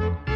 We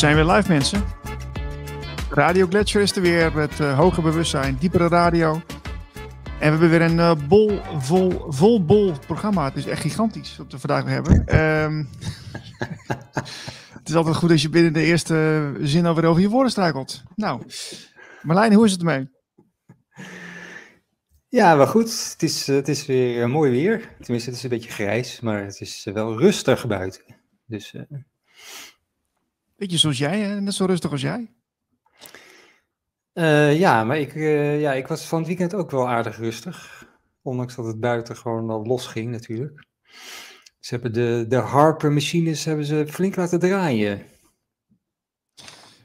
zijn weer live, mensen. Radio Gletscher is er weer met uh, hoger bewustzijn, diepere radio. En we hebben weer een uh, bol, vol, vol bol programma. Het is echt gigantisch wat we vandaag hebben. Um, het is altijd goed als je binnen de eerste zin alweer over je woorden struikelt. Nou, Marlijn, hoe is het ermee? Ja, wel goed. Het is, het is weer mooi weer. Tenminste, het is een beetje grijs, maar het is wel rustig buiten. Dus... Beetje zoals jij, hè? net zo rustig als jij. Uh, ja, maar ik, uh, ja, ik was van het weekend ook wel aardig rustig. Ondanks dat het buiten gewoon al los ging natuurlijk. Ze hebben de, de Harper-machines hebben ze flink laten draaien.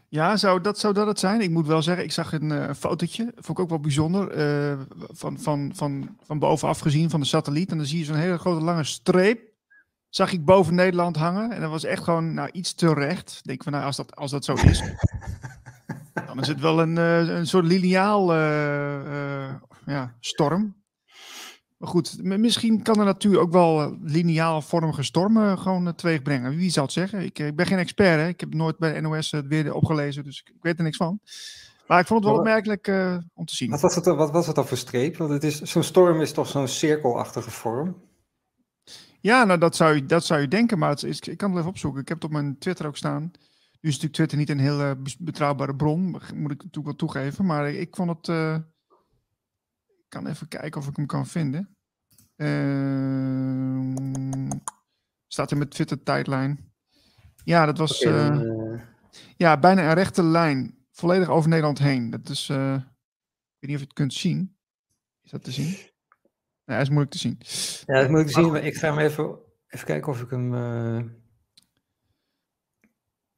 Ja, zou dat, zou dat het zijn? Ik moet wel zeggen, ik zag een uh, fotootje, vond ik ook wel bijzonder, uh, van, van, van, van bovenaf gezien van de satelliet. En dan zie je zo'n hele grote lange streep zag ik boven Nederland hangen. En dat was echt gewoon nou, iets te recht. Denk van, nou, als dat, als dat zo is, dan is het wel een, uh, een soort lineaal uh, uh, ja, storm. Maar goed, misschien kan de natuur ook wel lineaal vormige stormen gewoon teweeg brengen. Wie zal het zeggen? Ik, ik ben geen expert, hè? ik heb nooit bij de NOS het weer opgelezen, dus ik, ik weet er niks van. Maar ik vond het wel opmerkelijk om te zien. Wat was het, wat was het dan voor streep? Want het is, zo'n storm is toch zo'n cirkelachtige vorm? Ja, nou dat zou je, dat zou je denken, maar het is, ik kan het even opzoeken. Ik heb het op mijn Twitter ook staan. Nu is natuurlijk Twitter niet een heel uh, betrouwbare bron, moet ik natuurlijk wel toegeven. Maar ik vond het... Uh, ik kan even kijken of ik hem kan vinden. Uh, staat in mijn Twitter-tijdlijn. Ja, dat was... Uh, ja, bijna een rechte lijn. Volledig over Nederland heen. Dat is... ik weet niet of je het kunt zien. Is dat te zien? Ja, dat is moeilijk te zien. Ja, dat is moeilijk te zien, maar ik ga hem even, even kijken of ik hem... Uh...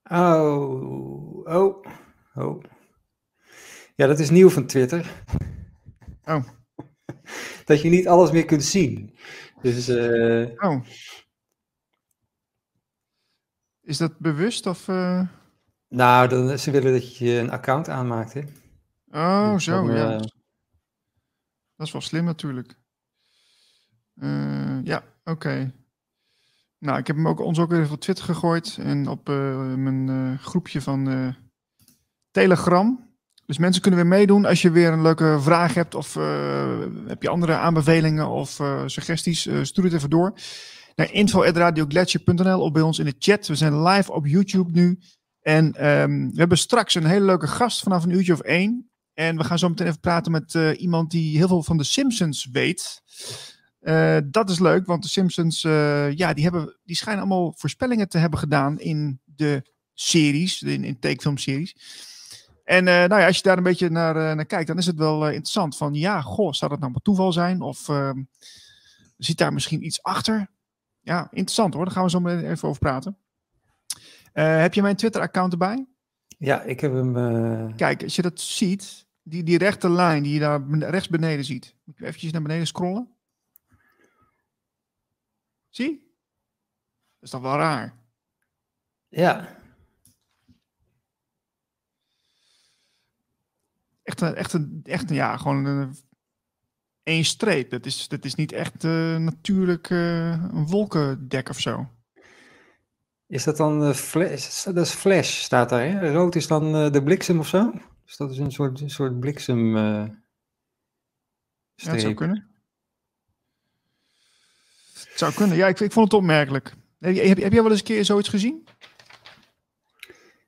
Oh, oh, oh. Ja, dat is nieuw van Twitter. Oh. dat je niet alles meer kunt zien. Dus, uh... Oh. Is dat bewust of... Uh... Nou, dan, ze willen dat je een account aanmaakt, hè. Oh, dus zo, dan, ja. Dat is wel slim natuurlijk. Uh, ja, oké. Nou, ik heb hem ook, ons ook weer even op Twitter gegooid en op uh, mijn uh, groepje van Telegram. Dus mensen kunnen weer meedoen als je weer een leuke vraag hebt of heb je andere aanbevelingen of suggesties, stuur het even door naar info.radioglacier.nl of bij ons in de chat. We zijn live op YouTube nu en um, we hebben straks een hele leuke gast vanaf een uurtje of één. En we gaan zo meteen even praten met iemand die heel veel van de Simpsons weet. Uh, dat is leuk, want de Simpsons, uh, ja, die, hebben, die schijnen allemaal voorspellingen te hebben gedaan in de series, in, in takefilmseries. En uh, nou ja, als je daar een beetje naar, naar kijkt, dan is het wel interessant. Van ja, goh, zou dat nou maar toeval zijn? Of ehm, zit daar misschien iets achter? Ja, interessant hoor. Daar gaan we zo even over praten. heb je mijn Twitter-account erbij? Ja, ik heb hem. Kijk, als je dat ziet, die, die rechte lijn die je daar rechts beneden ziet. Moet je eventjes naar beneden scrollen? Zie? Dat is toch wel raar? Ja. Echt een, echt een, echt een ja, gewoon een, één streep. Dat is, dat is niet echt uh, natuurlijk uh, een wolkendek of zo. Is dat dan uh, flash? Dat is flash, staat daar. Hè? Rood is dan de bliksem of zo? Dus dat is een soort, een soort bliksem. ja, dat zou kunnen. Zou kunnen. Ja, ik, ik vond het opmerkelijk. Heb, heb, heb jij wel eens een keer zoiets gezien?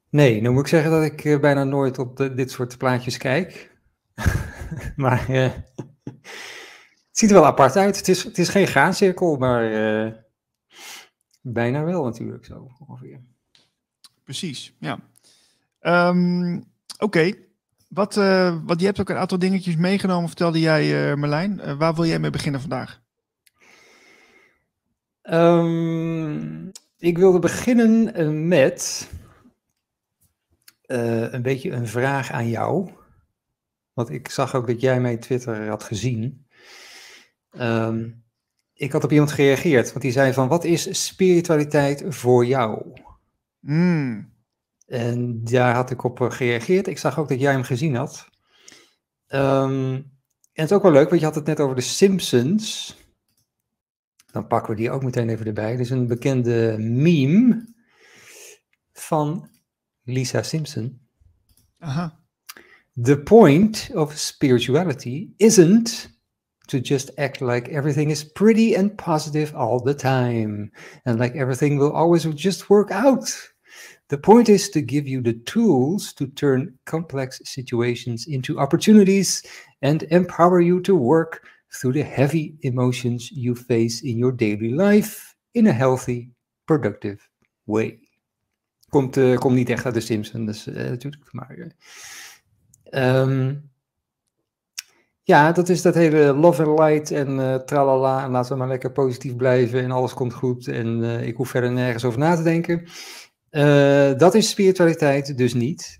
Nee, nu moet ik zeggen dat ik uh, bijna nooit op de, dit soort plaatjes kijk. maar uh, het ziet er wel apart uit. Het is, het is geen graancirkel, maar uh, bijna wel natuurlijk zo ongeveer. Precies, ja. Um, Oké, okay. wat, wat, je hebt ook een aantal dingetjes meegenomen, vertelde jij Merlijn. waar wil jij mee beginnen vandaag? Um, ik wilde beginnen met uh, een beetje een vraag aan jou. Want ik zag ook dat jij mijn Twitter had gezien. Um, ik had op iemand gereageerd, want die zei van, wat is spiritualiteit voor jou? Mm. En daar had ik op gereageerd. Ik zag ook dat jij hem gezien had. Um, en het is ook wel leuk, want je had het net over de Simpsons. Dan pakken we die ook meteen even erbij. Dit is een bekende meme van Lisa Simpson. Aha. The point of spirituality isn't to just act like everything is pretty and positive all the time and like everything will always just work out. The point is to give you the tools to turn complex situations into opportunities and empower you to work through the heavy emotions you face in your daily life in a healthy, productive way. Komt, uh, komt niet echt uit de Simpsons, dus, uh, natuurlijk. Maar, uh, ja, dat is dat hele love and light en tralala. En laten we maar lekker positief blijven en alles komt goed. En ik hoef verder nergens over na te denken. dat is spiritualiteit dus niet.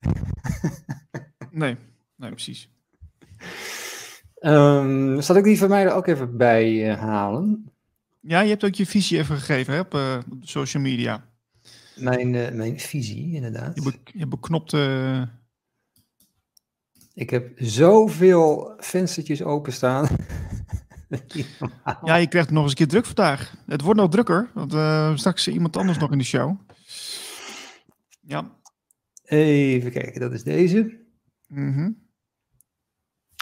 nee, nee, precies. Um, zal ik die van mij er ook even bij halen? Ja, je hebt ook je visie even gegeven hè, op, op social media. Mijn, uh, mijn visie, inderdaad. Je, be je beknopte. Ik heb zoveel venstertjes openstaan. ja, je krijgt nog eens een keer druk vandaag. Het wordt nog drukker, want uh, straks iemand anders nog in de show. Ja. Even kijken, dat is deze. Mm -hmm.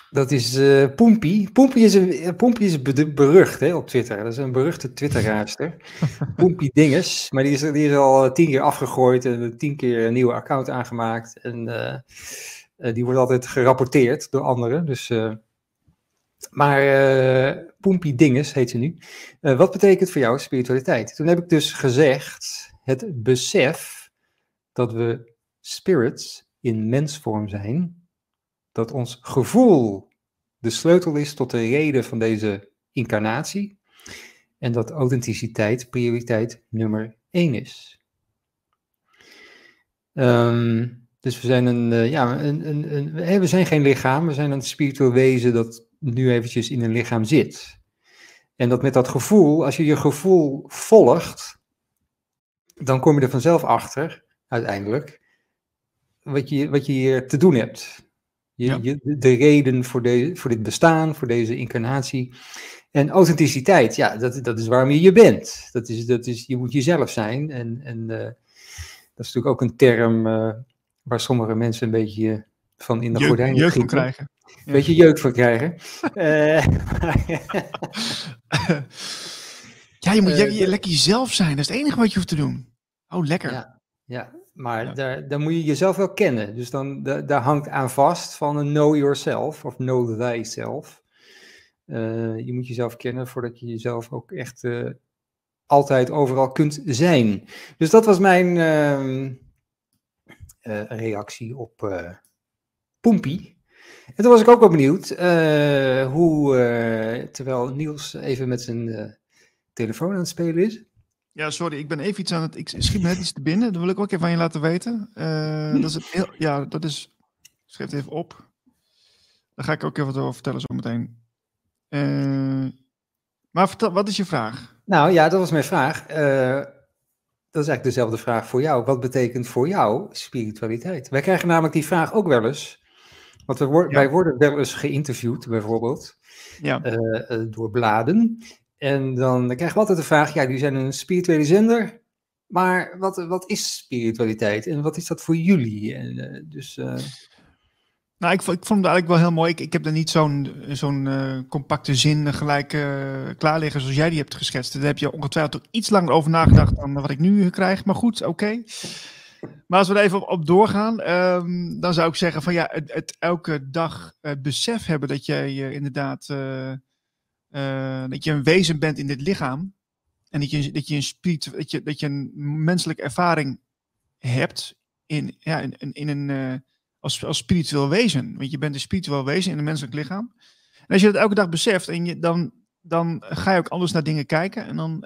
Dat is uh, Poempie. Poempie is, een, Poempie is berucht hè, op Twitter. Dat is een beruchte Twitteraarster. Poempie Dinges. Maar die is, die is al eh, tien keer afgegooid en tien keer een nieuwe account aangemaakt. En uh, uh, die wordt altijd gerapporteerd door anderen. Dus, maar Poempie Dinges heet ze nu. wat betekent voor jou spiritualiteit? Toen heb ik dus gezegd, het besef dat we spirits in mensvorm zijn dat ons gevoel de sleutel is tot de reden van deze incarnatie. En dat authenticiteit prioriteit nummer één is. Um, dus we zijn een, uh, ja, een, een, een, we zijn geen lichaam, we zijn een spiritueel wezen dat nu eventjes in een lichaam zit. En dat met dat gevoel, als je je gevoel volgt, dan kom je er vanzelf achter, uiteindelijk, wat je, wat je hier te doen hebt. Je, je, de reden voor, de, voor dit bestaan, voor deze incarnatie. En authenticiteit, ja, dat, dat is waarom je je bent. Dat is, dat is, je moet jezelf zijn. En, en uh, dat is natuurlijk ook een term uh, waar sommige mensen een beetje van in de jeuk, gordijnen jeuk van krijgen. Een beetje jeuk van krijgen. uh, ja, je moet je, je, lekker jezelf zijn. Dat is het enige wat je hoeft te doen. Oh, lekker. Ja, ja. Maar ja. daar, daar moet je jezelf wel kennen. Dus dan, da, daar hangt aan vast van een know yourself of know thyself. Uh, je moet jezelf kennen voordat je jezelf ook echt uh, altijd overal kunt zijn. Dus dat was mijn uh, reactie op Poempie. En toen was ik ook wel benieuwd hoe, terwijl Niels even met zijn telefoon aan het spelen is, ja, sorry, ik ben even iets aan het. Ik schiet me net iets te binnen. Dat wil ik ook even aan je laten weten. Uh, dat is het heel, ja, dat is. Schrijf het even op. Daar ga ik ook even wat over vertellen zo meteen. Uh, maar vertel, wat is je vraag? Nou ja, dat was mijn vraag. Uh, dat is eigenlijk dezelfde vraag voor jou. Wat betekent voor jou spiritualiteit? Wij krijgen namelijk die vraag ook wel eens. Want we ja. wij worden wel eens geïnterviewd, bijvoorbeeld, ja. door bladen. En dan krijgen we altijd de vraag, ja, jullie zijn een spirituele zender, maar wat, wat is spiritualiteit en wat is dat voor jullie? En, uh, dus, uh... Nou, ik, ik, vond het eigenlijk wel heel mooi. Ik, ik heb er niet zo'n zo'n uh, compacte zin gelijk klaar liggen zoals jij die hebt geschetst. Daar heb je ongetwijfeld ook iets langer over nagedacht dan wat ik nu krijg. Maar goed, oké. Maar als we er even op, op doorgaan, um, dan zou ik zeggen van ja, het, elke dag het besef hebben dat jij inderdaad uh, dat je een wezen bent in dit lichaam. En dat je, dat je, een, spirit, dat je, dat je een menselijke ervaring hebt in, ja, in, in, een, als, als spiritueel wezen. Want je bent een spiritueel wezen in een menselijk lichaam. En als je dat elke dag beseft, en je, dan, dan ga je ook anders naar dingen kijken. En dan,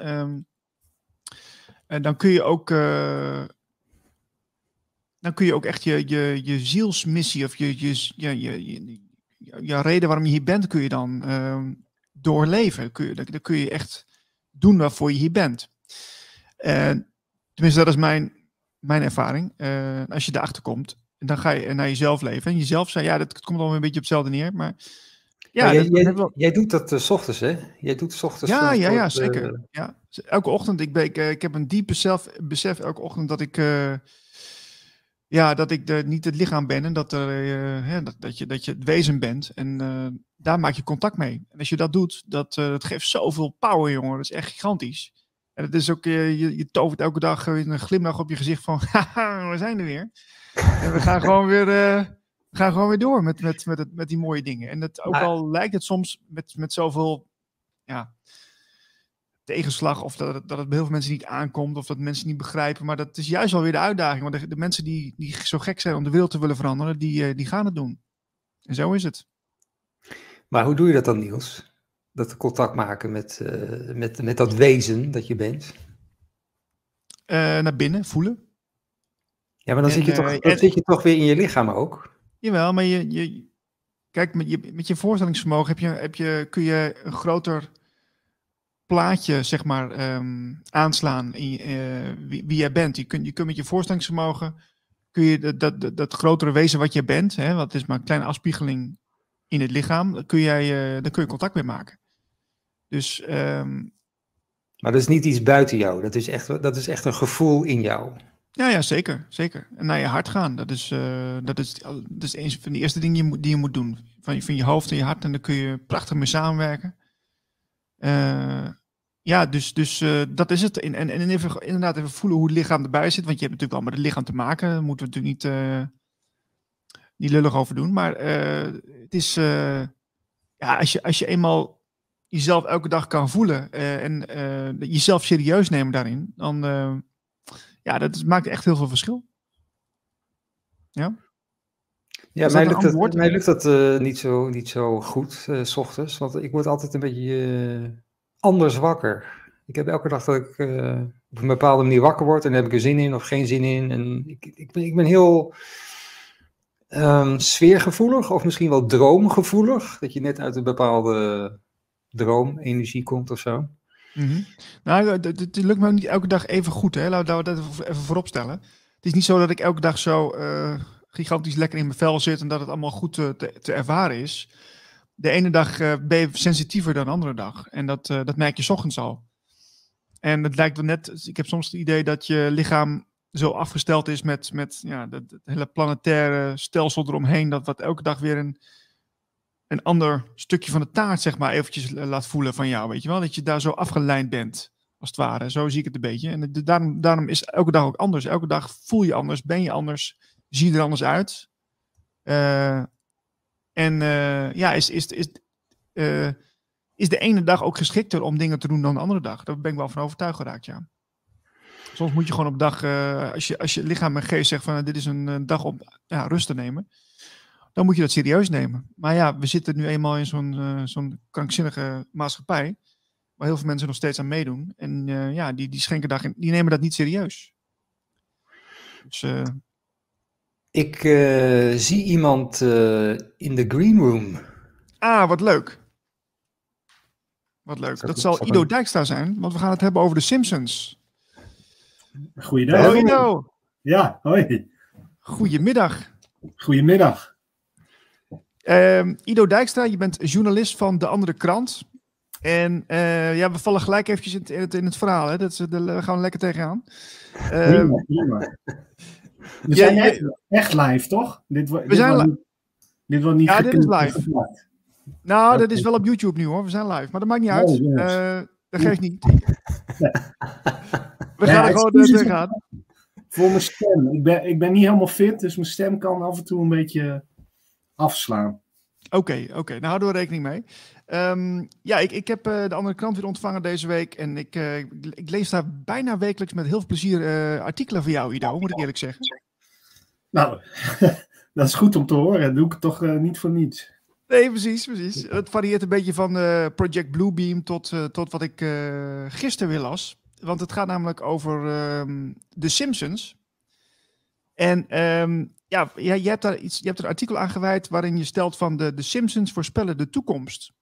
en dan kun je ook dan kun je ook echt je, je, je zielsmissie of je, je, je, je, je, reden waarom je hier bent, kun je dan uh, doorleven. Kun je, dan, kun je echt doen waarvoor je hier bent. Uh, tenminste, dat is mijn, mijn ervaring. Uh, als je erachter komt, dan ga je naar jezelf leven. En jezelf zei, ja, dat komt al een beetje op hetzelfde neer, maar... Ja, jij, jij, wel... jij, doet dat uh, s ochtends, hè? Jij doet s ochtends. Ja, ja, ja, zeker. Ja. Elke ochtend, ik, ben, ik, ik heb een diep besef, besef elke ochtend dat ik ja, dat ik de, niet het lichaam ben en dat, er, uh, hè, dat, dat, je, dat je het wezen bent. En uh, daar maak je contact mee. En als je dat doet, dat, uh, dat geeft zoveel power, jongen. Dat is echt gigantisch. En het is ook, je, je tovert elke dag een glimlach op je gezicht van, haha, we zijn er weer. en we gaan gewoon weer, we gaan gewoon weer door met, met, met, het, met die mooie dingen. En dat, ook al lijkt het soms met, met zoveel, ja, tegenslag of dat het, dat het bij heel veel mensen niet aankomt of dat mensen niet begrijpen. Maar dat is juist wel weer de uitdaging. Want de, de mensen die, die zo gek zijn om de wereld te willen veranderen, die, uh, die gaan het doen. En zo is het. Maar hoe doe je dat dan, Niels? Dat contact maken met, uh, met, met dat wezen dat je bent? Uh, naar binnen, voelen. Ja, maar dan, en, zit, je toch, dan en, zit je toch weer in je lichaam ook? Jawel, maar je, je, kijk, met je, met je voorstellingsvermogen heb je, heb je, kun je een groter plaatje zeg maar um, aanslaan in uh, wie, wie, jij bent. Je kunt, je kunt met je voorstellingsvermogen kun je dat, dat, dat grotere wezen wat je bent, hè, wat is maar een kleine afspiegeling in het lichaam, kun jij, uh, daar kun je contact mee maken. Dus, um, maar dat is niet iets buiten jou, dat is echt, dat is echt een gevoel in jou. Ja, ja, zeker, zeker. En naar je hart gaan, dat is, uh, dat is, dat is een van de eerste dingen die je moet, die je moet doen. Van, van je hoofd en je hart en daar kun je prachtig mee samenwerken. Uh, ja, dus, dus uh, dat is het. En, en, en even, inderdaad even voelen hoe het lichaam erbij zit. Want je hebt natuurlijk wel met het lichaam te maken. Daar moeten we natuurlijk niet, uh, niet lullig over doen. Maar uh, het is, ja, als je, als je eenmaal jezelf elke dag kan voelen en jezelf serieus nemen daarin, dan ja, dat maakt echt heel veel verschil. Ja. Ja, mij lukt, het, mij lukt dat niet, zo, niet zo goed, s ochtends. Want ik word altijd een beetje anders wakker. Ik heb elke dag dat ik uh, op een bepaalde manier wakker word en heb ik er zin in of geen zin in. En ik, ik, ben, ik ben heel um, sfeergevoelig of misschien wel droomgevoelig. Dat je net uit een bepaalde droomenergie komt of zo. -hmm. Nou, het lukt me niet elke dag even goed. Hè? Laten we dat even voorop stellen. Het is niet zo dat ik elke dag zo uh, gigantisch lekker in mijn vel zit en dat het allemaal goed te, te, te ervaren is de ene dag uh, ben je sensitiever dan de andere dag. En dat, uh, dat merk je ochtends al. En het lijkt wel net, ik heb soms het idee dat je lichaam zo afgesteld is met, met ja, het hele planetaire stelsel eromheen, dat wat elke dag weer een, een ander stukje van de taart, zeg maar, eventjes laat voelen van jou, weet je wel? Dat je daar zo afgeleid bent, als het ware. Zo zie ik het een beetje. En daarom, daarom is elke dag ook anders. Elke dag voel je anders, ben je anders, zie je er anders uit. Uh, en uh, ja, is, is, is, uh, is de ene dag ook geschikter om dingen te doen dan de andere dag? Daar ben ik wel van overtuigd geraakt, ja. Soms moet je gewoon op dag, uh, als, je, als je lichaam en geest zegt van dit is een, dag om ja, rust te nemen, dan moet je dat serieus nemen. Maar ja, we zitten nu eenmaal in zo'n zo'n krankzinnige maatschappij, waar heel veel mensen nog steeds aan meedoen. En ja, die, die schenken in, die nemen dat niet serieus. Dus ik uh, zie iemand uh, in de green room. Ah, wat leuk. Wat leuk. Dat, zal Ido Dijkstra zijn, want we gaan het hebben over de Simpsons. Goeiedag. Hoi Ido. Ja, hoi. Goedemiddag. Goedemiddag. Uh, Ido Dijkstra, je bent journalist van De Andere Krant. En uh, ja, we vallen gelijk eventjes in het, in het verhaal. Hè? Dat, daar gaan we lekker tegenaan. Uh, prima, prima. We zijn echt, echt, live, toch? Dit, we dit zijn live. Dit wordt niet Ja, dit is live. Nou, dat Oké. is wel op YouTube nu hoor. We zijn live. Maar dat maakt niet Oh, uit. jongens. Eh, dat geeft niet. We Ja, gaan er gewoon uh, tegenaan. Voor mijn stem. Ik ben, ik ben niet helemaal fit, dus mijn stem kan af en toe een beetje afslaan. Oké, oké. Nou houden we rekening mee. Ehm, ja, ik, ik heb eh, de andere krant weer ontvangen deze week. En ik, eh, ik lees daar bijna wekelijks met heel veel plezier eh, artikelen van jou, Ido, moet ik eerlijk zeggen. Nou, dat is goed om te horen. Dat doe ik toch niet voor niets. Nee, precies, precies. Het varieert een beetje van Project Bluebeam tot, tot wat ik gisteren weer las. Want het gaat namelijk over ehm The Simpsons. En ehm, ja, jij hebt daar iets, je hebt er een artikel aan gewijd waarin je stelt van de, de Simpsons voorspellen de toekomst.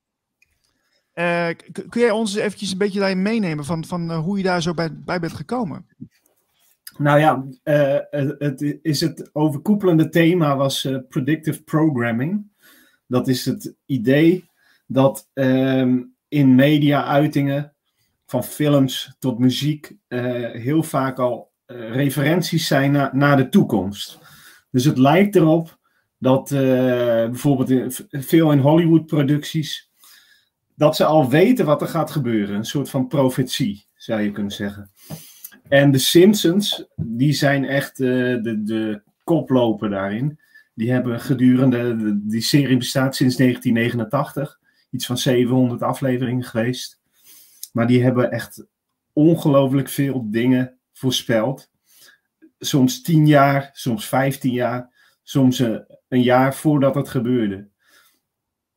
Eh, kun jij ons eventjes een beetje daarin meenemen van, van eh, hoe je daar zo bij, bij bent gekomen? Nou ja, eh, het, is het overkoepelende thema was predictive programming. Dat is het idee dat ehm, in media-uitingen, van films tot muziek, heel vaak al referenties zijn naar, de toekomst. Dus het lijkt erop dat eh, bijvoorbeeld veel in Hollywood-producties, dat ze al weten wat er gaat gebeuren. Een soort van profetie, zou je kunnen zeggen. En de Simpsons, die zijn echt eh, de, de koploper daarin. Die hebben gedurende, de- die serie bestaat sinds 1989, iets van 700 afleveringen geweest. Maar die hebben echt ongelooflijk veel dingen voorspeld. Soms 10 jaar, soms 15 jaar, soms eh, een jaar voordat het gebeurde.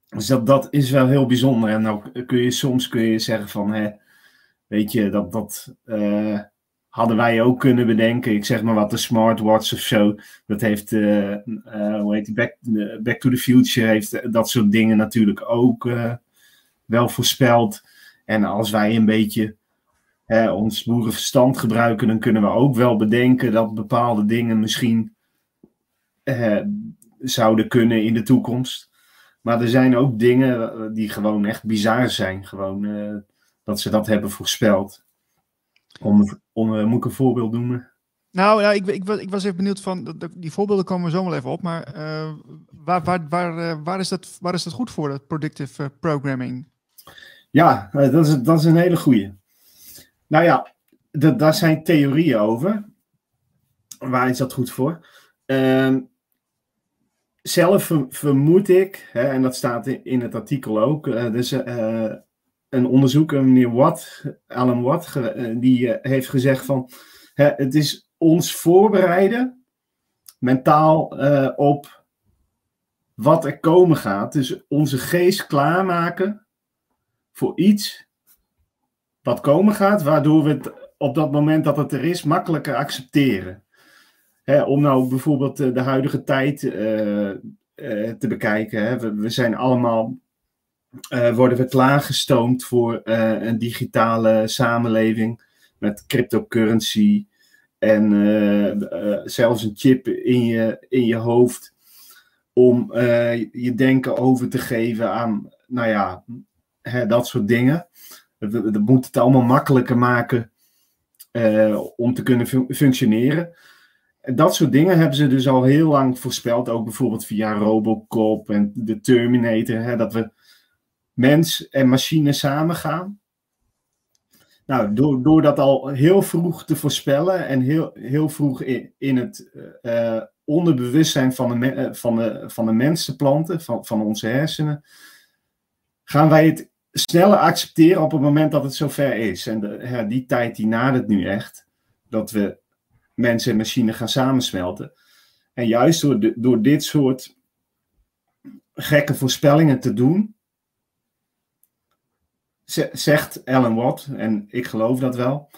Dus dat, dat is wel heel bijzonder. En nou kun je soms kun je zeggen van, hè, weet je, dat, dat eh, hadden wij ook kunnen bedenken. Ik zeg maar wat, de smartwatch of zo. Dat heeft, eh, hoe heet die, Back, Back to the Future heeft dat soort dingen natuurlijk ook wel voorspeld. En als wij een beetje hè, ons boerenverstand gebruiken, dan kunnen we ook wel bedenken dat bepaalde dingen misschien eh, zouden kunnen in de toekomst. Maar er zijn ook dingen eh, die gewoon echt bizar zijn. Gewoon eh, dat ze dat hebben voorspeld. Om, om, eh, moet ik een voorbeeld noemen? Nou ja, ik, ik, was, ik was even benieuwd van, die voorbeelden komen we zo wel even op, maar eh, waar, waar, waar, waar, is dat, waar is dat goed voor, dat predictive programming? Ja, dat is, dat is een hele goeie. Nou ja, da- daar zijn theorieën over. Waar is dat goed voor? Ehm, zelf ver- vermoed ik, hè, en dat staat in, het artikel ook, dus een onderzoeker, meneer Watt, Alan Watt, eh, die heeft gezegd van, hè, het is ons voorbereiden, mentaal, op wat er komen gaat. Dus onze geest klaarmaken voor iets wat komen gaat, waardoor we het op dat moment dat het er is, makkelijker accepteren. Hè, om nou bijvoorbeeld eh, de huidige tijd eh, eh, te bekijken. Hè. We, zijn allemaal, worden we klaargestoomd voor een digitale samenleving met cryptocurrency en zelfs een chip in je, in je hoofd om je denken over te geven aan, nou ja, hè, dat soort dingen. Dat, dat moet het allemaal makkelijker maken eh, om te kunnen fun- functioneren. En dat soort dingen hebben ze dus al heel lang voorspeld, ook bijvoorbeeld via Robocop en de Terminator, hè, dat we mens en machine samen gaan. Nou, door, door dat al heel vroeg te voorspellen en heel, heel vroeg in, in het eh, onderbewustzijn van de, eh, van, de, van de mens te planten, van, van onze hersenen, gaan wij het sneller accepteren op het moment dat het zover is. En die tijd die nadert nu echt, dat we mensen en machine gaan samensmelten. En juist door, door dit soort gekke voorspellingen te doen, ze- zegt Alan Watt, en ik geloof dat wel,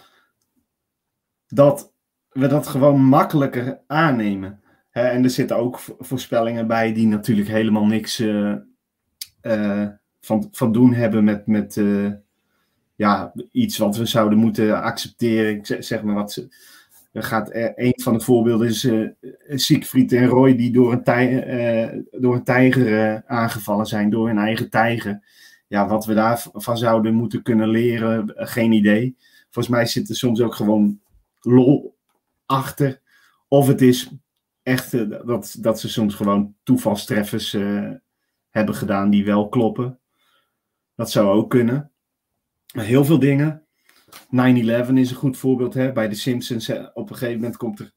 dat we dat gewoon makkelijker aannemen. En er zitten ook vo- voorspellingen bij die natuurlijk helemaal niks eh, eh, van, van doen hebben met, met eh, ja, iets wat we zouden moeten accepteren. Zeg, maar wat ze. Er gaat, eh, een van de voorbeelden is eh Siegfried en Roy die door een, tij, eh, door een tijger aangevallen zijn, door hun eigen tijger. Ja, wat we daarvan zouden moeten kunnen leren, geen idee. Volgens mij zit er soms ook gewoon lol achter. Of het is echt dat, dat ze soms gewoon toevalstreffers hebben gedaan die wel kloppen. Dat zou ook kunnen. Heel veel dingen. 9-11 is een goed voorbeeld. Hè? Bij de Simpsons, op een gegeven moment komt er.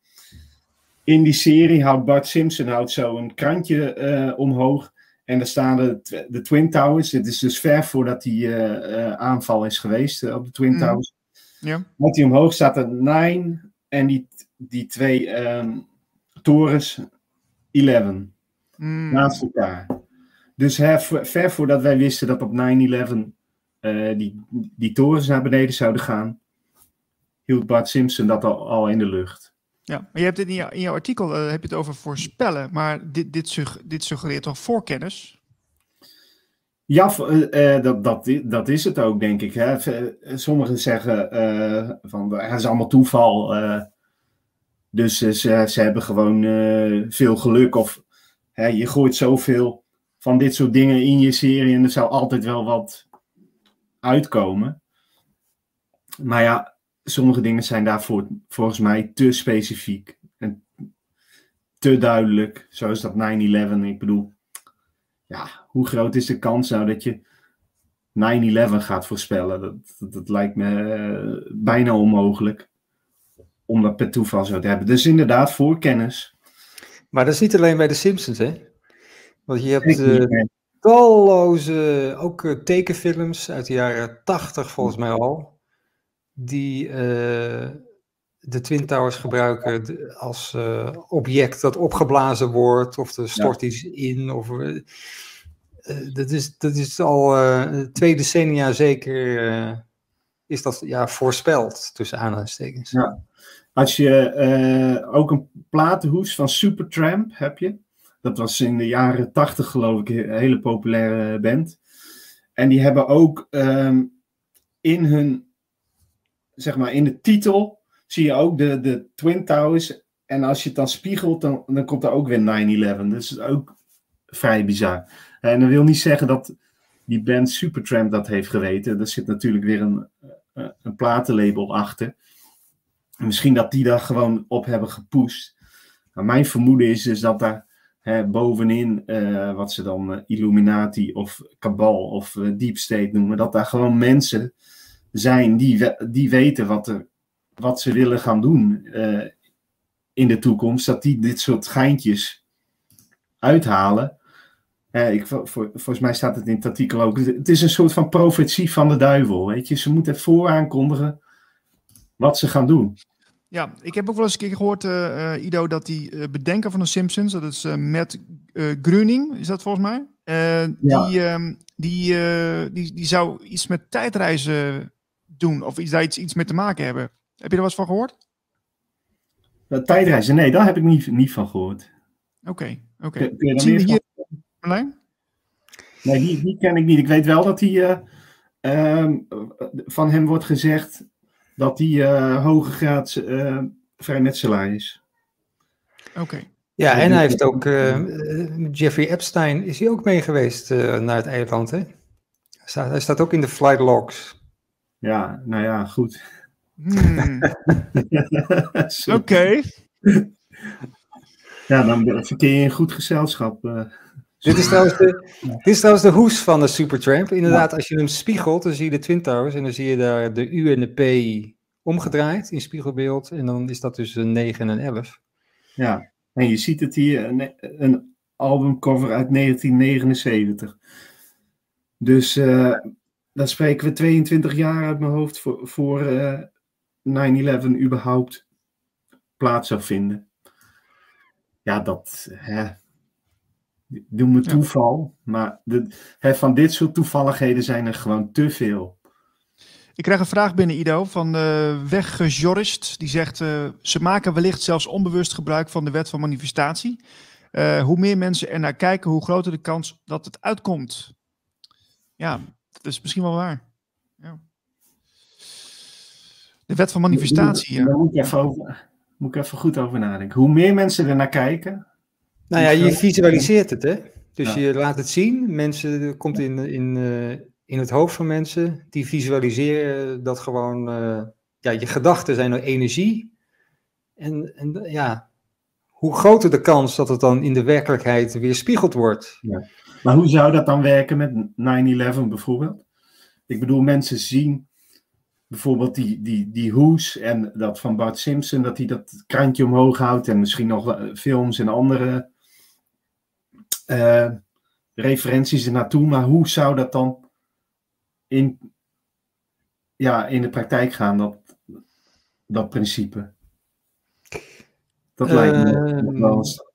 In die serie houdt Bart Simpson houdt zo een krantje uh, omhoog. En daar staan de, de Twin Towers. Dit is dus ver voordat die uh, aanval is geweest op de Twin mm. Towers. Ja. Wat die omhoog staat er 9 en die, die twee um, torens 11. Mm. Naast elkaar. Dus hè, ver voordat wij wisten dat op 9-11 uh, die, die torens naar beneden zouden gaan, hield Bart Simpson dat al, al in de lucht. Ja, maar je hebt het in, in jouw artikel uh, heb je het over voorspellen, maar dit, dit, sug, dit suggereert toch voorkennis? Ja, uh, dat, dat, dat is het ook, denk ik. Hè. Sommigen zeggen van het is allemaal toeval. dus ze, ze hebben gewoon veel geluk. Of hè, je gooit zoveel van dit soort dingen in je serie en er zou altijd wel wat uitkomen. Maar ja, sommige dingen zijn daarvoor volgens mij te specifiek en te duidelijk, zoals dat 9-11. Ik bedoel, ja, hoe groot is de kans nou dat je 9-11 gaat voorspellen? Dat, dat, lijkt me uh, bijna onmogelijk om dat per toeval zo te hebben. Dus inderdaad, voorkennis. Maar dat is niet alleen bij de Simpsons, hè? Want je hebt uh, talloze, ook uh, tekenfilms uit de jaren 80 volgens mij al, die uh, de Twin Towers gebruiken als object dat opgeblazen wordt, of er stort ja. iets in, of... dat, is, dat is al twee decennia zeker, is dat ja, voorspeld, tussen aanhalingstekens. Ja. Als je ook een platenhoes van Supertramp heb je, dat was in de jaren tachtig, geloof ik, een hele populaire band. En die hebben ook um, in hun, zeg maar, in de titel zie je ook de, de Twin Towers. En als je het dan spiegelt, dan, dan komt er ook weer 9-11. Dus ook vrij bizar. En dat wil niet zeggen dat die band Supertramp dat heeft geweten. Er zit natuurlijk weer een, een platenlabel achter. Misschien dat die daar gewoon op hebben gepusht. Maar mijn vermoeden is dus dat daar bovenin, uh, wat ze dan uh, Illuminati of Cabal of uh, Deep State noemen, dat daar gewoon mensen zijn die, die weten wat, er, wat ze willen gaan doen in de toekomst, dat die dit soort geintjes uithalen. ik, voor, volgens mij staat het in het artikel ook. Het is een soort van profetie van de duivel. Weet je? Ze moeten vooraankondigen wat ze gaan doen. Ja, ik heb ook wel eens een keer gehoord, uh, uh, Ido, dat die uh, bedenker van de Simpsons, dat is Matt Groening, is dat volgens mij? Ja. Die, ehm, die, die, die zou iets met tijdreizen doen, of iets, daar iets, iets mee te maken hebben. Heb je er wat van gehoord? tijdreizen, nee, daar heb ik niet, niet van gehoord. Oké, okay, oké. Okay. Zien we hier. Nee, die, die ken ik niet. Ik weet wel dat hij ehm, van hem wordt gezegd dat die uh, hoge graad uh, vrijmetselaar is. Oké. Okay. Ja, en hij heeft ook, uh, Jeffrey Epstein is hij ook mee geweest naar het eiland, hè? Hij staat, hij staat ook in de flight logs. Ja, nou ja, goed. Hmm. Oké. Ja, dan verkeer je in goed gezelschap. Dit is, trouwens de, dit is trouwens de hoes van de Supertramp. Inderdaad, als je hem spiegelt, dan zie je de Twin Towers en dan zie je daar de U en de P omgedraaid in spiegelbeeld. En dan is dat dus een 9 en een 11. Ja, en je ziet het hier, een, een albumcover uit 1979. Dus uh, dan spreken we 22 jaar uit mijn hoofd voor, voor uh, 9-11 überhaupt plaats zou vinden. Ja, dat... Hè, Doe me toeval, maar de, hè, van dit soort toevalligheden zijn er gewoon te veel. Ik krijg een vraag binnen, Ido, van uh, Weggejorist. Die zegt, uh, ze maken wellicht zelfs onbewust gebruik van de wet van manifestatie. Uh, hoe meer mensen er naar kijken, hoe groter de kans dat het uitkomt. Ja, dat is misschien wel waar. Ja. De wet van manifestatie, Daar moet, ik even over, moet ik even goed over nadenken. Hoe meer mensen er naar kijken, nou ja, je visualiseert het, hè? Dus je laat het zien. Mensen, komt in, in, uh, in het hoofd van mensen, die visualiseren dat gewoon. Uh, ja, je gedachten zijn er energie. En, en ja, hoe groter de kans dat het dan in de werkelijkheid weerspiegeld wordt. Ja. Maar hoe zou dat dan werken met 9-11 bijvoorbeeld? Ik bedoel, mensen zien bijvoorbeeld die, die, die hoes en dat van Bart Simpson, dat hij dat krantje omhoog houdt en misschien nog films en andere uh, referenties er naartoe. Maar hoe zou dat dan in, ja, in de praktijk gaan, dat, dat principe? Dat lijkt me wel eens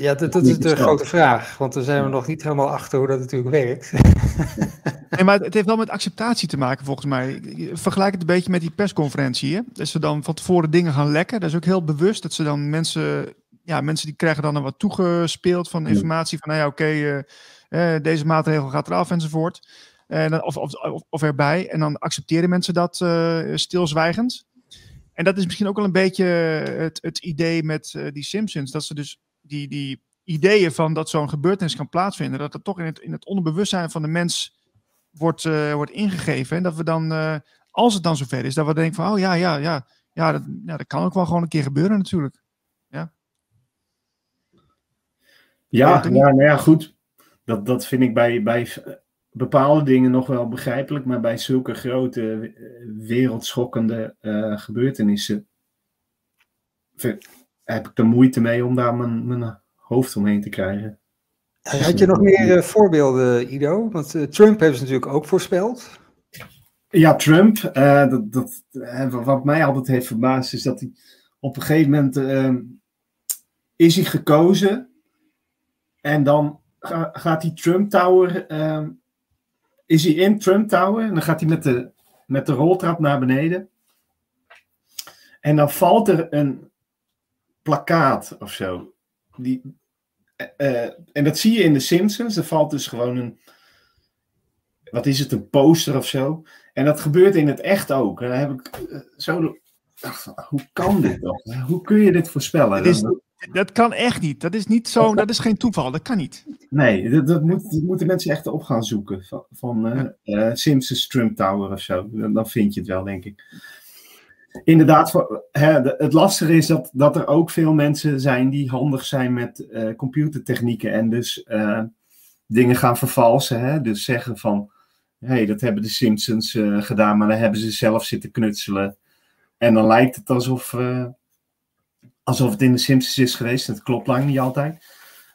ja, dat, dat is de grote vraag, want daar zijn we nog niet helemaal achter hoe dat natuurlijk werkt. nee, maar het heeft wel met acceptatie te maken volgens mij. Vergelijk het een beetje met die persconferentie. Hè? Dat ze dan van tevoren dingen gaan lekken. Dat is ook heel bewust dat ze dan mensen, ja, mensen die krijgen dan er wat toegespeeld van informatie van, nou ja, oké, eh, eh, deze maatregel gaat eraf enzovoort. En of, of, of, erbij. En dan accepteren mensen dat stilzwijgend. En dat is misschien ook wel een beetje het, het idee met die Simpsons. Dat ze dus die, die ideeën van dat zo'n gebeurtenis kan plaatsvinden, dat het toch in het, in het onderbewustzijn van de mens wordt, wordt ingegeven. En dat we dan, als het dan zover is, dat we denken van, oh ja, ja, ja, ja dat, ja, dat kan ook wel gewoon een keer gebeuren natuurlijk. Ja, ja, ja, nou ja, goed. Dat, dat vind ik bij, bij bepaalde dingen nog wel begrijpelijk, maar bij zulke grote wereldschokkende uh, gebeurtenissen heb ik er moeite mee om daar mijn, mijn hoofd omheen te krijgen. Had je nog meer uh, voorbeelden, Ido? Want uh, Trump heeft ze natuurlijk ook voorspeld. Ja, Trump. Uh, dat, dat, wat mij altijd heeft verbaasd is dat hij op een gegeven moment is hij gekozen. En dan gaat hij Trump Tower. Ehm, is hij in Trump Tower. En dan gaat hij met de, met de roltrap naar beneden. En dan valt er een, plakkaat of zo. Die, uh, en dat zie je in de Simpsons. Er valt dus gewoon een. Wat is het, een poster of zo? En dat gebeurt in het echt ook. En dan heb ik uh, zo. hoe kan dit dan? Hoe kun je dit voorspellen? Is, dat kan echt niet. Dat is niet zo. Dat is geen toeval. Dat kan niet. Nee, dat, dat, moet, dat moeten mensen echt op gaan zoeken. Van, van uh, Simpsons Trump Tower of zo. Dan, vind je het wel, denk ik inderdaad, hè, het lastige is dat, dat er ook veel mensen zijn die handig zijn met uh, computertechnieken en dus dingen gaan vervalsen. Hè? Dus zeggen van, hé, hey, dat hebben de Simpsons gedaan, maar dan hebben ze zelf zitten knutselen. En dan lijkt het alsof, alsof het in de Simpsons is geweest. Dat klopt lang niet altijd.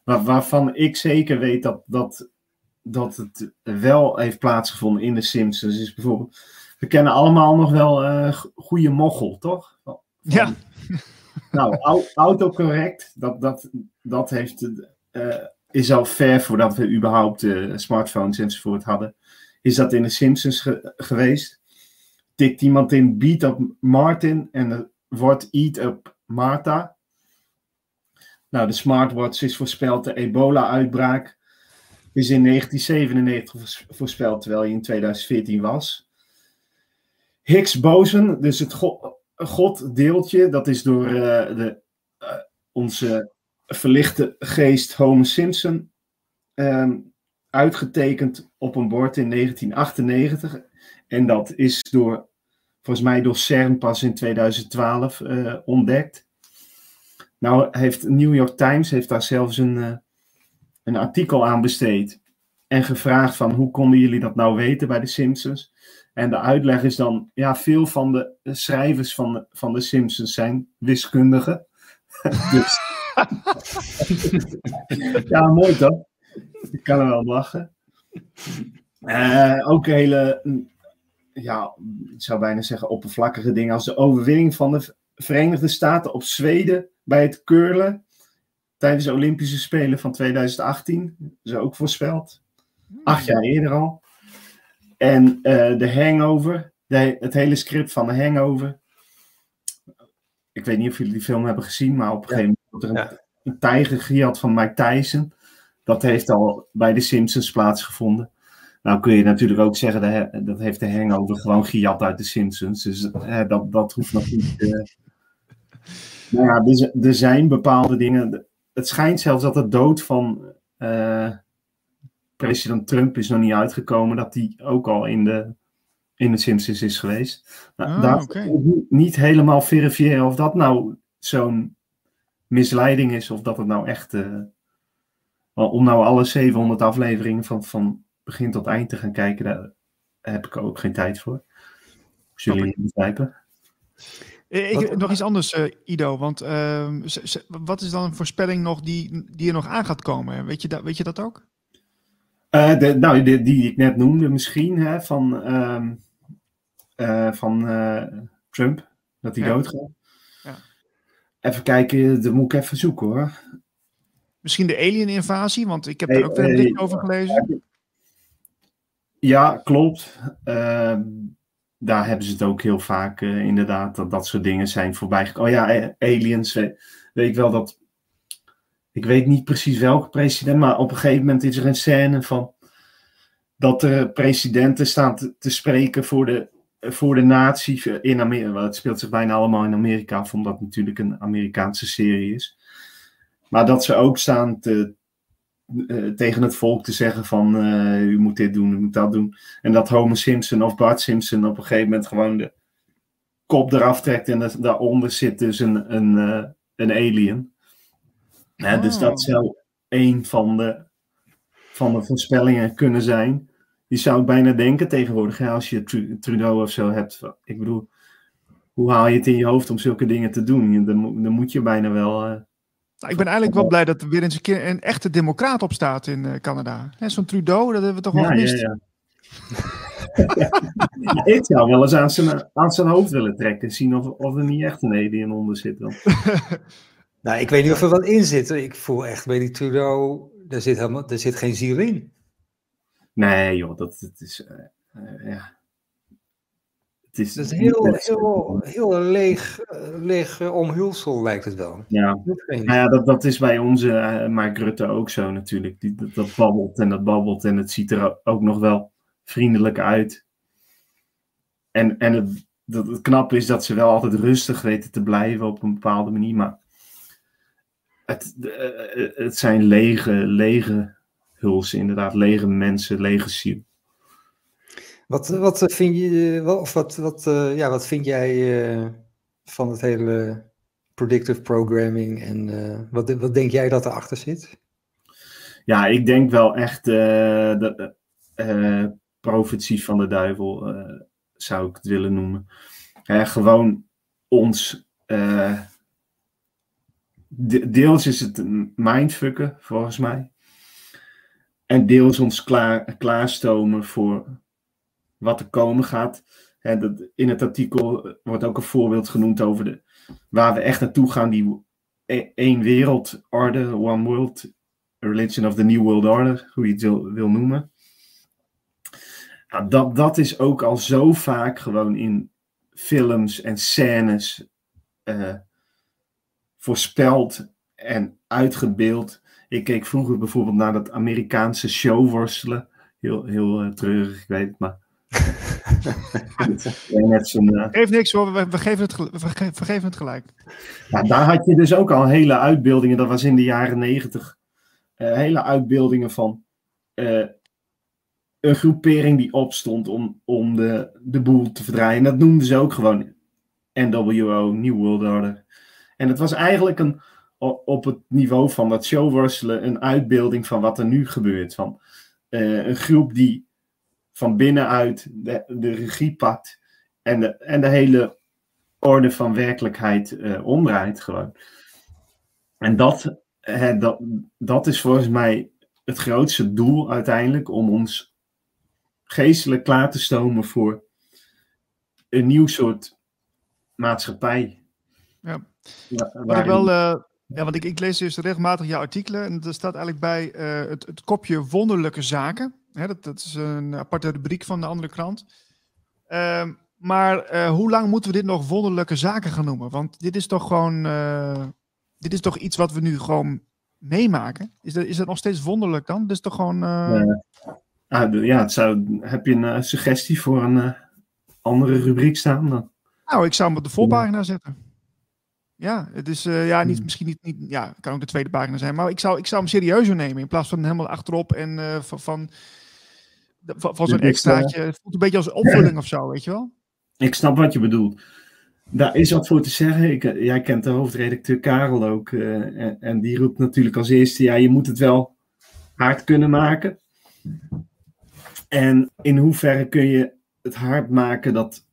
Maar waarvan ik zeker weet dat, dat, dat het wel heeft plaatsgevonden in de Simpsons, is bijvoorbeeld we kennen allemaal nog wel uh, goede mochel, toch? Van, ja. Nou, autocorrect, dat, dat, dat heeft, uh, is al ver voordat we überhaupt uh, smartphones enzovoort hadden. Is dat in de Simpsons ge geweest? Tikt iemand in Beat Up Martin en er wordt Eat Up Martha. Nou, de smartwatch is voorspeld, de ebola-uitbraak is in 1997 voorspeld, terwijl hij in 2014 was. Higgs boson, dus het God, deeltje, dat is door uh, de, uh, onze verlichte geest Homer Simpson um, uitgetekend op een bord in 1998. En dat is door, volgens mij door CERN pas in 2012 uh, eh, ontdekt. Nou heeft New York Times heeft daar zelfs een, een artikel aan besteed. En gevraagd van hoe konden jullie dat nou weten bij de Simpsons? En de uitleg is dan, ja, veel van de schrijvers van de, van de Simpsons zijn wiskundigen. dus, ja, mooi toch? Ik kan er wel lachen. Uh, ook hele, ja, ik zou bijna zeggen oppervlakkige dingen als de overwinning van de Verenigde Staten op Zweden bij het curlen tijdens de Olympische Spelen van 2018. Dat is ook voorspeld. Acht jaar eerder al. En uh, de Hangover, de, het hele script van de Hangover. Ik weet niet of jullie die film hebben gezien, maar op een gegeven moment wordt er een, ja. een van Mike Tyson. Dat heeft al bij de Simpsons plaatsgevonden. Nou kun je natuurlijk ook zeggen, dat, dat heeft de Hangover gewoon gejat uit de Simpsons. Dus hè, dat, dat hoeft nog niet... Uh... Nou ja, er, er, zijn bepaalde dingen... Het schijnt zelfs dat de dood van... Uh, president Trump is nog niet uitgekomen dat hij ook al in de, in de Simpsons is geweest. Nou, ah, daar niet helemaal verifiëren of dat nou zo'n misleiding is of dat het nou echt. Uh, om nou alle 700 afleveringen van, van begin tot eind te gaan kijken, daar heb ik ook geen tijd voor. Als jullie begrijpen. Ik, nog iets anders, uh, Ido. Want uh, wat is dan een voorspelling nog die, die er nog aan gaat komen? Weet je, dat, weet je dat ook? Uh, de, nou, die, die ik net noemde misschien, hè, van, um, van Trump, dat hij ja. doodgaat. Ja. Even kijken, dat moet ik even zoeken hoor. Misschien de alien-invasie, want ik heb hey, er ook weer een bericht over gelezen. Ja, klopt. Uh, daar hebben ze het ook heel vaak uh, inderdaad, dat dat soort dingen zijn voorbij. Oh ja, eh, aliens, uh, weet ik wel dat. Ik weet niet precies welke president, maar op een gegeven moment is er een scène van. dat de presidenten staan te, te spreken voor de, voor de natie in Amerika. Het speelt zich bijna allemaal in Amerika, omdat het natuurlijk een Amerikaanse serie is. Maar dat ze ook staan te, uh, tegen het volk te zeggen van uh, u moet dit doen, u moet dat doen. En dat Homer Simpson of Bart Simpson op een gegeven moment gewoon de kop eraf trekt en dat, daaronder zit dus een, een, uh, een alien. Oh. dus dat zou een van de, van de voorspellingen kunnen zijn. Je zou ik bijna denken tegenwoordig, hè, als je Trudeau of zo hebt. Ik bedoel, hoe haal je het in je hoofd om zulke dingen te doen? Dan, dan moet je bijna wel ik ben eigenlijk wel blij dat er weer eens een keer een echte democraat op staat in uh, Canada. Zo'n Trudeau, dat hebben we toch wel gemist. Ja, ja. ik zou wel eens aan zijn, aan zijn hoofd willen trekken. Zien of, of er niet echt een alien onder zit dan. nou, ik weet niet of er wat in zit. Ik voel echt bij die Trudeau, daar zit, helemaal, daar zit geen ziel in. Nee joh, dat, dat is... Uh, uh, ja het is, heel, heel, heel leeg, leeg eh, omhulsel, lijkt het wel. Ja, nou ja dat, dat is bij onze uh, Mark Rutte ook zo natuurlijk. Die, dat, dat, babbelt en dat babbelt en het ziet er ook nog wel vriendelijk uit. En, en het, dat, het knappe is dat ze wel altijd rustig weten te blijven op een bepaalde manier. Maar het, uh, het zijn lege, lege hulsen, inderdaad. Lege mensen, lege ziel. Wat, wat eh, vind je, eh, of wat, wat, uh, ja, wat vind jij van het hele predictive programming en wat, wat denk jij dat erachter zit? Ja, ik denk wel echt de profetie van de duivel zou ik het willen noemen. gewoon ons, de, deels is het mindfucken volgens mij. En deels ons klaar, klaarstomen voor wat er komen gaat. dat, in het artikel wordt ook een voorbeeld genoemd over de, waar we echt naartoe gaan, die e, één wereldorde, one world religion of the new world order, hoe je het wil, wil noemen. Nou, dat, dat is ook al zo vaak gewoon in films en scènes uh, voorspeld en uitgebeeld. Ik keek vroeger bijvoorbeeld naar dat Amerikaanse showworstelen. Heel, heel uh, treurig, ik weet het, maar. Geef niks hoor, we, we, geven het, we, geven het gelijk. Ja, daar had je dus ook al hele uitbeeldingen, dat was in de jaren negentig. Uh, hele uitbeeldingen van uh, een groepering die opstond om, om de, de boel te verdraaien. En dat noemden ze ook gewoon NWO, New World Order. En het was eigenlijk een, op het niveau van dat showworstelen een uitbeelding van wat er nu gebeurt. Van, een groep die van binnenuit de, de regie pakt en de, en de hele orde van werkelijkheid uh, omdraait gewoon. En dat, hè, dat, dat is volgens mij het grootste doel uiteindelijk om ons geestelijk klaar te stomen voor een nieuw soort maatschappij. Ja, ja ik wel, uh, ja want ik, ik lees dus regelmatig jouw artikelen en er staat eigenlijk bij uh, het, het kopje wonderlijke zaken. Hè, dat, dat, is een aparte rubriek van de andere krant. Uh, maar uh, hoe lang moeten we dit nog wonderlijke zaken gaan noemen? Want dit is toch gewoon. Uh, dit is toch iets wat we nu gewoon meemaken? Is dat, is dat nog steeds wonderlijk dan? Dat is toch gewoon. Uh... Ah, ja, het zou, heb je een suggestie voor een andere rubriek staan dan? Nou, ik zou hem op de voorpagina zetten. Ja, het is uh, ja, niet, hmm. misschien niet, niet, ja, kan ook de tweede pagina zijn, maar ik zou, ik zou hem serieuzer nemen in plaats van helemaal achterop en uh, van, van, van, van zo'n extraatje. Het voelt een beetje als opvulling of zo, weet je wel? Ik snap wat je bedoelt. daar is wat voor te zeggen. Ik, jij kent de hoofdredacteur Karel ook. en, en die roept natuurlijk als eerste: ja, je moet het wel hard kunnen maken. En in hoeverre kun je het hard maken dat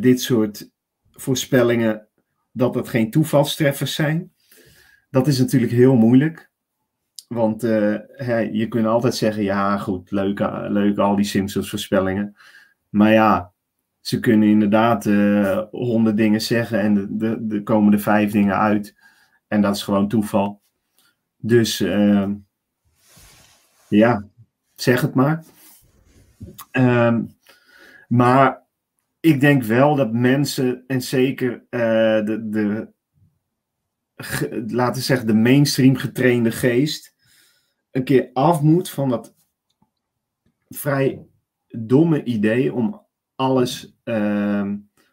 dit soort voorspellingen dat het geen toevalstreffers zijn. Dat is natuurlijk heel moeilijk. Want uh, je kunt altijd zeggen, ja goed, leuk, leuk al die Simpsons voorspellingen. Maar ja, ze kunnen inderdaad uh, honderd dingen zeggen en de, de, de komen er vijf dingen uit. En dat is gewoon toeval. Dus uh, ja, zeg het maar. Um, maar ik denk wel dat mensen, en zeker de, de laten zeggen, de mainstream getrainde geest, een keer af moet van dat vrij domme idee om alles uh,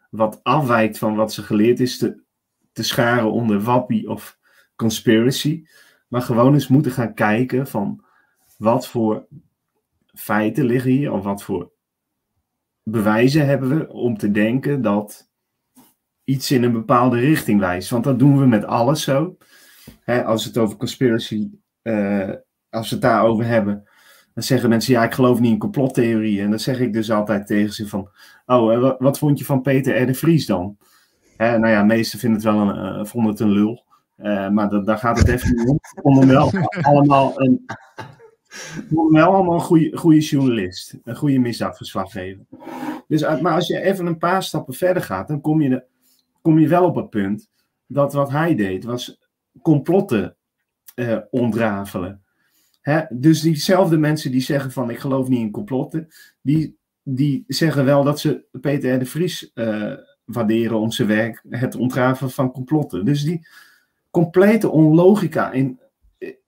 wat afwijkt van wat ze geleerd is te, te scharen onder wappie of conspiracy. Maar gewoon eens moeten gaan kijken van wat voor feiten liggen hier, of wat voor bewijzen hebben we om te denken dat iets in een bepaalde richting wijst. Want dat doen we met alles zo. als we het over conspiracy, uh, als we het daarover hebben, dan zeggen mensen, ja, ik geloof niet in complottheorieën. En dan zeg ik dus altijd tegen ze van, oh, wat, vond je van Peter R. de Vries dan? Hè, nou ja, meesten vinden het wel een, uh, vonden het een lul. Uh, maar dat, daar gaat het even niet om. Vonden wel allemaal een, allemaal een goede, goede journalist. Een goede misdaadverslaggever. Dus, maar als je even een paar stappen verder gaat, dan kom je, kom je wel op het punt dat wat hij deed was complotten uh, ontrafelen. Hè? Dus diezelfde mensen die zeggen van ik geloof niet in complotten, die, die zeggen wel dat ze Peter de Vries uh, waarderen om zijn werk, het ontrafelen van complotten. Dus die complete onlogica in,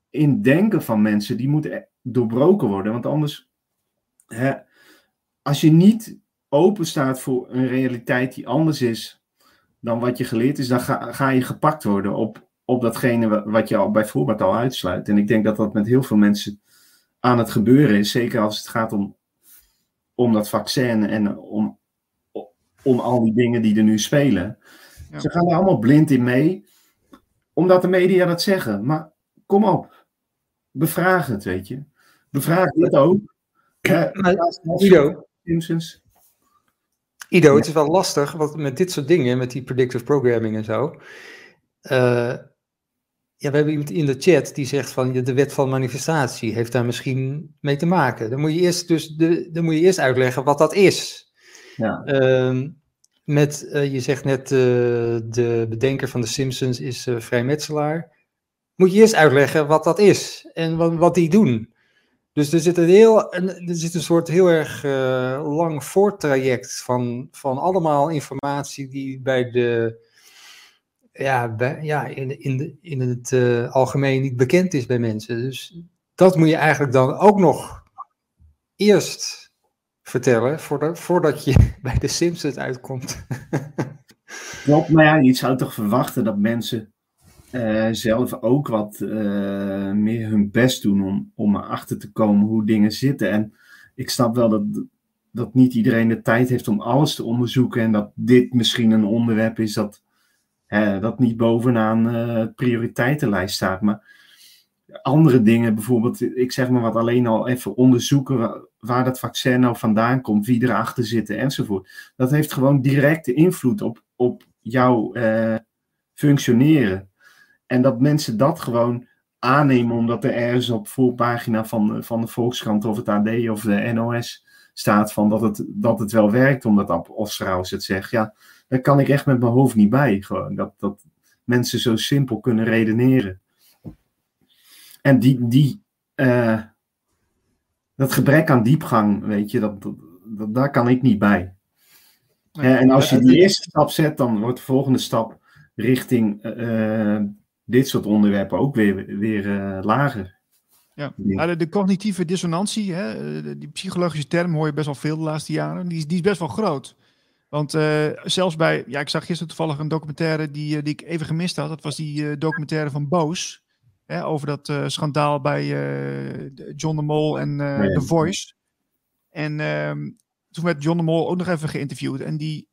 in denken van mensen, die moet doorbroken worden. Want anders, hè, als je niet open staat voor een realiteit die anders is dan wat je geleerd is, dan ga, ga je gepakt worden op, op datgene wat je al bij voorbaat al uitsluit. En ik denk dat dat met heel veel mensen aan het gebeuren is, zeker als het gaat om, om dat vaccin en om, om al die dingen die er nu spelen. Ze gaan er allemaal blind in mee, omdat de media dat zeggen. Maar kom op, bevraag het, weet je. Bevraag dit ook. Ido, Ido, het is wel lastig want met dit soort dingen, met die predictive programming en zo. Uh, ja, we hebben iemand in de chat die zegt van de wet van manifestatie heeft daar misschien mee te maken. Dan moet je eerst, dus de, dan moet je eerst uitleggen wat dat is. Ja. Uh, met, uh, je zegt net, uh, de bedenker van de Simpsons is vrijmetselaar. Moet je eerst uitleggen wat dat is en wat, wat die doen. Dus er zit een, heel, er zit een soort heel erg uh, lang voortraject van, van allemaal informatie die bij de, ja, ja in, in, in het uh, algemeen niet bekend is bij mensen. Dus dat moet je eigenlijk dan ook nog eerst vertellen voordat, voordat je bij de Simpsons uitkomt. Klopt, maar ja, je zou toch verwachten dat mensen uh, zelf ook wat uh, meer hun best doen om, om erachter te komen hoe dingen zitten. En ik snap wel dat, dat niet iedereen de tijd heeft om alles te onderzoeken en dat dit misschien een onderwerp is dat, uh, dat niet bovenaan het prioriteitenlijst staat. Maar andere dingen, bijvoorbeeld, ik zeg maar wat alleen al even onderzoeken waar, dat vaccin nou vandaan komt, wie erachter zit enzovoort. Dat heeft gewoon directe invloed op, op jouw functioneren. En dat mensen dat gewoon aannemen omdat er ergens op voorpagina van, van de Volkskrant of het AD of de NOS staat van dat het, dat het wel werkt, omdat Osterhaus het zegt. Ja, daar kan ik echt met mijn hoofd niet bij. Gewoon, dat, dat mensen zo simpel kunnen redeneren. En die, die, uh, dat gebrek aan diepgang, weet je, dat, dat, daar kan ik niet bij. en als je die eerste stap zet, dan wordt de volgende stap richting uh, dit soort onderwerpen ook weer, weer uh, lager. Ja, de, de, cognitieve dissonantie, hè, die psychologische term hoor je best wel veel de laatste jaren, die is, die is best wel groot. Want uh, zelfs bij, ja, ik zag gisteren toevallig een documentaire die, uh, die ik even gemist had. Dat was die documentaire van Boos. Hè, over dat schandaal bij John de Mol en nee, The Voice. En ehm, toen werd John de Mol ook nog even geïnterviewd. En die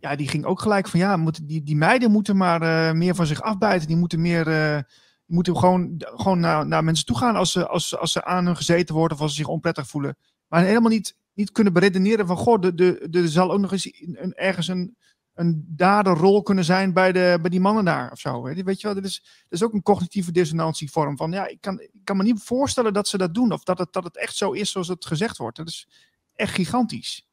ja, die ging ook gelijk van ja, moeten, die, die meiden moeten maar meer van zich afbijten. Die moeten meer, die moeten gewoon, gewoon naar, naar mensen toe gaan als ze, als, als ze aan hun gezeten worden of als ze zich onprettig voelen. Maar helemaal niet, niet kunnen beredeneren van goh, er de, de, de zal ook nog eens een, ergens een, een daderrol kunnen zijn bij, de, bij die mannen daar of zo. Je, weet je wel, dat is, dat is ook een cognitieve dissonantievorm van ja, ik kan, ik kan me niet voorstellen dat ze dat doen of dat het, dat het echt zo is zoals het gezegd wordt. Dat is echt gigantisch.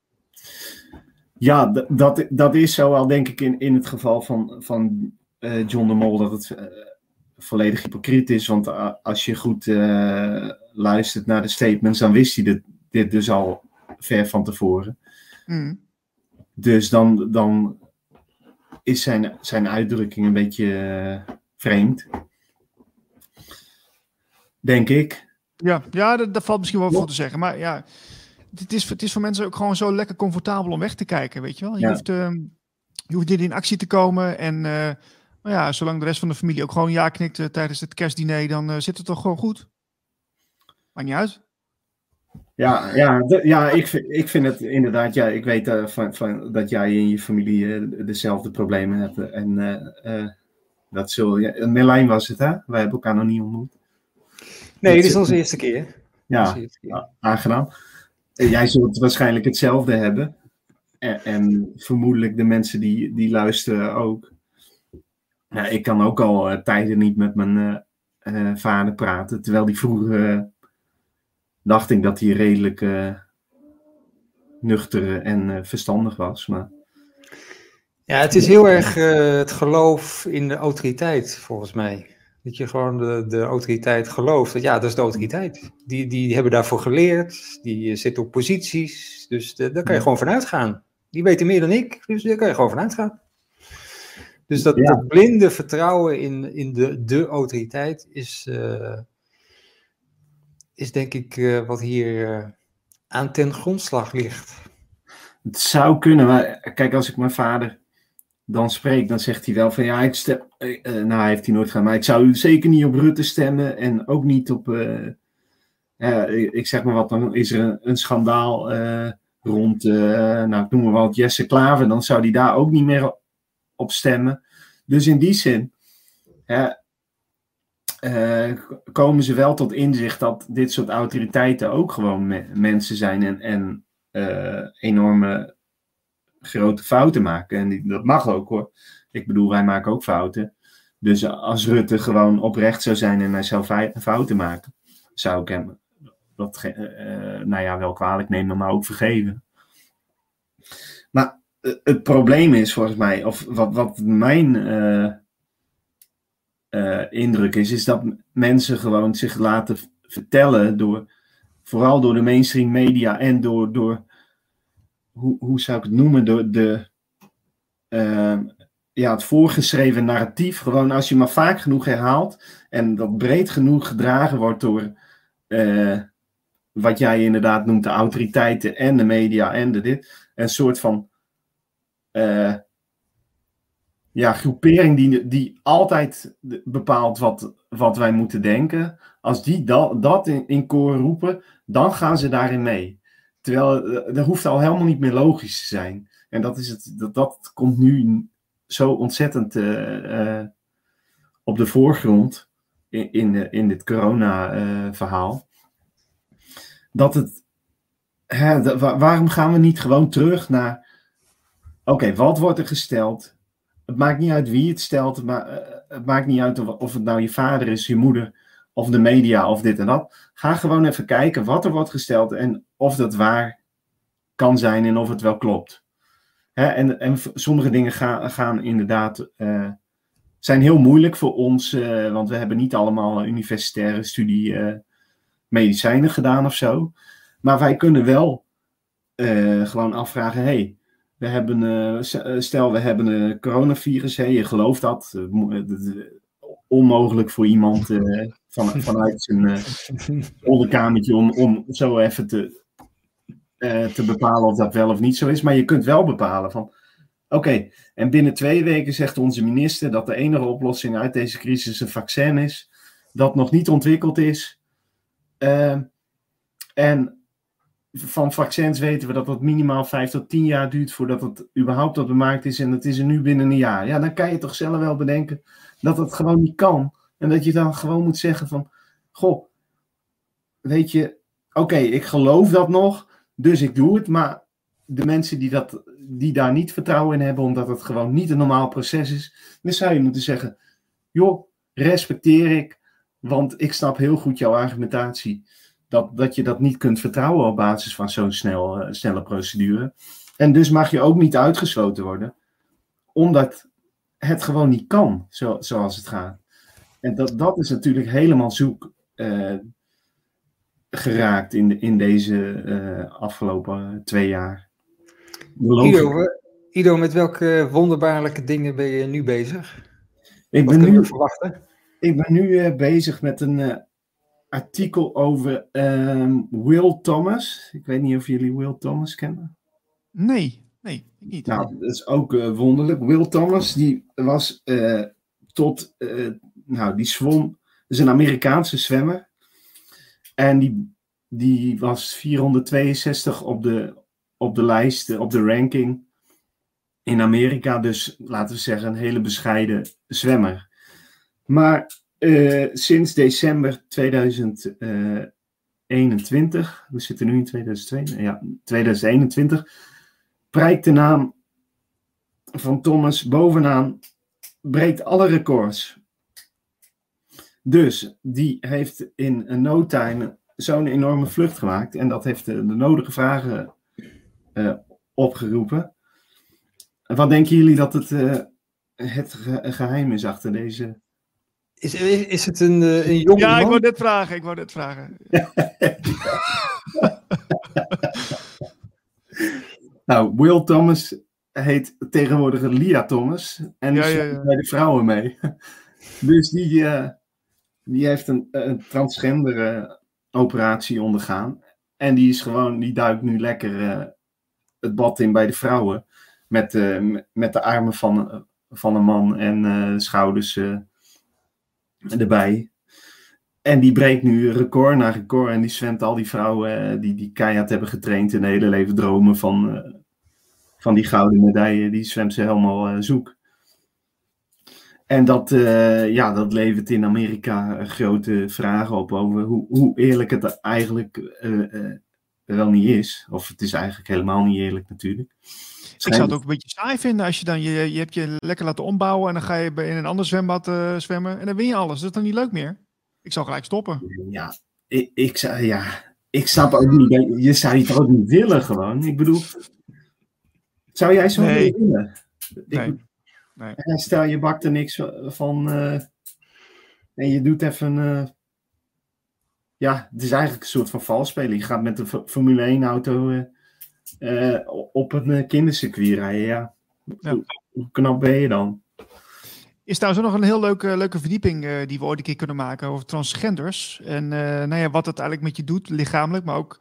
Ja, dat, dat is zo al denk ik in, in het geval van, van uh, John de Mol dat het uh, volledig hypocriet is. Want uh, als je goed luistert naar de statements, dan wist hij dit, dit dus al ver van tevoren. Mm. Dus dan, dan is zijn, zijn uitdrukking een beetje vreemd. Denk ik. Ja, ja dat, dat valt misschien wel voor te zeggen. Maar ja, het is, het is voor mensen ook gewoon zo lekker comfortabel om weg te kijken, weet je wel. Je, hoeft, uh, je hoeft niet in actie te komen. En uh, nou ja, zolang de rest van de familie ook gewoon ja knikt uh, tijdens het kerstdiner, dan zit het toch gewoon goed. Maakt niet uit. Ja, ja, de, ja ik, vind, ik vind het inderdaad, ja, ik weet uh, van, van, dat jij in je familie uh, dezelfde problemen hebt. En uh, dat zul je. Merlijn was het, hè? Wij hebben elkaar nog niet ontmoet. Nee, dit is onze eerste keer. Ja, eerste keer. aangenaam. Jij zult waarschijnlijk hetzelfde hebben. En, en, vermoedelijk de mensen die, die luisteren ook. Ik kan ook al tijden niet met mijn vader praten. Terwijl die vroeger dacht ik dat hij redelijk nuchter en verstandig was. Maar... Ja, het is heel erg het geloof in de autoriteit, volgens mij. Dat je gewoon de, de autoriteit gelooft. Dat, ja, dat is de autoriteit. Die, die hebben daarvoor geleerd. Die zitten op posities. Dus de, daar kan je gewoon vanuit gaan. Die weten meer dan ik. Dus daar kan je gewoon vanuit gaan. Dus dat, dat blinde vertrouwen in, in de, de autoriteit is, uh, is denk ik uh, wat hier uh, aan ten grondslag ligt. Het zou kunnen, maar kijk, als ik mijn vader dan spreekt, dan zegt hij wel van ja, ik uh, nou hij heeft hij nooit gedaan, maar ik zou zeker niet op Rutte stemmen en ook niet op, ja, ik zeg maar wat, dan is er een, schandaal rond, nou ik noem maar wat, Jesse Klaver, dan zou hij daar ook niet meer op stemmen. Dus in die zin komen ze wel tot inzicht dat dit soort autoriteiten ook gewoon me mensen zijn en, en enorme grote fouten maken. En dat mag ook hoor. Ik bedoel, wij maken ook fouten. Dus als Rutte gewoon oprecht zou zijn en hij zou fouten maken, zou ik hem dat, uh, nou ja, wel kwalijk nemen, maar ook vergeven. Maar het probleem is volgens mij, of wat, wat mijn uh, indruk is, is dat mensen gewoon zich laten vertellen door, vooral door de mainstream media en door, door hoe, hoe zou ik het noemen, de, de, uh, ja, het voorgeschreven narratief. Gewoon als je maar vaak genoeg herhaalt en dat breed genoeg gedragen wordt door uh, wat jij inderdaad noemt de autoriteiten en de media en de dit. Een soort van uh, ja, groepering die, die altijd bepaalt wat, wat wij moeten denken. Als die dat, in, in koor roepen, dan gaan ze daarin mee. Terwijl eh, dat hoeft al helemaal niet meer logisch te zijn. En dat, is het, dat, dat komt nu zo ontzettend uh, uh, op de voorgrond in, in, in dit corona-verhaal. dat het. Hè, waarom gaan we niet gewoon terug naar. Oké, wat wordt er gesteld? Het maakt niet uit wie het stelt. Maar, het maakt niet uit of, het nou je vader is, je moeder of de media of dit en dat. Ga gewoon even kijken wat er wordt gesteld en of dat waar kan zijn en of het wel klopt. En, en sommige dingen gaan, inderdaad, uh, zijn heel moeilijk voor ons, uh, want we hebben niet allemaal universitaire studie uh, medicijnen gedaan of zo. Maar wij kunnen wel gewoon afvragen, hey, we hebben, stel we hebben een coronavirus, hey, je gelooft dat, onmogelijk voor iemand uh, van, vanuit zijn onderkamertje om, om zo even te, te bepalen of dat wel of niet zo is. Maar je kunt wel bepalen van, oké, en binnen twee weken zegt onze minister dat de enige oplossing uit deze crisis een vaccin is, dat nog niet ontwikkeld is. en van vaccins weten we dat dat minimaal 5 tot 10 jaar duurt voordat het überhaupt op de markt is en het is er nu binnen een jaar. Ja, dan kan je toch zelf wel bedenken dat het gewoon niet kan. En dat je dan gewoon moet zeggen van, goh, weet je, oké, ik geloof dat nog, dus ik doe het, maar de mensen die, dat, die daar niet vertrouwen in hebben, omdat het gewoon niet een normaal proces is, dan zou je moeten zeggen, joh, respecteer ik, want ik snap heel goed jouw argumentatie dat, dat je dat niet kunt vertrouwen op basis van zo'n snel, uh, snelle procedure. En dus mag je ook niet uitgesloten worden, omdat het gewoon niet kan zo, zoals het gaat. En dat, dat is natuurlijk helemaal zoek uh, geraakt in, in deze uh, afgelopen twee jaar. Ido, Ido, met welke wonderbaarlijke dingen ben je nu bezig? Ik ben nu, verwachten? Ik ben nu bezig met een artikel over um, Will Thomas. Ik weet niet of jullie Will Thomas kennen. Nee, nee, niet. Nou, dat is ook uh, wonderlijk. Will Thomas, die was uh, tot, uh, nou, die zwom, is een Amerikaanse zwemmer. En die, die was 462 op de, op de lijst, op de ranking in Amerika. Dus laten we zeggen, een hele bescheiden zwemmer. Maar uh, sinds december 2021, we zitten nu in 2022, ja, 2021, prijkt de naam van Thomas bovenaan, breekt alle records. Dus die heeft in no time zo'n enorme vlucht gemaakt en dat heeft de, nodige vragen uh, opgeroepen. Wat denken jullie dat het, het geheim is achter deze is, is het een, eh, een jonge Ja, man? ik wou dit vragen. Ik wou dit vragen. nou, Will Thomas heet tegenwoordig Lia Thomas. En Ja, die ja, bij de vrouwen mee. dus die, eh, die heeft een, een transgender eh, operatie ondergaan. En die is gewoon, die duikt nu lekker eh, het bad in bij de vrouwen. Met, eh, met de armen van, van een man en eh, de schouders eh, erbij. En die breekt nu record na record. En die zwemt al die vrouwen eh, die, die keihard hebben getraind in hun hele leven dromen van, eh, van die gouden medaille. Die zwemt ze helemaal eh, zoek. En dat, ja, dat levert in Amerika grote vragen op over hoe, hoe eerlijk het eigenlijk wel niet is. Of het is eigenlijk helemaal niet eerlijk natuurlijk. Ik zou het ook een beetje saai vinden als je dan, je, je hebt je lekker laten ombouwen en dan ga je in een ander zwembad eh, zwemmen en dan win je alles. Dat is dan niet leuk meer? Ik zou gelijk stoppen. Ja, ik, ik, zou- ja, ik snap ook niet. Je zou toch ook niet willen gewoon. Ik bedoel, zou jij zo Nee. willen? Ik, Nee. Stel je bakt er niks van eh, en je doet even. eh, ja, het is eigenlijk een soort van valspelen. Je gaat met een Formule 1 auto eh, op een eh, kindercircuit rijden. Ja. Ja. Hoe, hoe knap ben je dan? Is trouwens ook nog een heel leuke, leuke verdieping eh, die we ooit een keer kunnen maken over transgenders. En nou ja, wat het eigenlijk met je doet, lichamelijk, maar ook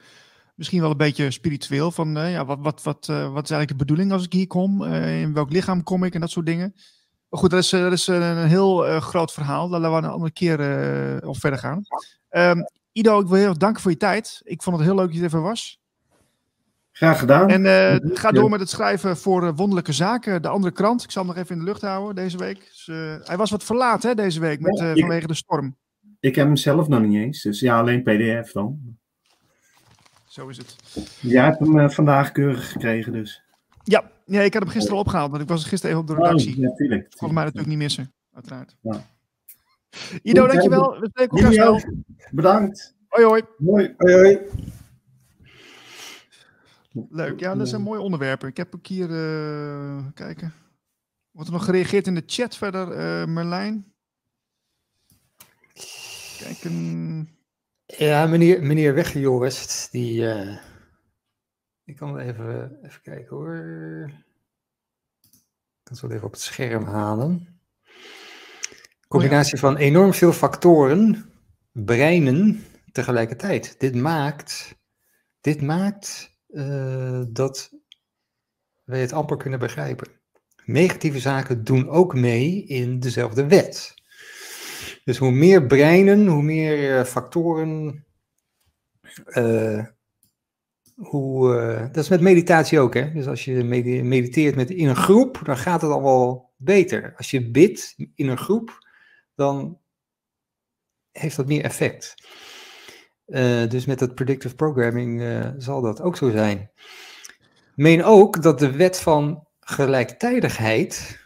misschien wel een beetje spiritueel. Van ja, wat, wat, wat, wat is eigenlijk de bedoeling als ik hier kom? In welk lichaam kom ik en dat soort dingen. Maar goed, dat is, dat is een heel groot verhaal. Daar laten we een andere keer op verder gaan. Ehm, Ido, ik wil heel erg danken voor je tijd. Ik vond het heel leuk dat je er even was. Graag gedaan. En eh, ga door met het schrijven voor eh, Wonderlijke Zaken, de andere krant. Ik zal hem nog even in de lucht houden deze week. Dus, eh, hij was wat verlaat hè, deze week met, Ja, eh, ik- vanwege de storm. Ik heb hem zelf nog niet eens. Dus ja, alleen PDF dan. Zo is het. Jij hebt hem vandaag keurig gekregen, dus. Ja, ja, ik had hem gisteren opgehaald, want ik was gisteren even op de redactie. Oh, ja, tuurlijk. Volgens mij natuurlijk niet missen, uiteraard. Ja. Ido, dankjewel. We spreken elkaar snel. Bedankt. Hoi, hoi. Hoi. Hoi, hoi. Leuk. Ja, dat zijn mooie onderwerpen. Ik heb ook hier, eh, kijken. Wordt er nog gereageerd in de chat verder, eh, Merlijn? Kijken. Ja, meneer, meneer Weggejorst, die... eh ik kan even, even kijken hoor. Ik kan het wel even op het scherm halen. Combinatie van enorm veel factoren, breinen tegelijkertijd. Dit maakt, dit maakt eh, dat wij het amper kunnen begrijpen. Negatieve zaken doen ook mee in dezelfde wet. Dus hoe meer breinen, hoe meer eh, factoren eh, hoe, dat is met meditatie ook, hè? Dus als je mediteert met, in een groep, dan gaat het allemaal beter. Als je bidt in een groep, dan heeft dat meer effect. Uh, dus met het predictive programming uh, zal dat ook zo zijn. Meen ook dat de wet van gelijktijdigheid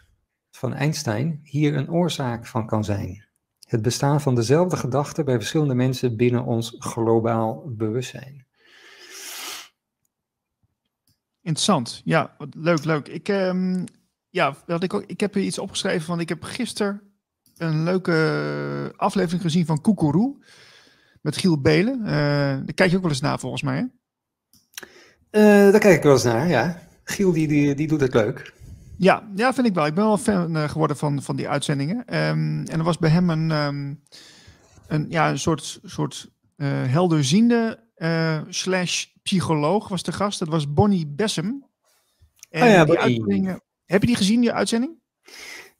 van Einstein hier een oorzaak van kan zijn. Het bestaan van dezelfde gedachten bij verschillende mensen binnen ons globaal bewustzijn. Interessant. Ja, leuk, leuk. Ik, um, ja, dat ik, ook, ik heb hier iets opgeschreven van. Ik heb gisteren een leuke aflevering gezien van Koekeroe met Giel Belen. Uh, daar kijk je ook wel eens naar volgens mij, hè? Uh, daar kijk ik wel eens naar, ja. Giel die, die, die doet het leuk. Ja, ja, vind ik wel. Ik ben wel fan uh, geworden van, van die uitzendingen. Um, en er was bij hem een, um, een, ja, een soort, soort helderziende slash psycholoog was de gast. Dat was Bonnie Bessem. En oh ja, die uitzendingen, heb je die gezien, die uitzending?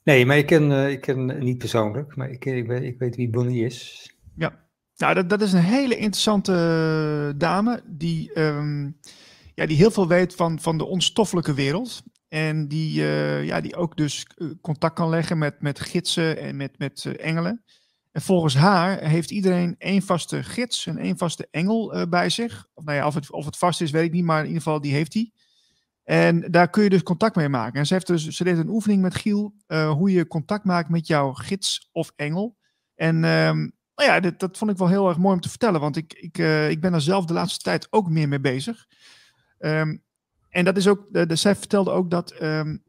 Nee, maar ik ken, uh, ik ken niet persoonlijk, maar ik, ik, weet, ik weet wie Bonnie is. Ja, nou, dat, dat is een hele interessante eh, dame die, um, ja, die heel veel weet van, van de onstoffelijke wereld. En die, uh, ja, die ook dus contact kan leggen met, met gidsen en met, met engelen. En volgens haar heeft iedereen één vaste gids en één vaste engel bij zich. Of, nou ja, of, het, of het vast is, weet ik niet, maar in ieder geval die heeft hij. En daar kun je dus contact mee maken. En ze, heeft dus, ze deed een oefening met Giel, hoe je contact maakt met jouw gids of engel. En um, nou ja, dat vond ik wel heel erg mooi om te vertellen, want ik, ik, uh, ik ben er zelf de laatste tijd ook meer mee bezig. Um, en dat is ook, de, de, zij vertelde ook dat um,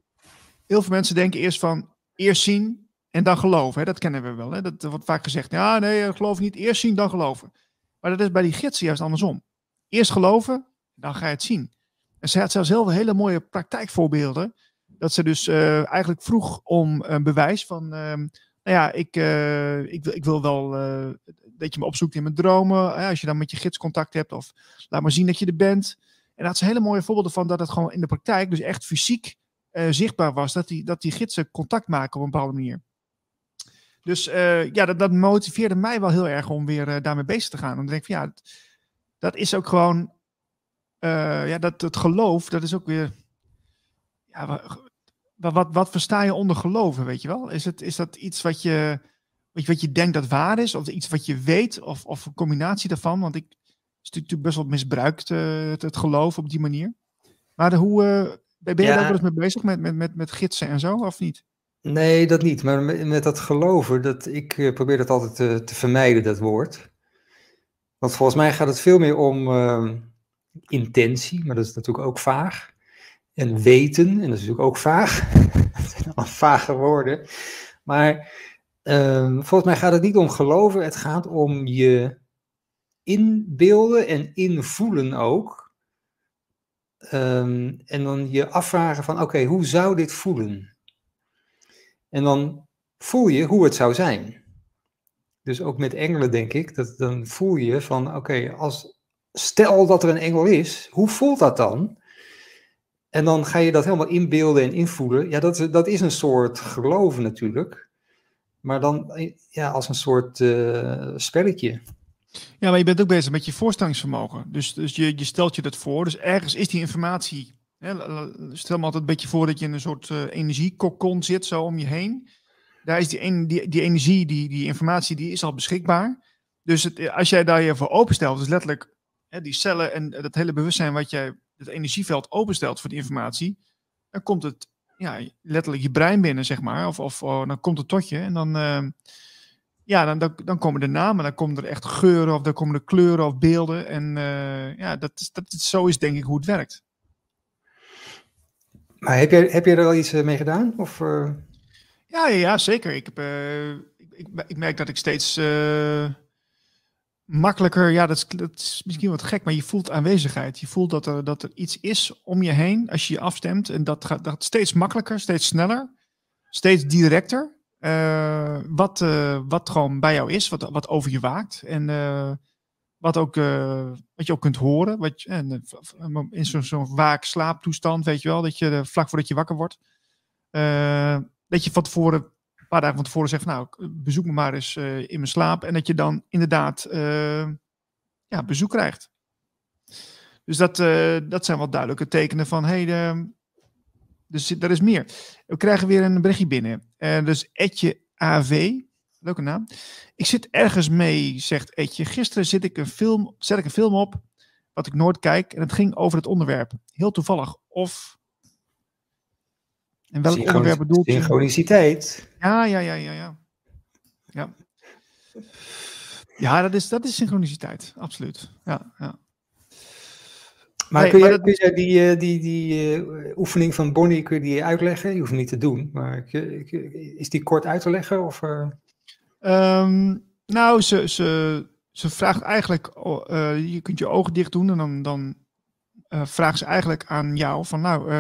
heel veel mensen denken eerst van, eerst zien en dan geloven. Hè? Dat kennen we wel. Hè? Dat wordt vaak gezegd, ja nee, geloof niet, eerst zien, dan geloven. Maar dat is bij die gidsen juist andersom. Eerst geloven, dan ga je het zien. En ze had zelfs heel hele mooie praktijkvoorbeelden. Dat ze dus eigenlijk vroeg om een bewijs van, uh, nou ja, ik, uh, ik, wil, ik wil wel uh, dat je me opzoekt in mijn dromen. als je dan met je gids contact hebt of laat maar zien dat je er bent. En had ze hele mooie voorbeelden van dat het gewoon in de praktijk dus echt fysiek zichtbaar was. Dat die, dat die gidsen contact maken op een bepaalde manier. Dus ja, dat, dat motiveerde mij wel heel erg om weer daarmee bezig te gaan. Dan denk ik van ja, dat, dat is ook gewoon ja, dat, het geloof, dat is ook weer. Ja, wat, wat, wat versta je onder geloven, weet je wel? Is, het, is dat iets wat je, weet je, wat je denkt dat waar is, of iets wat je weet, of, of een combinatie daarvan? Want ik is natuurlijk best wel misbruikt, uh, het, het, geloof op die manier. Maar hoe, uh, ben je ja. daar wel eens mee bezig met, met, met, met gidsen en zo, of niet? Nee, dat niet. Maar met, met dat geloven, dat, ik uh, probeer dat altijd te, te, vermijden, dat woord. Want volgens mij gaat het veel meer om ehm, intentie, maar dat is natuurlijk ook vaag. En weten, en dat is natuurlijk ook vaag. dat zijn allemaal vage woorden. Maar um, volgens mij gaat het niet om geloven, het gaat om je inbeelden en invoelen ook. Um, en dan je afvragen van, oké, hoe zou dit voelen? En dan voel je hoe het zou zijn. Dus ook met engelen denk ik, dat dan voel je van, oké, als stel dat er een engel is, hoe voelt dat dan? En dan ga je dat helemaal inbeelden en invoelen. Ja, dat, dat is een soort geloven natuurlijk. Maar dan ja, als een soort uh, spelletje. Ja, maar je bent ook bezig met je voorstellingsvermogen. Dus, dus je, je stelt je dat voor. Dus ergens is die informatie. Hè, stel me altijd een beetje voor dat je in een soort uh, energiekokon zit, zo om je heen. Daar is die, die, die energie, die, die informatie, die is al beschikbaar. Dus het, als jij daar je voor openstelt, dus letterlijk hè, die cellen en dat hele bewustzijn wat jij, het energieveld openstelt voor die informatie, dan komt het ja, letterlijk je brein binnen, zeg maar. Of, of oh, dan komt het tot je en dan, uh, ja, dan, dan, dan, komen de namen, dan komen er echt geuren of dan komen er kleuren of beelden. En uh, ja, dat, is, dat is, zo is denk ik hoe het werkt. Maar heb je, heb je er al iets eh, mee gedaan? Of, ja, ja, ja, zeker. Ik, heb, ik, ik, ik, merk dat ik steeds makkelijker, ja, dat is, is, misschien wat gek, maar je voelt aanwezigheid. Je voelt dat er, dat er iets is om je heen als je je afstemt. En dat gaat, dat steeds makkelijker, steeds sneller, steeds directer. Uh, wat, uh, wat gewoon bij jou is, wat, wat over je waakt. En uh, wat, ook, wat je ook kunt horen. Wat je, in zo'n zo waak-slaaptoestand, weet je wel, dat je vlak voordat je wakker wordt. dat je van tevoren paar dagen van tevoren zegt, nou, bezoek me maar eens uh, in mijn slaap. En dat je dan inderdaad uh, ja, bezoek krijgt. Dus dat, dat zijn wel duidelijke tekenen van, hé, hey, dus er is meer. We krijgen weer een berichtje binnen. Dus Etje AV, leuke naam. Ik zit ergens mee, zegt Etje. Gisteren zit ik een film, zet ik een film op, wat ik nooit kijk, en het ging over het onderwerp. Heel toevallig. Of en welk onderwerp bedoelt je? Synchroniciteit. Ja, ja, ja, ja, ja. Ja, ja dat, is, dat is synchroniciteit, absoluut. Ja, ja. Maar kun, je, kun je die, eh, die, die uh, oefening van Bonnie kun je die uitleggen? Je hoeft niet te doen, maar is die kort uit te leggen? Of, uh... um, nou, ze, ze, ze vraagt eigenlijk, uh, je kunt je ogen dicht doen en dan, dan vraagt ze eigenlijk aan jou van nou,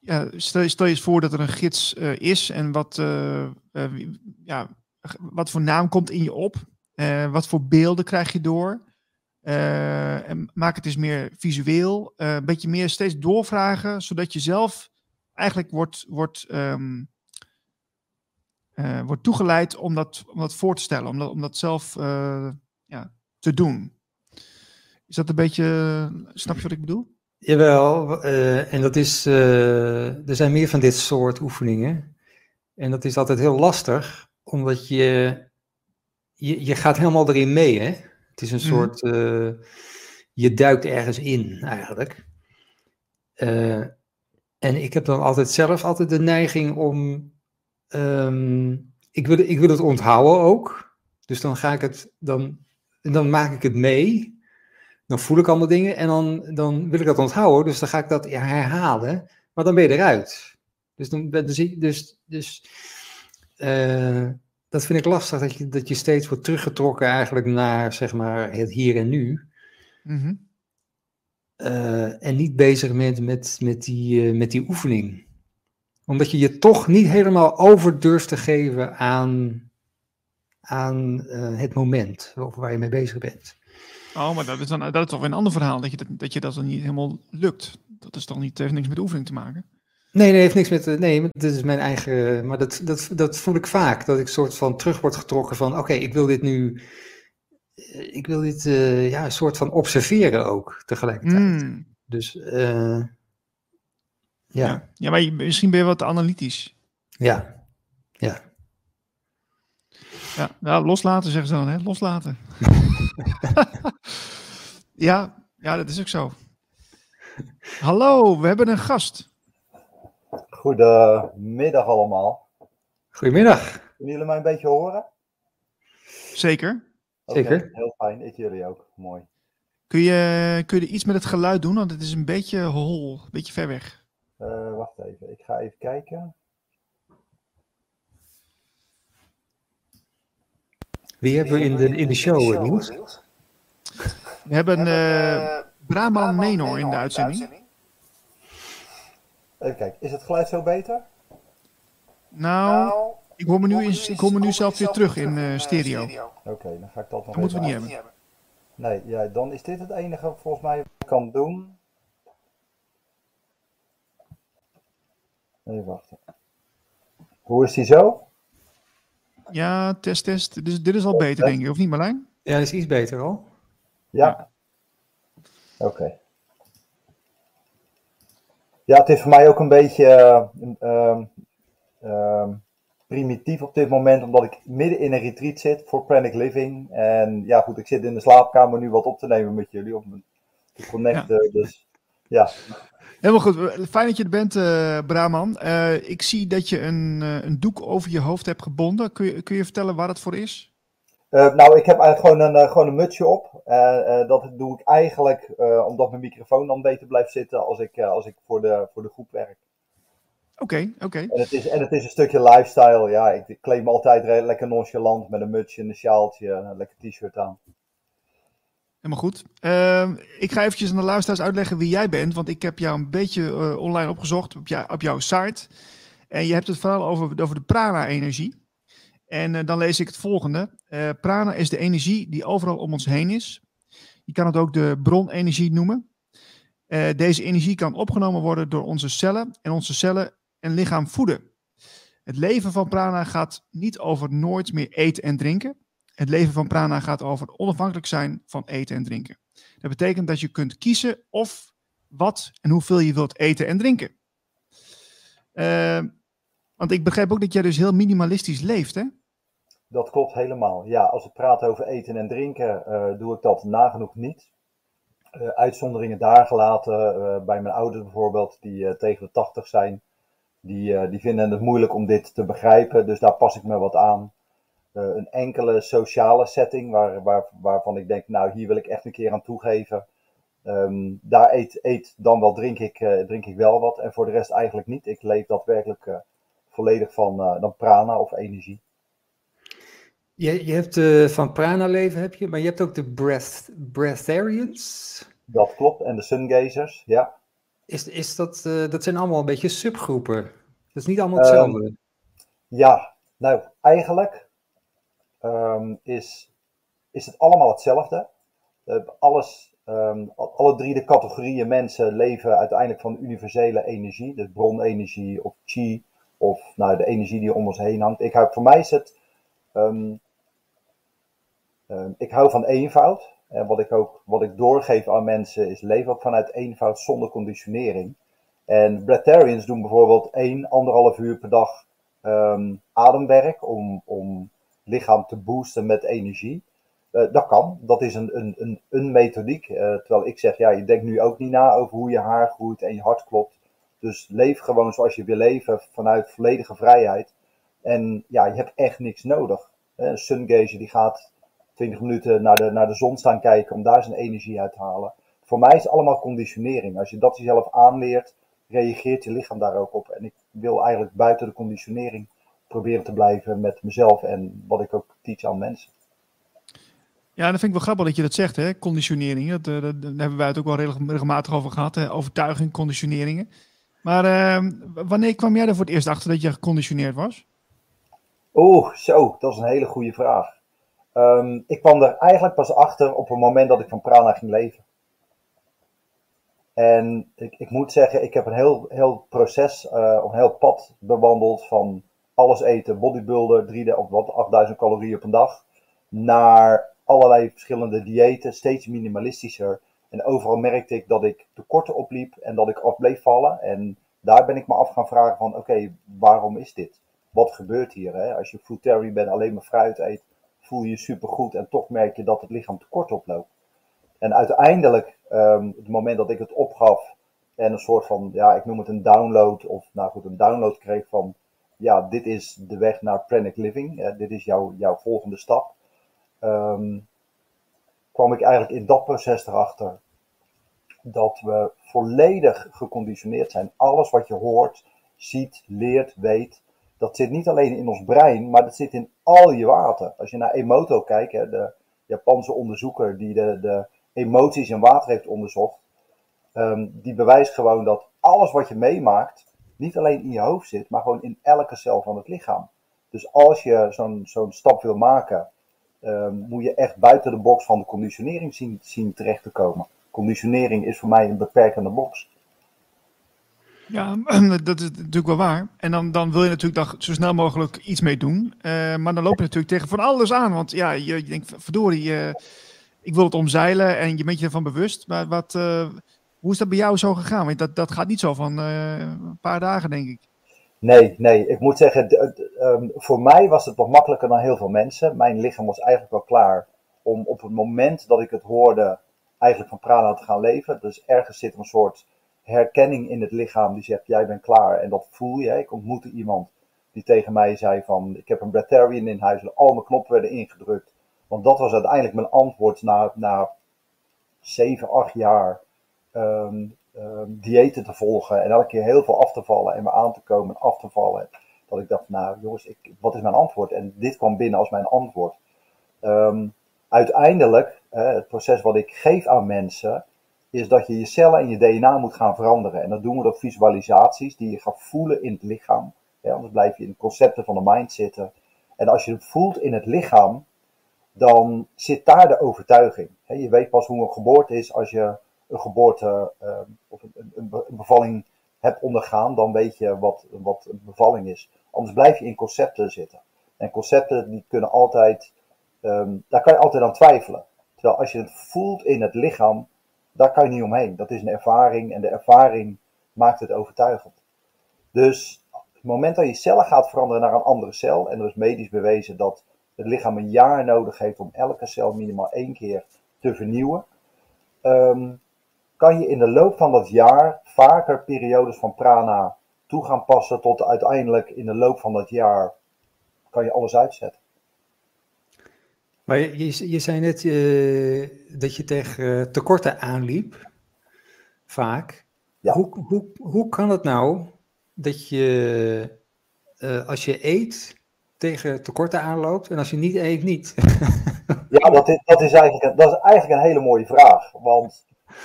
ja, stel, stel je eens voor dat er een gids uh, is en wat, uh, ja, wat voor naam komt in je op? wat voor beelden krijg je door? maak het eens meer visueel. een beetje meer steeds doorvragen, zodat je zelf eigenlijk wordt, wordt, um, wordt toegeleid om dat, om dat voor te stellen, om dat, om dat zelf ja, te doen. Is dat een beetje, snap je wat ik bedoel? Jawel, uh, en dat is, uh, er zijn meer van dit soort oefeningen. En dat is altijd heel lastig, omdat je, je, je gaat helemaal erin mee, hè. Het is een mhm. soort, uh, je duikt ergens in, eigenlijk. en ik heb dan altijd zelf altijd de neiging om, um, ik, wil, ik wil het onthouden ook. Dus dan ga ik het, dan, dan maak ik het mee dan voel ik allemaal dingen en dan, dan wil ik dat onthouden. Dus dan ga ik dat herhalen. Maar dan ben je eruit. Dus, dan, dus, dus, dus uh, dat vind ik lastig, dat je, dat je steeds wordt teruggetrokken eigenlijk naar zeg maar, het hier en nu. Mm uh, en niet bezig met, met, met, die, uh, met die oefening. Omdat je je toch niet helemaal over durft te geven aan, aan het moment waar je mee bezig bent. Oh, maar dat is, dan, dat is toch weer een ander verhaal, dat je dat, dat, je dat dan niet helemaal lukt. Dat is toch niet, heeft niks met oefening te maken? Nee, nee, heeft niks met. Nee, dit is mijn eigen. Maar dat, dat, dat voel ik vaak. Dat ik soort van terug word getrokken van: oké, ik wil dit nu. Eh, ik wil dit uh, ja, een soort van observeren ook tegelijkertijd. Mm. Dus. Uh, ja. ja. Ja, maar misschien ben je wat analytisch. Ja. Ja. Ja, nou, loslaten zeggen ze dan, hè? Loslaten. ja, ja, dat is ook zo. Hallo, we hebben een gast. Goedemiddag allemaal. Goedemiddag. Kunnen jullie mij een beetje horen? Zeker. Zeker. Heel fijn, ik jullie ook. Mooi. Kun je, kun je iets met het geluid doen? Want het is een beetje hol, een beetje ver weg. Uh, wacht even, ik ga even kijken. Wie hebben we in de, in de show, Niels? We hebben uh, Brahman Menor in de uitzending. Even kijken, is het geluid zo beter? Nou, nou ik hoor me nu, in, ik hoor me nu zelf weer terug in uh, stereo. Oké, dan ga ik dat nog Dat moeten we niet hebben. Nee, ja, dan is dit het enige volgens mij wat ik kan doen. Even wachten. Hoe is die zo? Ja, test, test. Dus dit is al beter, denk je, of niet, Marlijn? Ja, dat is iets beter al. Ja. Oké. Ja, het is voor mij ook een beetje uh, primitief op dit moment, omdat ik midden in een retreat zit voor Pranic Living. En ja, goed, ik zit in de slaapkamer nu wat op te nemen met jullie, op mijn te connecten. Dus ja. Helemaal goed. Fijn dat je er bent, uh, Brahman. Uh, ik zie dat je een, uh, een doek over je hoofd hebt gebonden. Kun je, kun je vertellen waar het voor is? nou, ik heb eigenlijk gewoon een, gewoon een mutsje op. dat doe ik eigenlijk omdat mijn microfoon dan beter blijft zitten als ik, als ik voor, de, voor de groep werk. Oké, oké. En, het is, en het is een stukje lifestyle. Ja, ik, ik kleed me altijd lekker nonchalant met een mutsje en een sjaaltje, een lekker t-shirt aan. Helemaal goed. Uh, ik ga eventjes aan de luisteraars uitleggen wie jij bent, want ik heb jou een beetje uh, online opgezocht op, op jouw site. En je hebt het vooral over, over de prana-energie. En uh, dan lees ik het volgende. Uh, prana is de energie die overal om ons heen is. Je kan het ook de bronenergie noemen. deze energie kan opgenomen worden door onze cellen en onze cellen en lichaam voeden. Het leven van prana gaat niet over nooit meer eten en drinken, Het leven van prana gaat over onafhankelijk zijn van eten en drinken. Dat betekent dat je kunt kiezen of wat en hoeveel je wilt eten en drinken. Uh, want ik begrijp ook dat jij dus heel minimalistisch leeft, hè? Dat klopt helemaal. Ja, als het praat over eten en drinken, uh, doe ik dat nagenoeg niet. Uh, uitzonderingen daar gelaten. Bij mijn ouders bijvoorbeeld, die tegen de 80 zijn. Die, die vinden het moeilijk om dit te begrijpen, dus daar pas ik me wat aan. Een enkele sociale setting waar, waar, waarvan ik denk, nou hier wil ik echt een keer aan toegeven. Um, daar eet, eet dan wel, drink ik, drink ik wel wat. En voor de rest eigenlijk niet. Ik leef daadwerkelijk volledig van dan prana of energie. Je, je hebt uh, van prana leven heb je, maar je hebt ook de breath, breatharians. Dat klopt, en de sungazers, ja. Is, is dat, uh, dat zijn allemaal een beetje subgroepen. Dat is niet allemaal hetzelfde. Um, ja, nou eigenlijk um, is, is het allemaal hetzelfde. Alles, um, alle drie de categorieën mensen leven uiteindelijk van universele energie. Dus bronenergie of chi of nou, de energie die om ons heen hangt. Ik heb, voor mij is het um, ik hou van eenvoud. En wat ik ook wat ik doorgeef aan mensen is ook vanuit eenvoud zonder conditionering. En breatharians doen bijvoorbeeld één, anderhalf uur per dag ademwerk om, om lichaam te boosten met energie. Uh, dat kan. Dat is een, een, een, een methodiek. Uh, terwijl ik zeg, ja, je denkt nu ook niet na over hoe je haar groeit en je hart klopt. Dus leef gewoon zoals je wil leven vanuit volledige vrijheid. En ja, je hebt echt niks nodig. Een sungazer die gaat 20 minuten naar de, naar de zon staan kijken om daar zijn energie uit te halen. Voor mij is het allemaal conditionering. Als je dat jezelf aanleert, reageert je lichaam daar ook op. En ik wil eigenlijk buiten de conditionering proberen te blijven met mezelf en wat ik ook teach aan mensen. Ja, dat vind ik wel grappig dat je dat zegt, hè? conditionering. Dat, dat, daar hebben wij het ook wel regelmatig over gehad, hè? overtuiging, conditioneringen. Maar uh, wanneer kwam jij er voor het eerst achter dat je geconditioneerd was? Oeh, zo, dat is een hele goede vraag. Um, ik kwam er eigenlijk pas achter op het moment dat ik van prana ging leven. En ik, ik moet zeggen, ik heb een heel, heel proces, uh, een heel pad bewandeld van alles eten, bodybuilder, 3 of wat, 8000 calorieën een dag, naar allerlei verschillende diëten, steeds minimalistischer. En overal merkte ik dat ik tekorten opliep en dat ik af bleef vallen. En daar ben ik me af gaan vragen van, oké, waarom is dit? Wat gebeurt hier? Hè? Als je fruitarian bent, alleen maar fruit eet, voel je je supergoed en toch merk je dat het lichaam tekort oploopt. En uiteindelijk, um, het moment dat ik het opgaf en een soort van, ja, ik noem het een download, of nou goed, een download kreeg van, ja, dit is de weg naar pranic living, dit is jouw, jouw volgende stap, um, kwam ik eigenlijk in dat proces erachter dat we volledig geconditioneerd zijn. Alles wat je hoort, ziet, leert, weet, dat zit niet alleen in ons brein, maar dat zit in al je water. Als je naar Emoto kijkt, hè, de Japanse onderzoeker die de, de emoties in water heeft onderzocht, um, die bewijst gewoon dat alles wat je meemaakt, niet alleen in je hoofd zit, maar gewoon in elke cel van het lichaam. Dus als je zo'n zo'n stap wil maken, um, moet je echt buiten de box van de conditionering zien, zien terecht te komen. Conditionering is voor mij een beperkende box. Ja, dat is natuurlijk wel waar. En dan, dan wil je natuurlijk daar zo snel mogelijk iets mee doen. Uh, maar dan loop je natuurlijk tegen van alles aan. Want ja, je, denkt, verdorie, uh, ik wil het omzeilen en je bent je ervan bewust. Maar wat, uh, hoe is dat bij jou zo gegaan? Want dat, dat gaat niet zo van een paar dagen, denk ik. Nee, nee. Ik moet zeggen, um, voor mij was het wat makkelijker dan heel veel mensen. Mijn lichaam was eigenlijk wel klaar om op het moment dat ik het hoorde, eigenlijk van prana te gaan leven. Dus ergens zit een soort herkenning in het lichaam die zegt, jij bent klaar. En dat voel je. Ik ontmoette iemand die tegen mij zei van, ik heb een breatharian in huis. Al mijn knoppen werden ingedrukt. Want dat was uiteindelijk mijn antwoord na, na 7, 8 jaar um, diëten te volgen. En elke keer heel veel af te vallen en me aan te komen en af te vallen. Dat ik dacht, nou jongens, ik, wat is mijn antwoord? En dit kwam binnen als mijn antwoord. Um, uiteindelijk, het proces wat ik geef aan mensen, is dat je je cellen en je DNA moet gaan veranderen. En dat doen we door visualisaties die je gaat voelen in het lichaam. Anders blijf je in concepten van de mind zitten. En als je het voelt in het lichaam, dan zit daar de overtuiging. Je weet pas hoe een geboorte is als je een geboorte uh, of een, een, bevalling hebt ondergaan, dan weet je wat, wat een bevalling is. Anders blijf je in concepten zitten. En concepten die kunnen altijd ehm, daar kan je altijd aan twijfelen. Terwijl als je het voelt in het lichaam, daar kan je niet omheen. Dat is een ervaring en de ervaring maakt het overtuigend. Dus het moment dat je cellen gaat veranderen naar een andere cel, en er is medisch bewezen dat het lichaam een jaar nodig heeft om elke cel minimaal één keer te vernieuwen, ehm, kan je in de loop van dat jaar vaker periodes van prana toe gaan passen tot uiteindelijk in de loop van dat jaar kan je alles uitzetten. Maar je, je zei net uh, dat je tegen uh, tekorten aanliep, vaak. Ja. Hoe, hoe, hoe kan het nou dat je, uh, als je eet, tegen tekorten aanloopt en als je niet eet, niet? ja, dat is, dat, is eigenlijk een, dat is eigenlijk een hele mooie vraag. Want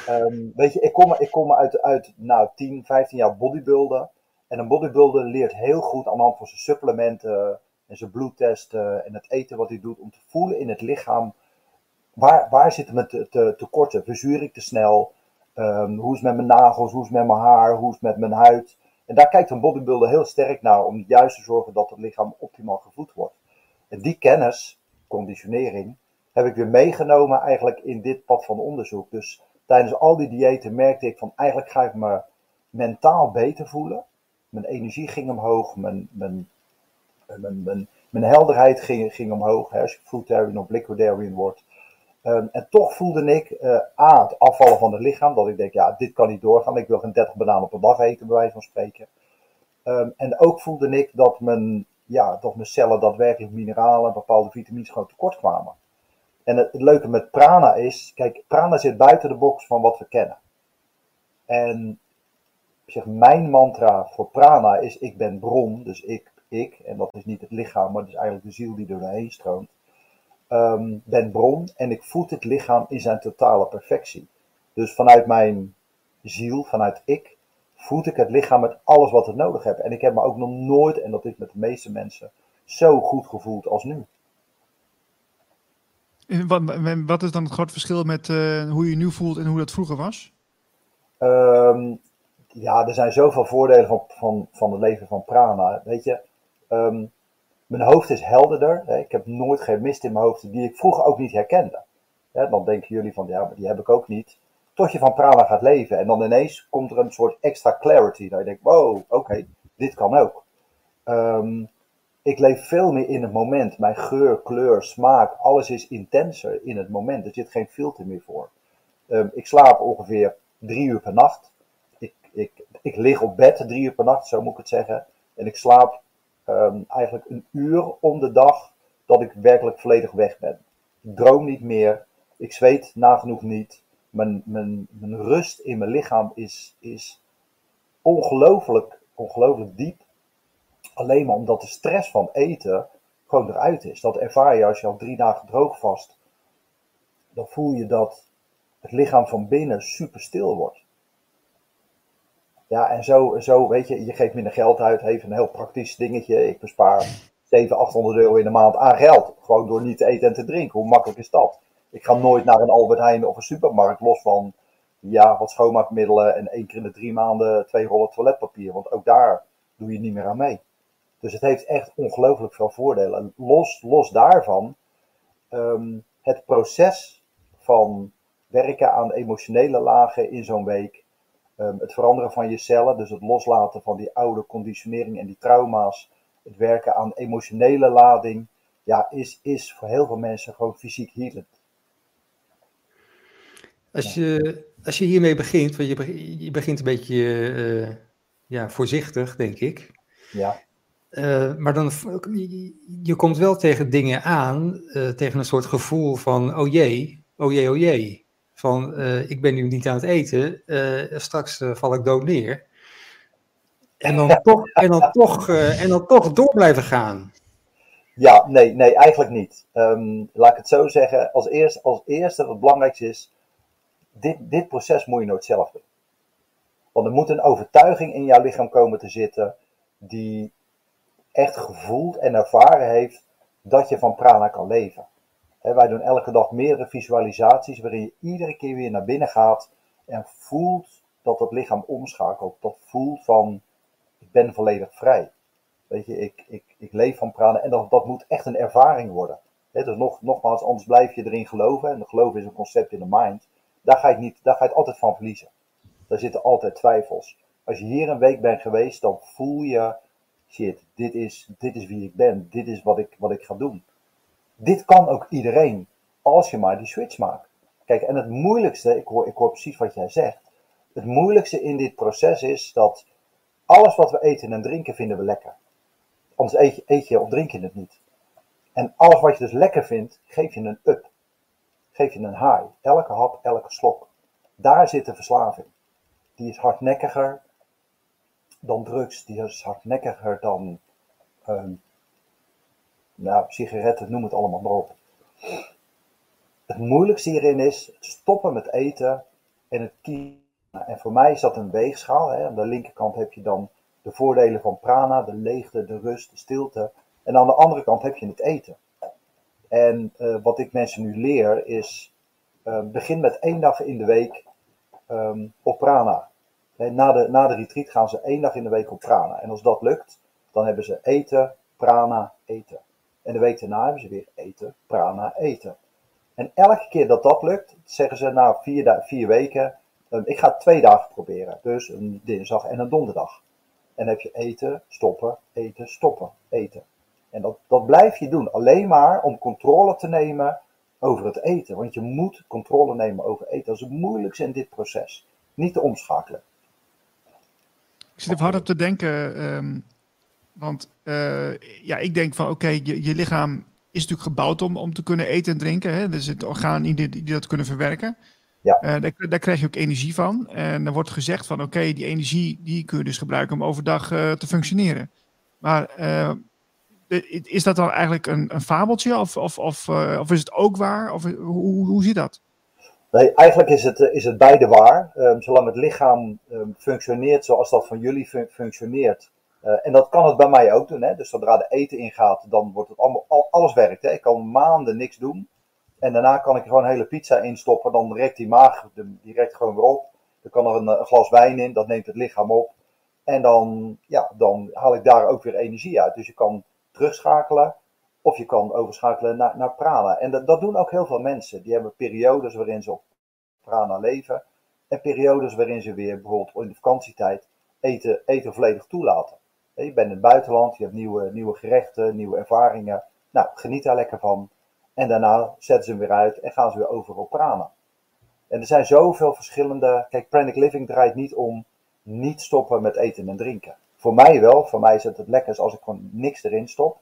um, weet je, ik kom, ik kom uit, uit nou, 10, 15 jaar bodybuilden. En een bodybuilder leert heel goed aan de hand van zijn supplementen en zijn bloedtesten en het eten wat hij doet, om te voelen in het lichaam waar, waar zitten mijn te, te, tekorten? Verzuur ik te snel? Um, hoe is het met mijn nagels? Hoe is het met mijn haar? Hoe is het met mijn huid? En daar kijkt een bodybuilder heel sterk naar om juist te zorgen dat het lichaam optimaal gevoed wordt. En die kennis, conditionering, heb ik weer meegenomen eigenlijk in dit pad van onderzoek. Dus tijdens al die diëten merkte ik van eigenlijk ga ik me mentaal beter voelen. Mijn energie ging omhoog, mijn, mijn, mijn, mijn, helderheid ging, ging omhoog. Hè, als je fruitarian of liquidarian wordt. Um, en toch voelde ik uh, A, het afvallen van het lichaam. Dat ik denk, ja, dit kan niet doorgaan. Ik wil geen 30 bananen per dag eten, bij wijze van spreken. Um, en ook voelde ik dat mijn, ja, dat mijn cellen daadwerkelijk mineralen, bepaalde vitamines gewoon tekort kwamen. En het, het, leuke met prana is, kijk, prana zit buiten de box van wat we kennen. En zeg, mijn mantra voor prana is, ik ben bron, dus ik, ik, en dat is niet het lichaam, maar het is eigenlijk de ziel die er doorheen stroomt um, ben bron en ik voed het lichaam in zijn totale perfectie. Dus vanuit mijn ziel, vanuit ik, voed ik het lichaam met alles wat het nodig heeft. En ik heb me ook nog nooit, en dat is met de meeste mensen, zo goed gevoeld als nu. Wat, wat is dan het grote verschil met uh, hoe je nu voelt en hoe dat vroeger was? Um, ja, er zijn zoveel voordelen van, van, van het leven van prana. Weet je, um, mijn hoofd is helderder. Hè. Ik heb nooit geen mist in mijn hoofd die ik vroeger ook niet herkende. Dan denken jullie van, ja, maar die heb ik ook niet. Tot je van prana gaat leven. En dan ineens komt er een soort extra clarity. Dat je denkt, wow, oké, dit kan ook. Um, ik leef veel meer in het moment. Mijn geur, kleur, smaak, alles is intenser in het moment. Er zit geen filter meer voor. Um, ik slaap ongeveer drie uur per nacht. Ik, ik, ik lig op bed drie uur per nacht, zo moet ik het zeggen. En ik slaap um, eigenlijk een uur om de dag dat ik werkelijk volledig weg ben. Ik droom niet meer, ik zweet nagenoeg niet. Mijn, mijn, mijn rust in mijn lichaam is, is ongelooflijk, ongelooflijk diep. Alleen maar omdat de stress van eten gewoon eruit is. Dat ervaar je als je al drie dagen droog vast. Dan voel je dat het lichaam van binnen super stil wordt. Ja, en zo, zo, weet je, je geeft minder geld uit. Even een heel praktisch dingetje. Ik bespaar 700, 800 euro in de maand aan geld. Gewoon door niet te eten en te drinken. Hoe makkelijk is dat? Ik ga nooit naar een Albert Heijn of een supermarkt los van ja, wat schoonmaakmiddelen en één keer in de drie maanden twee rollen toiletpapier. Want ook daar doe je niet meer aan mee. Dus het heeft echt ongelooflijk veel voordelen. Los, los daarvan, um, het proces van werken aan emotionele lagen in zo'n week Ehm, het veranderen van je cellen, dus het loslaten van die oude conditionering en die trauma's, het werken aan emotionele lading, ja, is, is voor heel veel mensen gewoon fysiek healend. Als je, als je hiermee begint, want je, je begint een beetje uh, ja, voorzichtig, denk ik. Ja. Uh, maar dan, je komt wel tegen dingen aan, uh, tegen een soort gevoel van, oh jee, oh jee, oh jee van uh, ik ben nu niet aan het eten, straks val ik dood neer. En dan toch, en dan toch, en dan toch door blijven gaan. Ja, nee, nee, eigenlijk niet. Um, laat ik het zo zeggen. Als eerste, als eerste wat belangrijkste is, dit, dit proces moet je nooit zelf doen. Want er moet een overtuiging in jouw lichaam komen te zitten die echt gevoeld en ervaren heeft dat je van prana kan leven wij doen elke dag meerdere visualisaties waarin je iedere keer weer naar binnen gaat en voelt dat het lichaam omschakelt. Dat voelt van, ik ben volledig vrij. Weet je, ik, ik, ik leef van prana en dat, dat moet echt een ervaring worden. dus nog, nogmaals, anders blijf je erin geloven. En geloof is een concept in de mind. Daar ga, je niet, daar ga je het altijd van verliezen. Daar zitten altijd twijfels. Als je hier een week bent geweest, dan voel je, shit, dit is, dit is wie ik ben. Dit is wat ik, wat ik ga doen. Dit kan ook iedereen, als je maar die switch maakt. Kijk, en het moeilijkste, ik hoor, ik hoor precies wat jij zegt. Het moeilijkste in dit proces is dat alles wat we eten en drinken vinden we lekker. Anders eet je, eet je of drink je het niet. En alles wat je dus lekker vindt, geef je een up. Geef je een high. Elke hap, elke slok. Daar zit de verslaving. Die is hardnekkiger dan drugs. Die is hardnekkiger dan um, nou, sigaretten, noem het allemaal maar op. Het moeilijkste hierin is stoppen met eten en het kiezen. En voor mij is dat een weegschaal. Hè. Aan de linkerkant heb je dan de voordelen van prana, de leegte, de rust, de stilte. En aan de andere kant heb je het eten. En uh, wat ik mensen nu leer is, uh, begin met één dag in de week um, op prana. Na, de, na de retreat gaan ze één dag in de week op prana. En als dat lukt, dan hebben ze eten, prana, eten. En de week daarna hebben ze weer eten, prana, eten. En elke keer dat dat lukt, zeggen ze na vier, vier weken, um, ik ga twee dagen proberen. Dus een dinsdag en een donderdag. En dan heb je eten, stoppen, eten, stoppen, eten. En dat, dat blijf je doen, alleen maar om controle te nemen over het eten. Want je moet controle nemen over eten. Dat is het moeilijkste in dit proces. Niet te omschakelen. Ik zit even hard op te denken, um, want uh, ja, ik denk van oké, okay, je, je lichaam is natuurlijk gebouwd om, om te kunnen eten en drinken. Hè? Er zitten organen in die, die dat kunnen verwerken. Ja. Uh, daar, daar, krijg je ook energie van. En er wordt gezegd van oké, okay, die energie die kun je dus gebruiken om overdag uh, te functioneren. Maar is dat dan eigenlijk een, een fabeltje of, of, of, of is het ook waar? Of, hoe, hoe zit dat? Nee, eigenlijk is het, is het beide waar. Um, zolang het lichaam um, functioneert zoals dat van jullie fun functioneert. Uh, en dat kan het bij mij ook doen. Hè? Dus zodra de eten ingaat, dan wordt het allemaal, al, alles werkt. Hè? Ik kan maanden niks doen. En daarna kan ik gewoon een hele pizza instoppen. Dan rekt die maag die rekt gewoon weer op. Er kan er een, een glas wijn in, dat neemt het lichaam op. En dan, ja, dan haal ik daar ook weer energie uit. Dus je kan terugschakelen. Of je kan overschakelen naar, naar prana. En dat, dat doen ook heel veel mensen. Die hebben periodes waarin ze op prana leven. En periodes waarin ze weer bijvoorbeeld in de vakantietijd eten, eten volledig toelaten. Je bent in het buitenland, je hebt nieuwe, nieuwe gerechten, nieuwe ervaringen. Nou, geniet daar lekker van. En daarna zetten ze hem weer uit en gaan ze weer over op prana. En er zijn zoveel verschillende. Kijk, Pranic Living draait niet om niet stoppen met eten en drinken. Voor mij wel. Voor mij is het lekkerst als ik gewoon niks erin stop.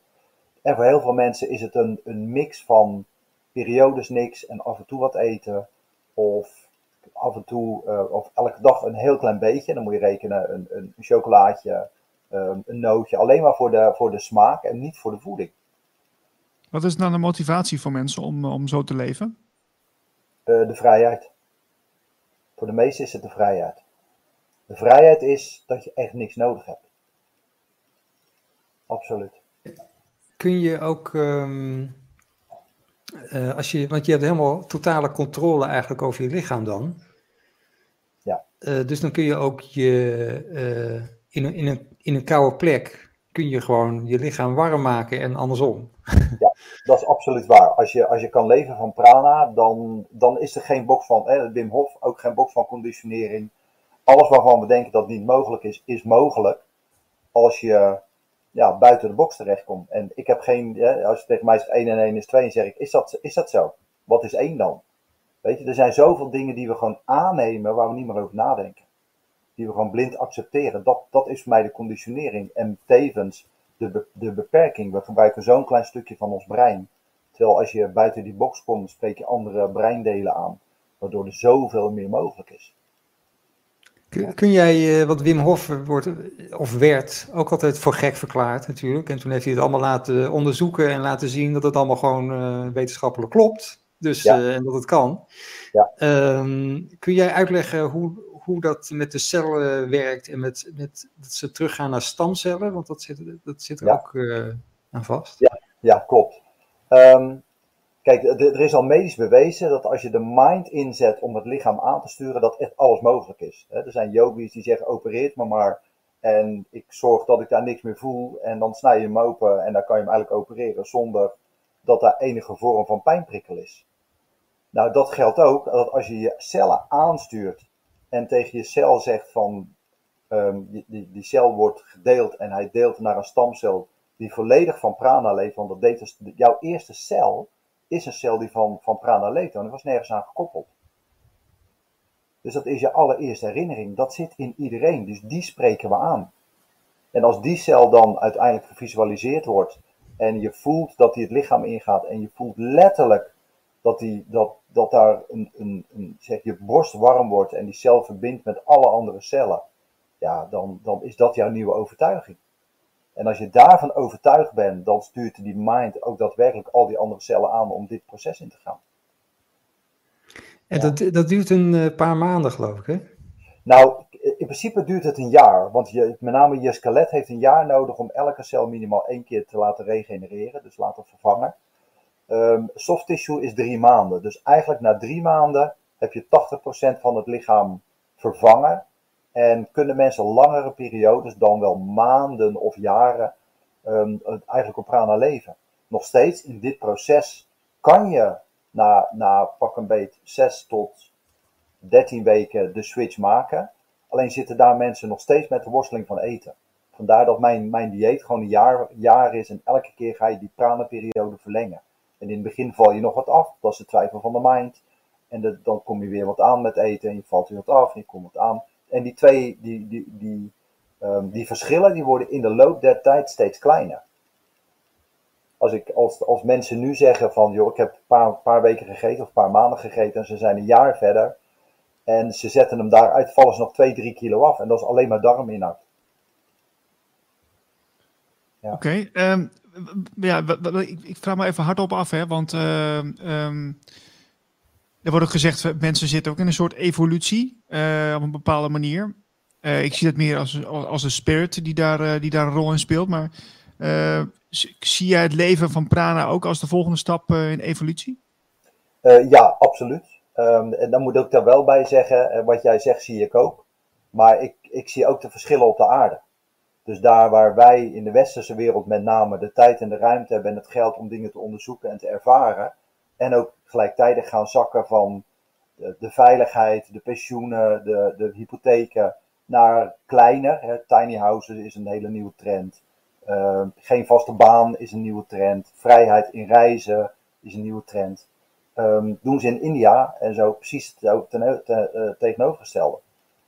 En voor heel veel mensen is het een, een mix van periodes niks en af en toe wat eten. Of af en toe, uh, of elke dag een heel klein beetje. Dan moet je rekenen een, een chocolaatje, um, een nootje. Alleen maar voor de, voor de smaak en niet voor de voeding. Wat is dan de motivatie voor mensen om, om zo te leven? Uh, de vrijheid. Voor de meesten is het de vrijheid. De vrijheid is dat je echt niks nodig hebt absoluut. Kun je ook, um, uh, als je, want je hebt helemaal totale controle eigenlijk over je lichaam dan. Ja. Uh, dus dan kun je ook je, uh, in, een, in, een, in een koude plek, kun je gewoon je lichaam warm maken en andersom. Ja, dat is absoluut waar. Als je, als je kan leven van prana, dan, dan is er geen box van, eh, Wim Hof, ook geen box van conditionering. Alles waarvan we denken dat niet mogelijk is, is mogelijk. Als je ja, buiten de box terechtkom. En ik heb geen, ja, als je tegen mij zegt 1 en 1 is 2, dan zeg ik, is dat, is dat zo? Wat is 1 dan? Weet je, er zijn zoveel dingen die we gewoon aannemen waar we niet meer over nadenken. Die we gewoon blind accepteren. Dat, dat is voor mij de conditionering. En tevens de, de beperking. We gebruiken zo'n klein stukje van ons brein. Terwijl als je buiten die box komt, spreek je andere breindelen aan. Waardoor er zoveel meer mogelijk is. Kun, jij, uh, wat Wim Hof wordt, of werd, ook altijd voor gek verklaard natuurlijk. En toen heeft hij het allemaal laten onderzoeken en laten zien dat het allemaal gewoon uh, wetenschappelijk klopt. Dus, ja. uh, en dat het kan. Ja. Um, kun jij uitleggen hoe, hoe dat met de cellen werkt en met, met dat ze teruggaan naar stamcellen? Want dat zit, dat zit er ja. ook aan vast. Ja, ja klopt. Um, Kijk, er is al medisch bewezen dat als je de mind inzet om het lichaam aan te sturen, dat echt alles mogelijk is. Er zijn yogis die zeggen, opereert me maar en ik zorg dat ik daar niks meer voel en dan snij je hem open en dan kan je hem eigenlijk opereren zonder dat daar enige vorm van pijnprikkel is. Nou, dat geldt ook dat als je je cellen aanstuurt en tegen je cel zegt van ehm, die, die, cel wordt gedeeld en hij deelt naar een stamcel die volledig van prana leeft, want dat deed dus, jouw eerste cel is een cel die van, van prana leeft en dat was nergens aan gekoppeld. Dus dat is je allereerste herinnering. Dat zit in iedereen. Dus die spreken we aan. En als die cel dan uiteindelijk gevisualiseerd wordt en je voelt dat die het lichaam ingaat en je voelt letterlijk dat, die, dat, dat daar een, een, een, zeg, je borst warm wordt en die cel verbindt met alle andere cellen, ja, dan, dan is dat jouw nieuwe overtuiging. En als je daarvan overtuigd bent, dan stuurt die mind ook daadwerkelijk al die andere cellen aan om dit proces in te gaan. En dat, dat duurt een eh, paar maanden, geloof ik, hè? Nou, in principe duurt het een jaar. Want je, met name je skelet heeft een jaar nodig om elke cel minimaal één keer te laten regenereren. Dus laten vervangen. Um, soft tissue is drie maanden. Dus eigenlijk na drie maanden heb je 80% van het lichaam vervangen. En kunnen mensen langere periodes, dan wel maanden of jaren, um, eigenlijk op prana leven. Nog steeds in dit proces kan je na, na pak een beet 6 tot 13 weken de switch maken. Alleen zitten daar mensen nog steeds met de worsteling van eten. Vandaar dat mijn, mijn dieet gewoon een jaar, jaar is en elke keer ga je die prana-periode verlengen. En in het begin val je nog wat af, dat is de twijfel van de mind. En dan kom je weer wat aan met eten en je valt weer wat af en je komt wat aan. En die twee, die, die, die, um, die verschillen, die worden in de loop der tijd steeds kleiner. Als, ik, als, als mensen nu zeggen van, joh, ik heb een paar, paar weken gegeten of een paar maanden gegeten en ze zijn een jaar verder. En ze zetten hem daaruit, vallen ze nog 2, 3 kilo af. En dat is alleen maar darminhoud. Ja. Oké, um, ja, ik, ik, vraag me even hardop af, hè, want um, er wordt ook gezegd, mensen zitten ook in een soort evolutie uh, op een bepaalde manier. Uh, ik zie dat meer als, als een spirit die daar, uh, die daar een rol in speelt, maar zie jij het leven van prana ook als de volgende stap in evolutie? ja, absoluut. Um, en dan moet ik er wel bij zeggen, wat jij zegt zie ik ook. Maar ik, ik zie ook de verschillen op de aarde. Dus daar waar wij in de westerse wereld met name de tijd en de ruimte hebben en het geld om dingen te onderzoeken en te ervaren. En ook gelijktijdig gaan zakken van de, de veiligheid, de pensioenen, de, de hypotheken naar kleiner. Hè. Tiny houses is een hele nieuwe trend. Uh, geen vaste baan is een nieuwe trend. Vrijheid in reizen is een nieuwe trend. Um, doen ze in India en zo precies het uh, tegenovergestelde.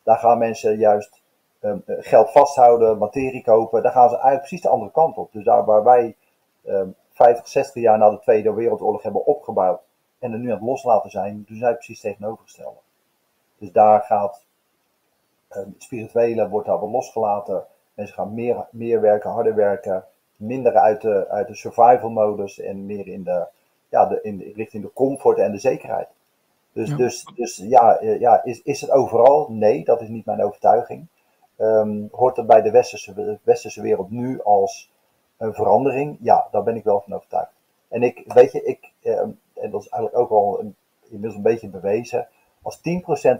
Daar gaan mensen juist um, geld vasthouden, materie kopen. Daar gaan ze eigenlijk precies de andere kant op. Dus daar waar wij um, 50, 60 jaar na de Tweede Wereldoorlog hebben opgebouwd en er nu aan het loslaten zijn, doen zij precies tegenovergestelde. Dus daar gaat um, het spirituele wordt daar wat losgelaten. Mensen gaan meer, meer werken, harder werken, minder uit de, uit de survival modus en meer in de, ja, de, in de, richting de comfort en de zekerheid. Dus ja, dus, dus ja, eh, ja is, is het overal? Nee, dat is niet mijn overtuiging. Um, hoort het bij de westerse, westerse wereld nu als een verandering? Ja, daar ben ik wel van overtuigd. En ik, weet je, ik, um, en dat is eigenlijk ook een, inmiddels een beetje bewezen, als 10%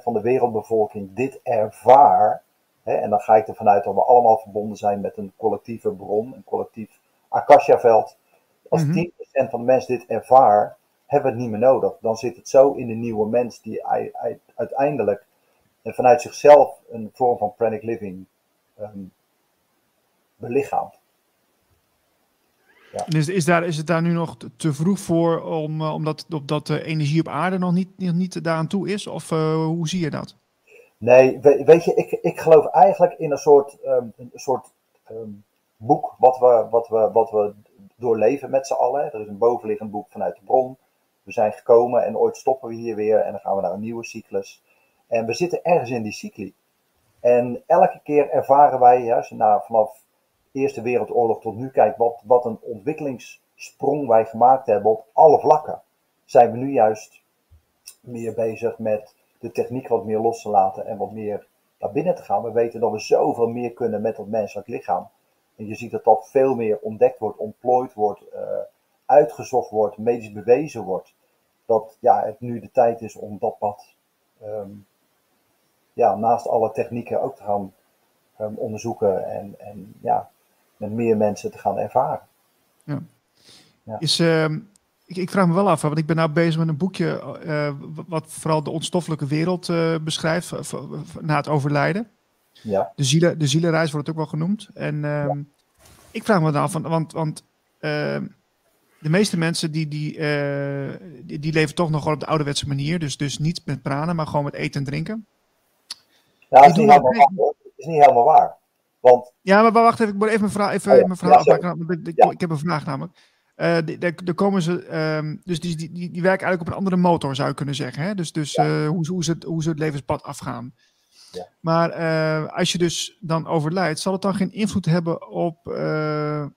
van de wereldbevolking dit ervaart, hè, en dan ga ik ervan uit dat we allemaal verbonden zijn met een collectieve bron, een collectief Akasha-veld. Als mm -hmm. 10% van de mensen dit ervaart, hebben we het niet meer nodig. Dan zit het zo in de nieuwe mens die uiteindelijk vanuit zichzelf een vorm van pranic living um, belichaamt. Ja. Is, is, daar, is het daar nu nog te vroeg voor om, uh, omdat, omdat de energie op aarde nog niet, nog niet daaraan toe is? Of uh, hoe zie je dat? Nee, we, weet je, ik, ik geloof eigenlijk in een soort, um, een soort um, boek wat we, wat, we, wat we doorleven met z'n allen. Er is een bovenliggend boek vanuit de bron. We zijn gekomen en ooit stoppen we hier weer en dan gaan we naar een nieuwe cyclus. En we zitten ergens in die cycli. En elke keer ervaren wij, nou vanaf Eerste Wereldoorlog tot nu kijkt, wat, wat een ontwikkelingssprong wij gemaakt hebben op alle vlakken. Zijn we nu juist meer bezig met de techniek wat meer los te laten en wat meer naar binnen te gaan. We weten dat we zoveel meer kunnen met het menselijk lichaam. En je ziet dat dat veel meer ontdekt wordt, ontplooid wordt, uh, uitgezocht wordt, medisch bewezen wordt. Dat ja, het nu de tijd is om dat pad um, ja, naast alle technieken ook te gaan um, onderzoeken en, en ja, met meer mensen te gaan ervaren. Ja. ja. Is, uh, ik, ik, vraag me wel af, want ik ben nou bezig met een boekje uh, wat vooral de onstoffelijke wereld uh, beschrijft na het overlijden. Ja. De, zielen, de zielenreis wordt het ook wel genoemd. En uh, ik vraag me dan af, want, want ehm, de meeste mensen die, die, die, die, leven toch nog wel op de ouderwetse manier. Dus, dus niet met pranen, maar gewoon met eten en drinken. Ja, dat is, niet helemaal, waar, is niet helemaal waar. Want... Ja, maar wacht even, ik moet even mijn verhaal, even oh mijn verhaal ja, afmaken. Ik, ik, heb een vraag namelijk. Uh, komen ze, um, dus die, die, die, werken eigenlijk op een andere motor, zou je kunnen zeggen. Hè? Dus, dus uh, hoe, hoe, ze het, hoe ze het levenspad afgaan. Ja. Maar uh, als je dus dan overlijdt, zal het dan geen invloed hebben op,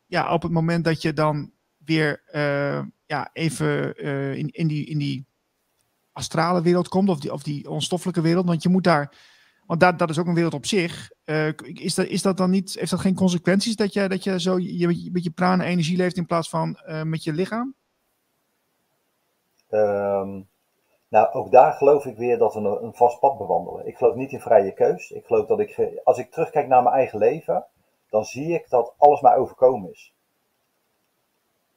ja, op het moment dat je dan weer ja, even in, in, die, in die astrale wereld komt, of die, of die onstoffelijke wereld? Want je moet daar want dat, dat is ook een wereld op zich. Uh, is, dat, is dat dan niet, heeft dat geen consequenties dat je, dat je zo je, met je prana energie leeft in plaats van uh, met je lichaam? Um, nou, ook daar geloof ik weer dat we een, een, vast pad bewandelen. Ik geloof niet in vrije keus. Ik geloof dat ik, als ik terugkijk naar mijn eigen leven, dan zie ik dat alles mij overkomen is.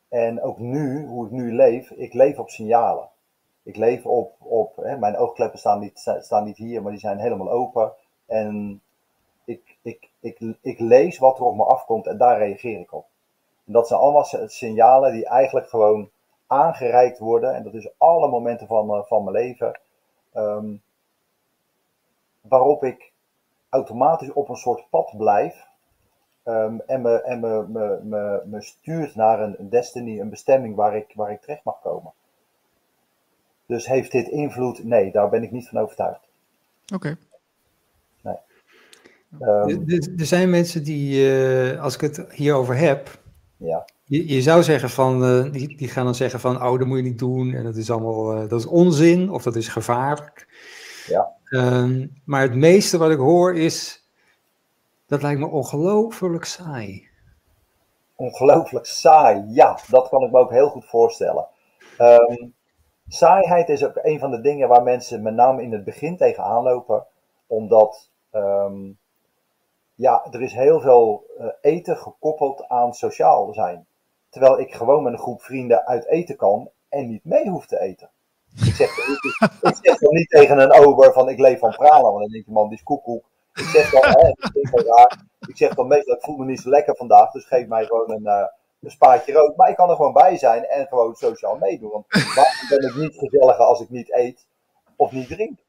En ook nu, hoe ik nu leef, ik leef op signalen. Ik leef op, op hè, mijn oogkleppen staan niet, staan niet hier, maar die zijn helemaal open. En ik, ik, ik, ik lees wat er op me afkomt en daar reageer ik op. En dat zijn allemaal signalen die eigenlijk gewoon aangereikt worden. En dat is alle momenten van, eh, van mijn leven. Um, waarop ik automatisch op een soort pad blijf. Um, en me, en me, me, me, me stuurt naar een destiny, een bestemming waar ik, waar ik terecht mag komen. Dus heeft dit invloed? Nee, daar ben ik niet van overtuigd. Oké. Nee. Um, er, er, zijn mensen die, uh, als ik het hierover heb, ja. je, je zou zeggen van, uh, die, die gaan dan zeggen van, oh, dat moet je niet doen en dat is allemaal, uh, dat is onzin of dat is gevaarlijk. Ja. Um, maar het meeste wat ik hoor is, dat lijkt me ongelooflijk saai. Ongelooflijk saai, ja, dat kan ik me ook heel goed voorstellen. Um, Saaiheid is ook een van de dingen waar mensen met name in het begin tegenaan lopen. Omdat um, ja, er is heel veel uh, eten gekoppeld aan sociaal zijn. Terwijl ik gewoon met een groep vrienden uit eten kan en niet mee hoef te eten. Ik zeg, ik, ik zeg dan niet tegen een ober van ik leef van pralen, want dan denk je man, die is koekoek. Ik zeg dan, hè, raar. Ik zeg dan meestal, ik voel me niet zo lekker vandaag, dus geef mij gewoon een, uh, een spaatje rood. Maar ik kan er gewoon bij zijn en gewoon sociaal meedoen. Want waarom ben ik niet gezelliger als ik niet eet of niet drink?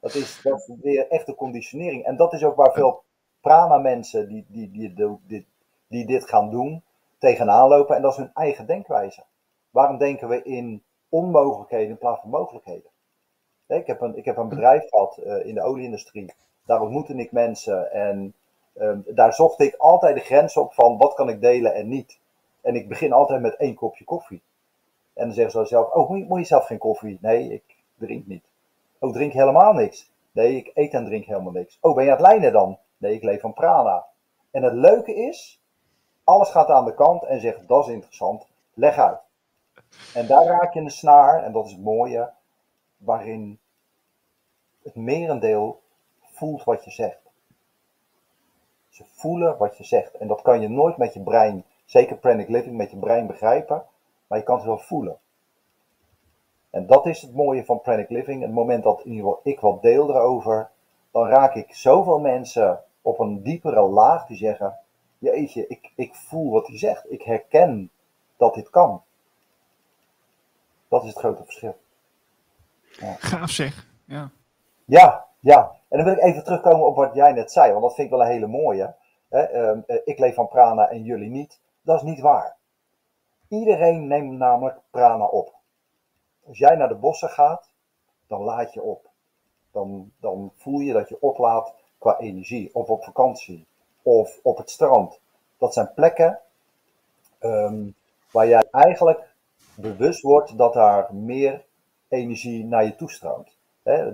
Dat is, dat is weer echte conditionering. En dat is ook waar veel prana-mensen die, die, die, die, die dit gaan doen, tegenaan lopen. En dat is hun eigen denkwijze. Waarom denken we in onmogelijkheden in plaats van mogelijkheden? Ik heb een, ik heb een bedrijf gehad uh, in de olieindustrie. Daar ontmoette ik mensen en um, daar zocht ik altijd de grens op van wat kan ik delen en niet. En ik begin altijd met één kopje koffie. En dan zeggen ze zelf, oh, moet je, moet zelf geen koffie? Nee, ik drink niet. Oh, drink helemaal niks? Nee, ik eet en drink helemaal niks. Oh, ben je aan het lijnen dan? Nee, ik leef van prana. En het leuke is, alles gaat aan de kant en zegt, dat is interessant, leg uit. En daar raak je een snaar, en dat is het mooie, waarin het merendeel voelt wat je zegt. Ze voelen wat je zegt. En dat kan je nooit met je brein zeker pranic living met je brein begrijpen, maar je kan het wel voelen. En dat is het mooie van pranic living. Het moment dat in ieder geval ik wat deel erover, dan raak ik zoveel mensen op een diepere laag die zeggen: Jeetje, ik, ik voel wat hij zegt. Ik herken dat dit kan. Dat is het grote verschil. Ja. Gaaf zeg. Ja. ja, ja. En dan wil ik even terugkomen op wat jij net zei, want dat vind ik wel een hele mooie. Ehm, eh, ik leef van prana en jullie niet. Dat is niet waar. Iedereen neemt namelijk prana op. Als jij naar de bossen gaat, dan laat je op. Dan, dan voel je dat je oplaat qua energie. Of op vakantie. Of op het strand. Dat zijn plekken um, waar jij eigenlijk bewust wordt dat daar meer energie naar je toestroomt.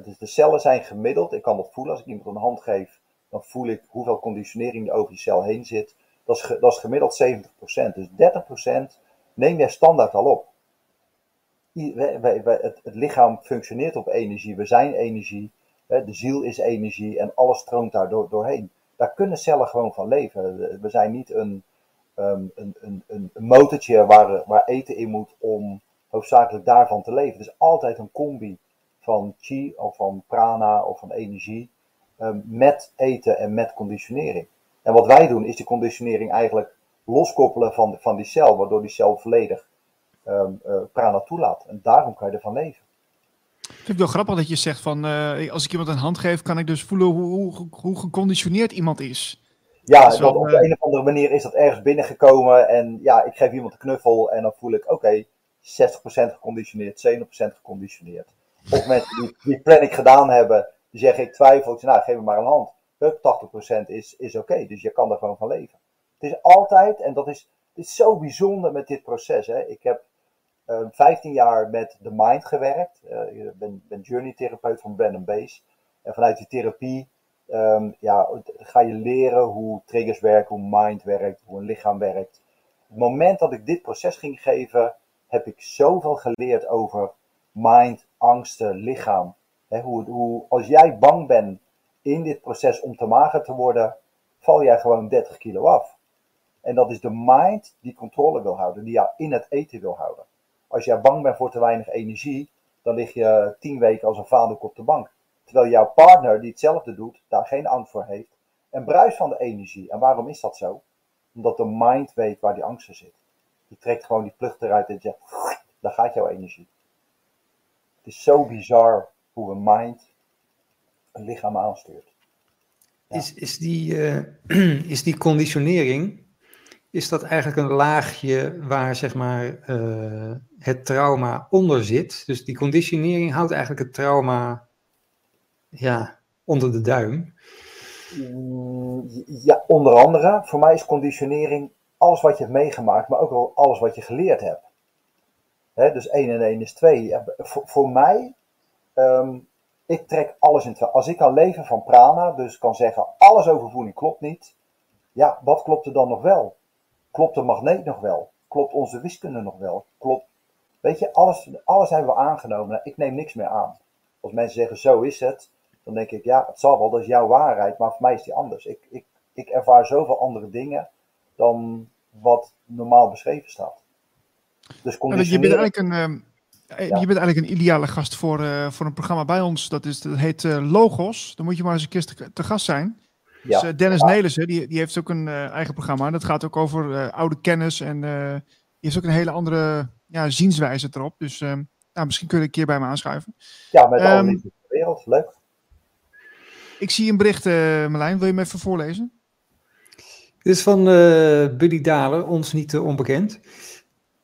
Dus de cellen zijn gemiddeld. Ik kan dat voelen als ik iemand een hand geef. Dan voel ik hoeveel conditionering er over die cel heen zit. Dat is, dat is gemiddeld 70%. Dus 30% neem jij standaard al op. Het, lichaam functioneert op energie. We zijn energie. De ziel is energie en alles stroomt daar door, doorheen. Daar kunnen cellen gewoon van leven. We zijn niet een, um, een, een, een motortje waar, waar eten in moet om hoofdzakelijk daarvan te leven. Het is altijd een combi van chi of van prana of van energie um, met eten en met conditionering. En wat wij doen is die conditionering eigenlijk loskoppelen van, van die cel, waardoor die cel volledig um, uh, prana toelaat. En daarom kan je ervan leven. Ik vind het wel grappig dat je zegt van uh, als ik iemand een hand geef, kan ik dus voelen hoe, hoe, hoe geconditioneerd iemand is. Ja, dat wel, op de uh, een of andere manier is dat ergens binnengekomen en ja, ik geef iemand een knuffel en dan voel ik, oké, okay, 60% geconditioneerd, 70% geconditioneerd. Of mensen die, die planning gedaan hebben, die zeggen ik twijfel, ik zeg nou geef me maar een hand. 80% is, is oké, dus je kan gewoon van leven. Het is altijd, en dat is, is zo bijzonder met dit proces. Hè. Ik heb uh, 15 jaar met de mind gewerkt. Uh, ik ben, ben journey therapeut van Brandon Base. En vanuit die therapie um, ja, ga je leren hoe triggers werken, hoe mind werkt, hoe een lichaam werkt. Het moment dat ik dit proces ging geven, heb ik zoveel geleerd over mind, angsten, lichaam. Hoe, hoe, als jij bang bent in dit proces om te mager te worden, val jij gewoon 30 kilo af. En dat is de mind die controle wil houden, die jou in het eten wil houden. Als jij bang bent voor te weinig energie, dan lig je 10 weken als een vader op de bank. Terwijl jouw partner, die hetzelfde doet, daar geen angst voor heeft. En bruist van de energie. En waarom is dat zo? Omdat de mind weet waar die angst zit. Die trekt gewoon die plucht eruit en zegt, daar gaat jouw energie. Het is zo bizar hoe een mind een lichaam aanstuurt. Ja. Is, is, die, uh, is die conditionering, is dat eigenlijk een laagje waar zeg maar uh, het trauma onder zit? Dus die conditionering houdt eigenlijk het trauma ja, onder de duim. Ja, onder andere. Voor mij is conditionering alles wat je hebt meegemaakt, maar ook wel alles wat je geleerd hebt. He, dus 1 en 1 is 2. Voor, voor mij, um, ik trek alles in twee. Als ik kan leven van prana, dus kan zeggen alles over voeding klopt niet. Ja, wat klopt er dan nog wel? Klopt de magneet nog wel? Klopt onze wiskunde nog wel? Klopt, weet je, alles, alles hebben we aangenomen. Ik neem niks meer aan. Als mensen zeggen zo is het, dan denk ik, ja, het zal wel, dat is jouw waarheid, maar voor mij is die anders. Ik, ik, ik ervaar zoveel andere dingen dan wat normaal beschreven staat. Dus je bent eigenlijk een, uh, je bent eigenlijk een ideale gast voor, uh, voor een programma bij ons. Dat, is, dat heet uh, Logos. Dan moet je maar eens een keer te, te gast zijn. Ja. Dus, Dennis ja. Nelissen, die, die heeft ook een eigen programma. Dat gaat ook over oude kennis. En die heeft ook een hele andere ja, zienswijze erop. Dus nou, misschien kun je een keer bij me aanschuiven. Ja, met um, alle de wereld. Leuk. Ik zie een bericht, uh, Marlijn. Wil je me even voorlezen? Dit is van uh, Buddy Dalen, ons niet uh, onbekend.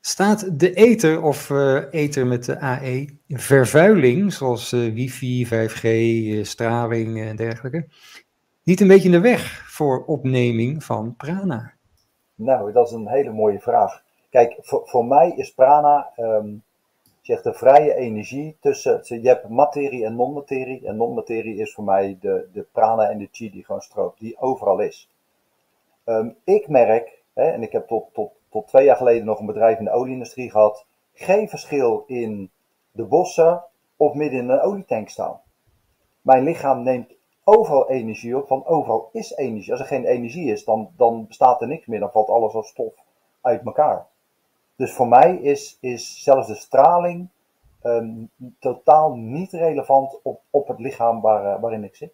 Staat de ether of ether met de AE vervuiling, zoals wifi, 5G, straling en dergelijke, niet een beetje in de weg voor opneming van prana? Nou, dat is een hele mooie vraag. Kijk, voor, voor mij is prana um, de vrije energie tussen, je hebt materie en non-materie. En non-materie is voor mij de, de prana en de chi die gewoon stroomt, die overal is. Um, ik merk, hè, en ik heb tot, tot, tot twee jaar geleden nog een bedrijf in de olieindustrie gehad, geen verschil in de bossen of midden in een olietank staan. Mijn lichaam neemt overal energie op, want overal is energie. Als er geen energie is, dan, dan bestaat er niks meer, dan valt alles als stof uit elkaar. Dus voor mij is, is zelfs de straling um, totaal niet relevant op, op het lichaam uh, waarin ik zit.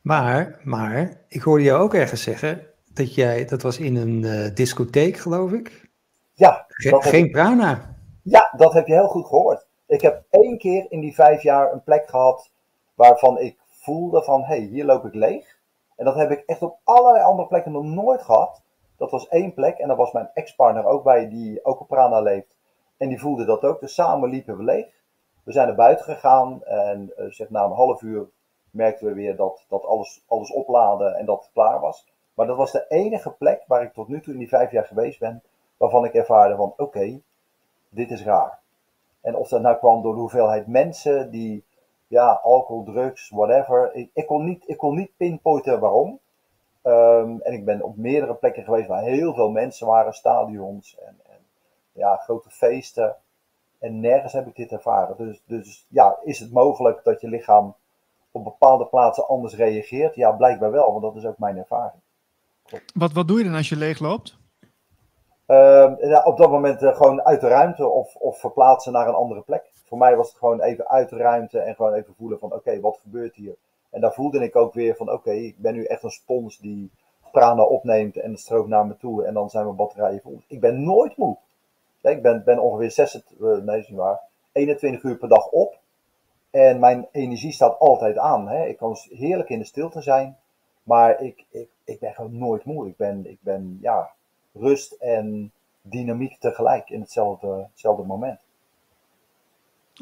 Maar, maar, ik hoorde jou ook ergens zeggen dat jij, dat was in een uh, discotheek, geloof ik. Ja. Ge geen ik, prana. Ja, dat heb je heel goed gehoord. Ik heb één keer in die vijf jaar een plek gehad waarvan ik voelde van, hé, hey, hier loop ik leeg. En dat heb ik echt op allerlei andere plekken nog nooit gehad. Dat was één plek en daar was mijn ex-partner ook bij, die ook op Prana leeft. En die voelde dat ook, dus samen liepen we leeg. We zijn naar buiten gegaan en uh, zeg, na een half uur merkten we weer dat, dat alles, alles opladen en dat het klaar was. Maar dat was de enige plek waar ik tot nu toe in die vijf jaar geweest ben, waarvan ik ervaarde van oké, dit is raar. En of dat nou kwam door de hoeveelheid mensen die, ja, alcohol, drugs, whatever. Ik, ik, kon, niet, ik kon niet pinpointen waarom. Um, en ik ben op meerdere plekken geweest waar heel veel mensen waren, stadions en, en ja, grote feesten. En nergens heb ik dit ervaren. Dus, dus ja, is het mogelijk dat je lichaam op bepaalde plaatsen anders reageert? Ja, blijkbaar wel, want dat is ook mijn ervaring. Wat, wat doe je dan als je leeg loopt? Ehm, op dat moment uh, gewoon uit de ruimte of, of verplaatsen naar een andere plek. Voor mij was het gewoon even uit de ruimte en gewoon even voelen van oké, wat gebeurt hier? En daar voelde ik ook weer van oké, ik ben nu echt een spons die prana opneemt en het stroomt naar me toe en dan zijn mijn batterijen vol. Ik ben nooit moe. ik ben, ben ongeveer 26, uh, nee, is niet waar, 21 uur per dag op. En mijn energie staat altijd aan. Hè. Ik kan heerlijk in de stilte zijn, maar ik, ik, ik ben gewoon nooit moe. Ik ben, ik ben ja, rust en dynamiek tegelijk in hetzelfde, hetzelfde moment.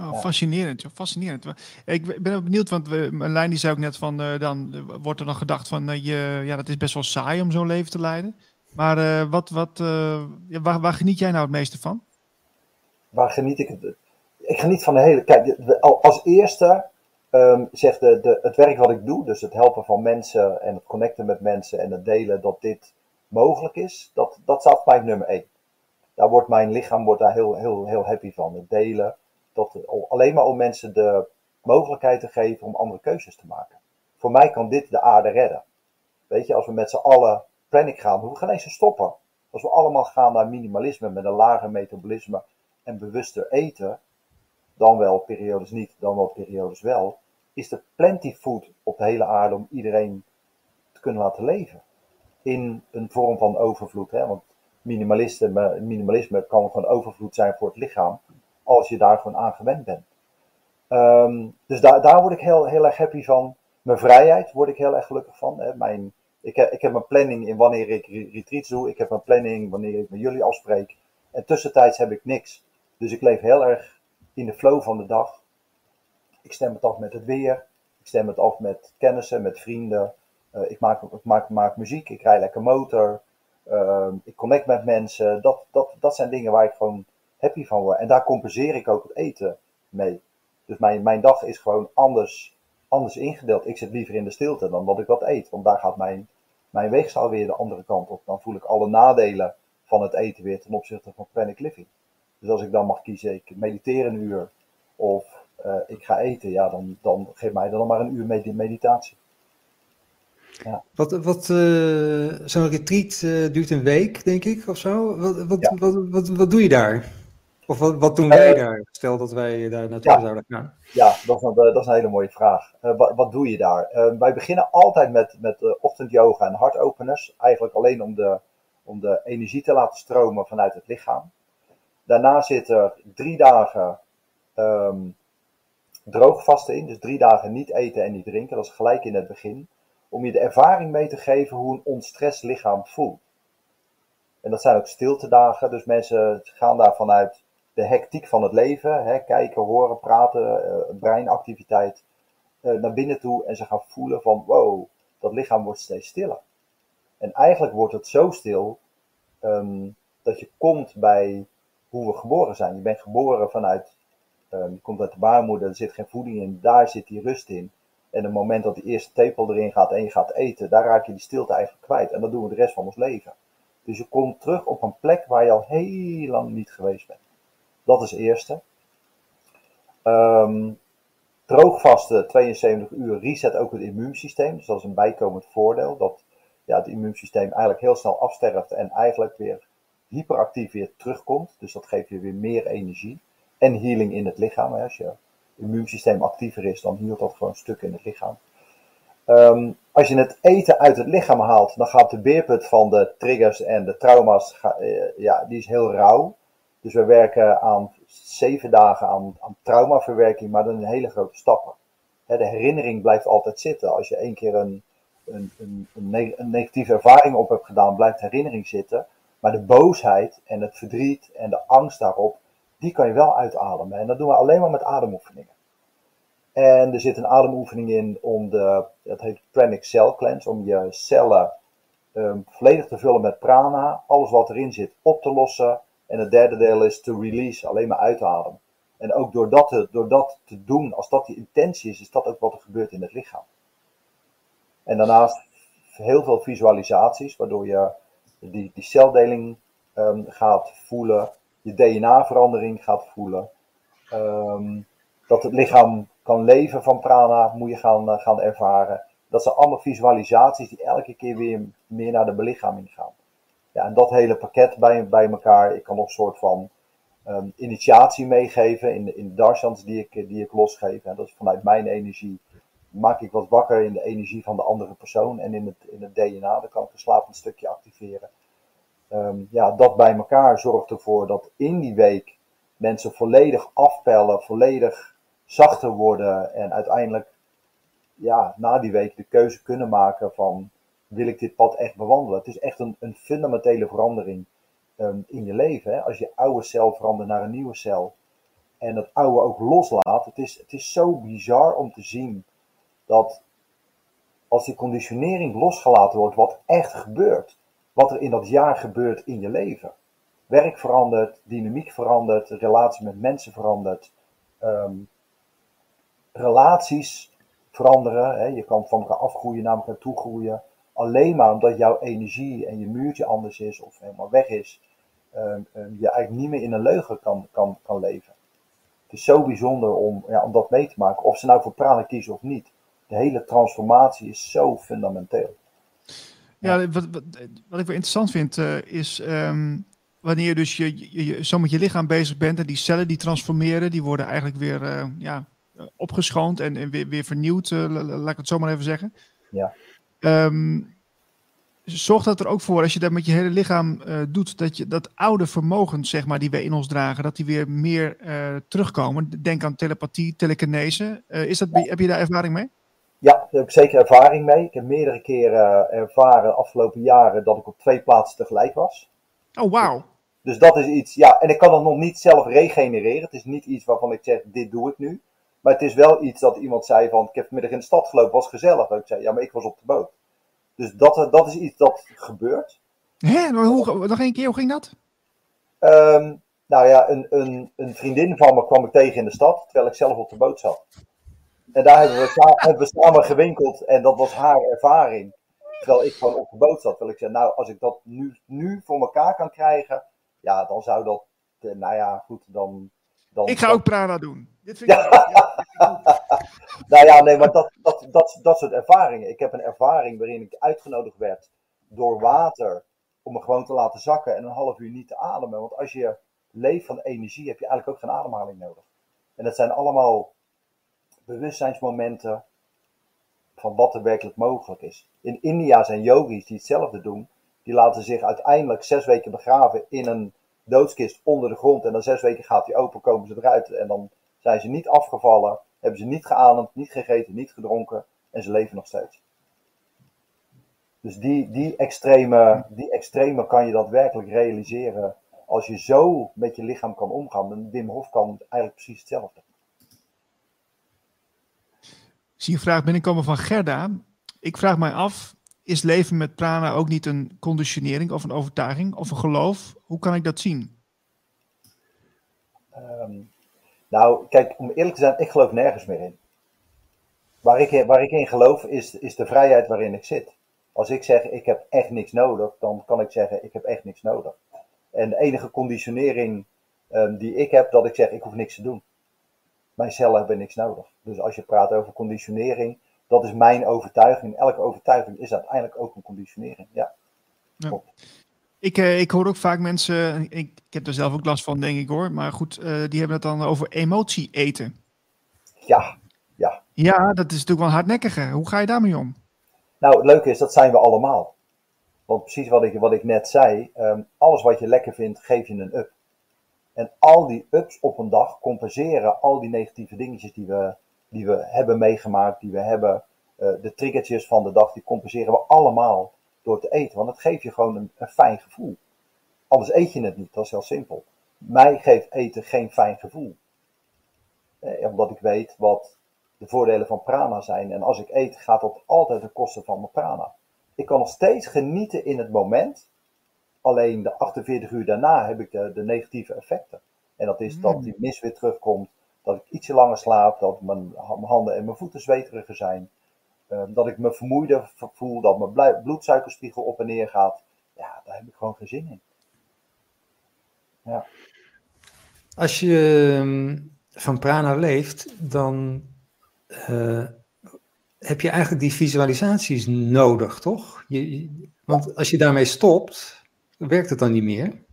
Oh, Fascinerend, fascinerend. Ik ben ook benieuwd, want lijn die zei ook net van, uh, dan wordt er dan gedacht van, uh, je, ja, dat is best wel saai om zo'n leven te leiden. Maar wat, wat, ja, waar, waar, geniet jij nou het meeste van? Waar geniet ik? Het, ik geniet van de hele. Kijk, als eerste um, zegt de, de, het werk wat ik doe, dus het helpen van mensen en het connecten met mensen en het delen dat dit mogelijk is, dat, dat staat bij nummer één. Daar wordt mijn lichaam wordt daar heel, heel, heel happy van. Het delen, dat, alleen maar om mensen de mogelijkheid te geven om andere keuzes te maken. Voor mij kan dit de aarde redden. Weet je, als we met z'n allen panic gaan, we gaan eens stoppen. Als we allemaal gaan naar minimalisme met een lager metabolisme en bewuster eten, dan wel periodes niet, dan wel periodes wel, is er plenty food op de hele aarde om iedereen te kunnen laten leven. In een vorm van overvloed. Hè? Want minimalisme, kan gewoon overvloed zijn voor het lichaam, als je daar gewoon aan gewend bent. Ehm, dus daar, daar word ik heel, heel erg happy van. Mijn vrijheid word ik heel erg gelukkig van. Hè? Mijn, ik, heb, ik heb mijn planning in wanneer ik retreats doe. Ik heb mijn planning wanneer ik met jullie afspreek. En tussentijds heb ik niks. Dus ik leef heel erg in de flow van de dag. Ik stem het af met het weer. Ik stem het af met kennissen, met vrienden. Uh, ik, maak, ik maak, maak muziek, ik rij lekker motor. Uh, ik connect met mensen. Dat, dat, dat zijn dingen waar ik gewoon happy van word. En daar compenseer ik ook het eten mee. Dus mijn, mijn dag is gewoon anders, anders ingedeeld. Ik zit liever in de stilte dan dat ik wat eet. Want daar gaat mijn, mijn weegschaal weer de andere kant op. Dan voel ik alle nadelen van het eten weer ten opzichte van panic living. Dus als ik dan mag kiezen, ik mediteer een uur of uh, ik ga eten, ja, dan, dan geef mij dan maar een uur meditatie. Ja. Wat, wat uh, zo'n retreat uh, duurt een week, denk ik, of zo. Wat, wat, ja. wat, wat, wat, doe je daar? Of wat, wat doen wij daar? Stel dat wij daar naartoe ja. zouden gaan. Ja, dat is een, dat is een hele mooie vraag. wat, wat doe je daar? wij beginnen altijd met, met ochtendyoga en hartopeners. Eigenlijk alleen om de, om de energie te laten stromen vanuit het lichaam. Daarna zit er drie dagen um, droogvasten in. Dus drie dagen niet eten en niet drinken. Dat is gelijk in het begin. Om je de ervaring mee te geven hoe een ontstress lichaam voelt. En dat zijn ook stiltedagen. Dus mensen gaan daar vanuit de hectiek van het leven. Hè, kijken, horen, praten, uh, breinactiviteit. Uh, naar binnen toe. En ze gaan voelen van wow, dat lichaam wordt steeds stiller. En eigenlijk wordt het zo stil um, dat je komt bij hoe we geboren zijn. Je bent geboren vanuit, um, je komt uit de baarmoeder, er zit geen voeding in, daar zit die rust in. En het moment dat die eerste tepel erin gaat en je gaat eten, daar raak je die stilte eigenlijk kwijt. En dat doen we de rest van ons leven. Dus je komt terug op een plek waar je al heel lang niet geweest bent. Dat is het eerste. Um, droogvasten 72 uur reset ook het immuunsysteem. Dus dat is een bijkomend voordeel. Dat ja, het immuunsysteem eigenlijk heel snel afsterft en eigenlijk weer hyperactief weer terugkomt. Dus dat geeft je weer meer energie. En healing in het lichaam. Als je immuunsysteem actiever is, dan hield dat gewoon stuk in het lichaam. Um, als je het eten uit het lichaam haalt, dan gaat de beerput van de triggers en de trauma's, uh, ja, die is heel rauw. Dus we werken aan zeven dagen aan, aan traumaverwerking, maar dan in hele grote stappen. de herinnering blijft altijd zitten. Als je één keer een, een, een, een, negatieve ervaring op hebt gedaan, blijft herinnering zitten. Maar de boosheid en het verdriet en de angst daarop, die kan je wel uitademen. En dat doen we alleen maar met ademoefeningen. En er zit een ademoefening in om de, dat heet pranic cell cleanse, om je cellen um, volledig te vullen met prana, alles wat erin zit op te lossen. En het derde deel is to release, alleen maar uitademen. En ook door dat, te, door dat te doen, als dat die intentie is, is dat ook wat er gebeurt in het lichaam. En daarnaast heel veel visualisaties, waardoor je die, die celdeling um, gaat voelen, je DNA-verandering gaat voelen. Um, dat het lichaam kan leven van prana, moet je gaan, uh, gaan ervaren. Dat zijn allemaal visualisaties die elke keer weer meer naar de belichaming gaan. Ja, en dat hele pakket bij, bij elkaar, ik kan nog een soort van ehm, initiatie meegeven in, in de darshans die ik, die ik losgeef. Dat is vanuit mijn energie, maak ik wat wakker in de energie van de andere persoon en in het, in het DNA, dan kan ik een slapend stukje activeren. Ehm, ja, dat bij elkaar zorgt ervoor dat in die week mensen volledig afpellen, volledig zachter worden en uiteindelijk ja, na die week de keuze kunnen maken van wil ik dit pad echt bewandelen. Het is echt een, een fundamentele verandering ehm, in je leven. Als je oude cel verandert naar een nieuwe cel en dat oude ook loslaat. Het is, het is zo bizar om te zien dat als die conditionering losgelaten wordt, wat echt gebeurt. Wat er in dat jaar gebeurt in je leven. Werk verandert, dynamiek verandert, relatie met mensen verandert. Ehm, relaties veranderen. Hè? Je kan van elkaar afgroeien naar elkaar toe groeien. Alleen maar omdat jouw energie en je muurtje anders is of helemaal weg is. Um, je eigenlijk niet meer in een leugen kan, kan, kan leven. Het is zo bijzonder om, ja, om dat mee te maken. Of ze nou voor prana kiezen of niet. De hele transformatie is zo fundamenteel. Ja, wat, wat, wat ik wel interessant vind uh, is um, wanneer je dus je, je, je, zo met je lichaam bezig bent en die cellen die transformeren, die worden eigenlijk weer uh, ja, opgeschoond en, en weer, weer vernieuwd, uh, laat ik het zo maar even zeggen. Ja. Um, zorgt dat er ook voor, als je dat met je hele lichaam doet, dat je dat oude vermogen, zeg maar, die wij in ons dragen, dat die weer meer terugkomen. Denk aan telepathie, telekinese. Is dat, ja. Heb je daar ervaring mee? Ja, daar heb ik zeker ervaring mee. Ik heb meerdere keren ervaren de afgelopen jaren dat ik op twee plaatsen tegelijk was. Oh, wauw. Dus dat is iets, ja, en ik kan het nog niet zelf regenereren. Het is niet iets waarvan ik zeg, dit doe ik nu. Maar het is wel iets dat iemand zei van, ik heb vanmiddag in de stad gelopen, was gezellig. Dat ik zei, ja, maar ik was op de boot. Dus dat, dat is iets dat gebeurt. Hè? Hoe, nog één keer, hoe ging dat? Um, nou ja, een, een, een vriendin van me kwam ik tegen in de stad, terwijl ik zelf op de boot zat. En daar hebben we, hebben we samen gewinkeld en dat was haar ervaring. Terwijl ik gewoon op de boot zat. Terwijl ik zei, nou, als ik dat nu, nu voor elkaar kan krijgen, ja, dan zou dat, nou ja, goed, dan... dan ik ga ook prana doen. Dit vind ik ja. nou ja, nee, maar dat, dat, dat, dat soort ervaringen. Ik heb een ervaring waarin ik uitgenodigd werd door water om me gewoon te laten zakken en een half uur niet te ademen. Want als je leeft van energie, heb je eigenlijk ook geen ademhaling nodig. En dat zijn allemaal bewustzijnsmomenten van wat er werkelijk mogelijk is. In India zijn yogis die hetzelfde doen. Die laten zich uiteindelijk zes weken begraven in een doodskist onder de grond. En dan zes weken gaat die open, komen ze eruit. En dan zijn ze niet afgevallen, hebben ze niet geademd, niet gegeten, niet gedronken en ze leven nog steeds. Dus die, die, extreme, die extreme kan je daadwerkelijk realiseren als je zo met je lichaam kan omgaan. En Wim Hof kan eigenlijk precies hetzelfde. Zie een vraag binnenkomen van Gerda. Ik vraag mij af, is leven met prana ook niet een conditionering of een overtuiging of een geloof? Hoe kan ik dat zien? Um, nou, kijk, om eerlijk te zijn, ik geloof nergens meer in. Waar ik, waar ik in geloof is, is de vrijheid waarin ik zit. Als ik zeg, ik heb echt niks nodig, dan kan ik zeggen, ik heb echt niks nodig. En de enige conditionering um, die ik heb, dat ik zeg, ik hoef niks te doen. Mijn cellen hebben niks nodig. Dus als je praat over conditionering, dat is mijn overtuiging. Elke overtuiging is uiteindelijk ook een conditionering. Ja. ja. Ik, uh, ik hoor ook vaak mensen, ik, ik, heb er zelf ook last van, denk ik hoor. Maar goed, uh, die hebben het dan over emotie eten. Ja, ja. Ja, dat is natuurlijk wel hardnekkiger. Hoe ga je daarmee om? Nou, het leuke is, dat zijn we allemaal. Want precies wat ik, wat ik net zei, um, alles wat je lekker vindt, geef je een up. En al die ups op een dag compenseren al die negatieve dingetjes die we, die we hebben meegemaakt, die we hebben, uh, de triggertjes van de dag, die compenseren we allemaal door te eten. Want het geeft je gewoon een, een fijn gevoel. Anders eet je het niet, dat is heel simpel. Mij geeft eten geen fijn gevoel. Eh, omdat ik weet wat de voordelen van prana zijn. En als ik eet, gaat dat altijd ten koste van mijn prana. Ik kan nog steeds genieten in het moment. Alleen de 48 uur daarna heb ik de, de negatieve effecten. En dat is mm. dat die mis weer terugkomt. Dat ik ietsje langer slaap. Dat mijn, mijn handen en mijn voeten zweteriger zijn. Uh, dat ik me vermoeider voel. Dat mijn bloedsuikerspiegel op en neer gaat. Ja, daar heb ik gewoon geen zin in. Ja. Als je um, van prana leeft, dan uh, heb je eigenlijk die visualisaties nodig, toch? Je, want als je daarmee stopt, werkt het dan niet meer?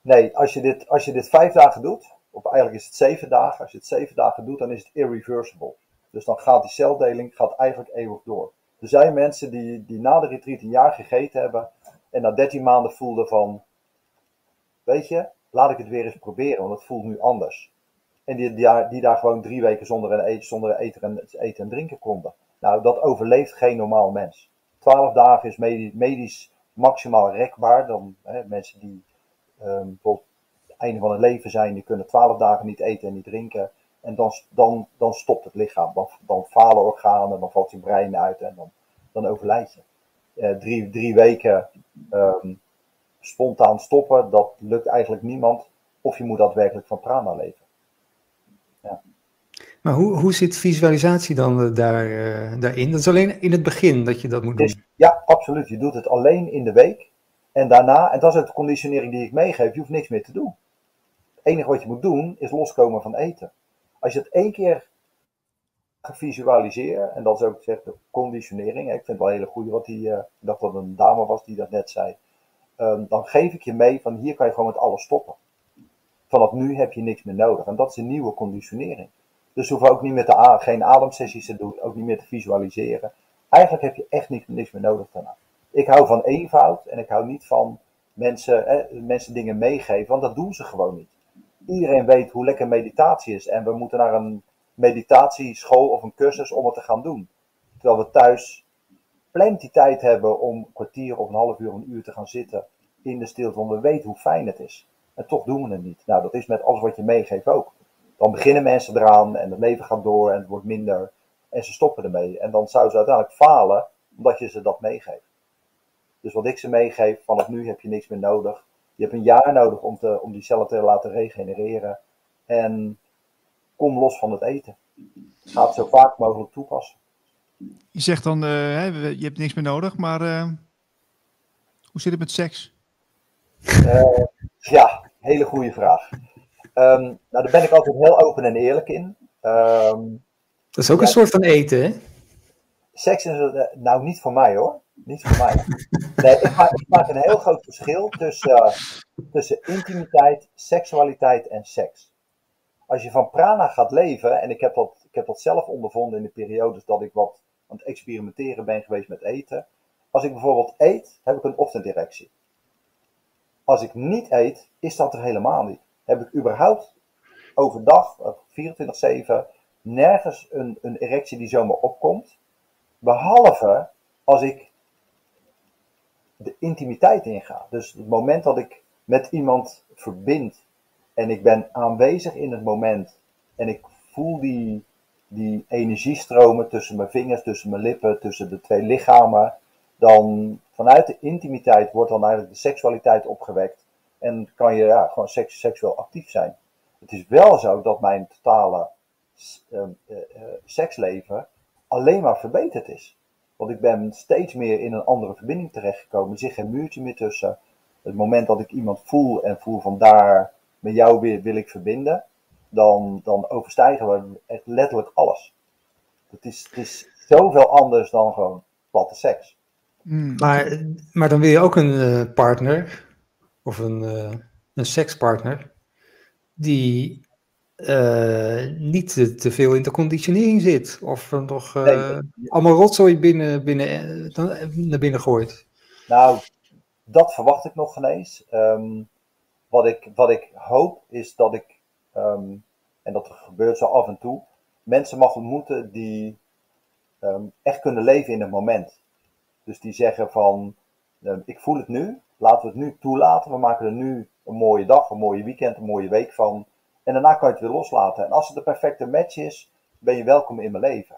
Nee, als je dit, als je dit vijf dagen doet, of eigenlijk is het zeven dagen, als je het zeven dagen doet, dan is het irreversible. Dus dan gaat die celdeling gaat eigenlijk eeuwig door. Er zijn mensen die, die na de retreat een jaar gegeten hebben en na 13 maanden voelden van, weet je, laat ik het weer eens proberen, want het voelt nu anders. En die, die, die daar gewoon drie weken zonder, een eten, zonder eten, en, eten en drinken konden. Nou, dat overleeft geen normaal mens. 12 dagen is medisch maximaal rekbaar. Dan hè, mensen die um, tot het einde van het leven zijn, die kunnen 12 dagen niet eten en niet drinken. En dan, dan, dan stopt het lichaam. Dan, dan falen organen, dan valt je brein uit en dan, dan overlijd je. Uh, drie, drie weken um, spontaan stoppen, dat lukt eigenlijk niemand. Of je moet daadwerkelijk van prana leven. Ja. Maar hoe, hoe zit visualisatie dan eh, daar, uh, daarin? Dat is alleen in het begin dat je dat moet doen. Ja, absoluut. Je doet het alleen in de week. En daarna, en dat is ook de conditionering die ik meegeef, je hoeft niks meer te doen. Het enige wat je moet doen is loskomen van eten. Als je het één keer gaat visualiseren, en dat is ook zeg, de conditionering, ik vind het wel een hele goede wat die, uh, ik dacht dat het een dame was die dat net zei, um, dan geef ik je mee van hier kan je gewoon met alles stoppen. Vanaf nu heb je niks meer nodig. En dat is een nieuwe conditionering. Dus we hoeven ook niet met de geen ademsessies te doen, ook niet meer te visualiseren. Eigenlijk heb je echt niks, meer nodig daarna. Ik hou van eenvoud en ik hou niet van mensen, mensen dingen meegeven, want dat doen ze gewoon niet. Iedereen weet hoe lekker meditatie is en we moeten naar een meditatieschool of een cursus om het te gaan doen. Terwijl we thuis plenty tijd hebben om een kwartier of een half uur, een uur te gaan zitten in de stilte, want we weten hoe fijn het is. En toch doen we het niet. Nou, dat is met alles wat je meegeeft ook. Dan beginnen mensen eraan en het leven gaat door en het wordt minder. En ze stoppen ermee. En dan zouden ze uiteindelijk falen omdat je ze dat meegeeft. Dus wat ik ze meegeef, vanaf nu heb je niks meer nodig. Je hebt een jaar nodig om, te, om die cellen te laten regenereren. En kom los van het eten. Ga het zo vaak mogelijk toepassen. Je zegt dan, uh, je hebt niks meer nodig, maar uh, hoe zit het met seks? Uh, ja, hele goede vraag. Um, nou, daar ben ik altijd heel open en eerlijk in. Um, dat is ook ja, een soort van eten, hè? Seks is, nou niet voor mij hoor. Niet voor mij. Nee, ik maak, ik maak een heel groot verschil tussen, uh, tussen intimiteit, seksualiteit en seks. Als je van prana gaat leven, en ik heb, dat, ik heb dat zelf ondervonden in de periodes dat ik wat aan het experimenteren ben geweest met eten. Als ik bijvoorbeeld eet, heb ik een ochtenderectie. Als ik niet eet, is dat er helemaal niet. Heb ik überhaupt overdag, 24-7, nergens een, een erectie die zomaar opkomt. Behalve als ik de intimiteit inga. Dus het moment dat ik met iemand verbind en ik ben aanwezig in het moment en ik voel die, die energiestromen tussen mijn vingers, tussen mijn lippen, tussen de twee lichamen, dan vanuit de intimiteit wordt dan eigenlijk de seksualiteit opgewekt en kan je ja, gewoon seks, seksueel actief zijn. Het is wel zo dat mijn totale seksleven alleen maar verbeterd is. Want ik ben steeds meer in een andere verbinding terechtgekomen. Er zit geen muurtje meer tussen. Het moment dat ik iemand voel en voel van daar met jou weer wil ik verbinden, dan, dan overstijgen we echt letterlijk alles. Het is, het is zoveel anders dan gewoon platte seks. Hmm. Maar, maar dan wil je ook een uh, partner, of een, uh, een sekspartner, die uh, niet te, veel in de conditionering zit. Of nog uh, nee, allemaal rotzooi binnen, binnen, naar binnen gooit. Nou, dat verwacht ik nog geen eens. Um, wat, ik, wat ik hoop is dat ik, um, en dat gebeurt zo af en toe, mensen mag ontmoeten die um, echt kunnen leven in het moment. Dus die zeggen van, ik voel het nu, laten we het nu toelaten. We maken er nu een mooie dag, een mooie weekend, een mooie week van. En daarna kan je het weer loslaten. En als het de perfecte match is, ben je welkom in mijn leven.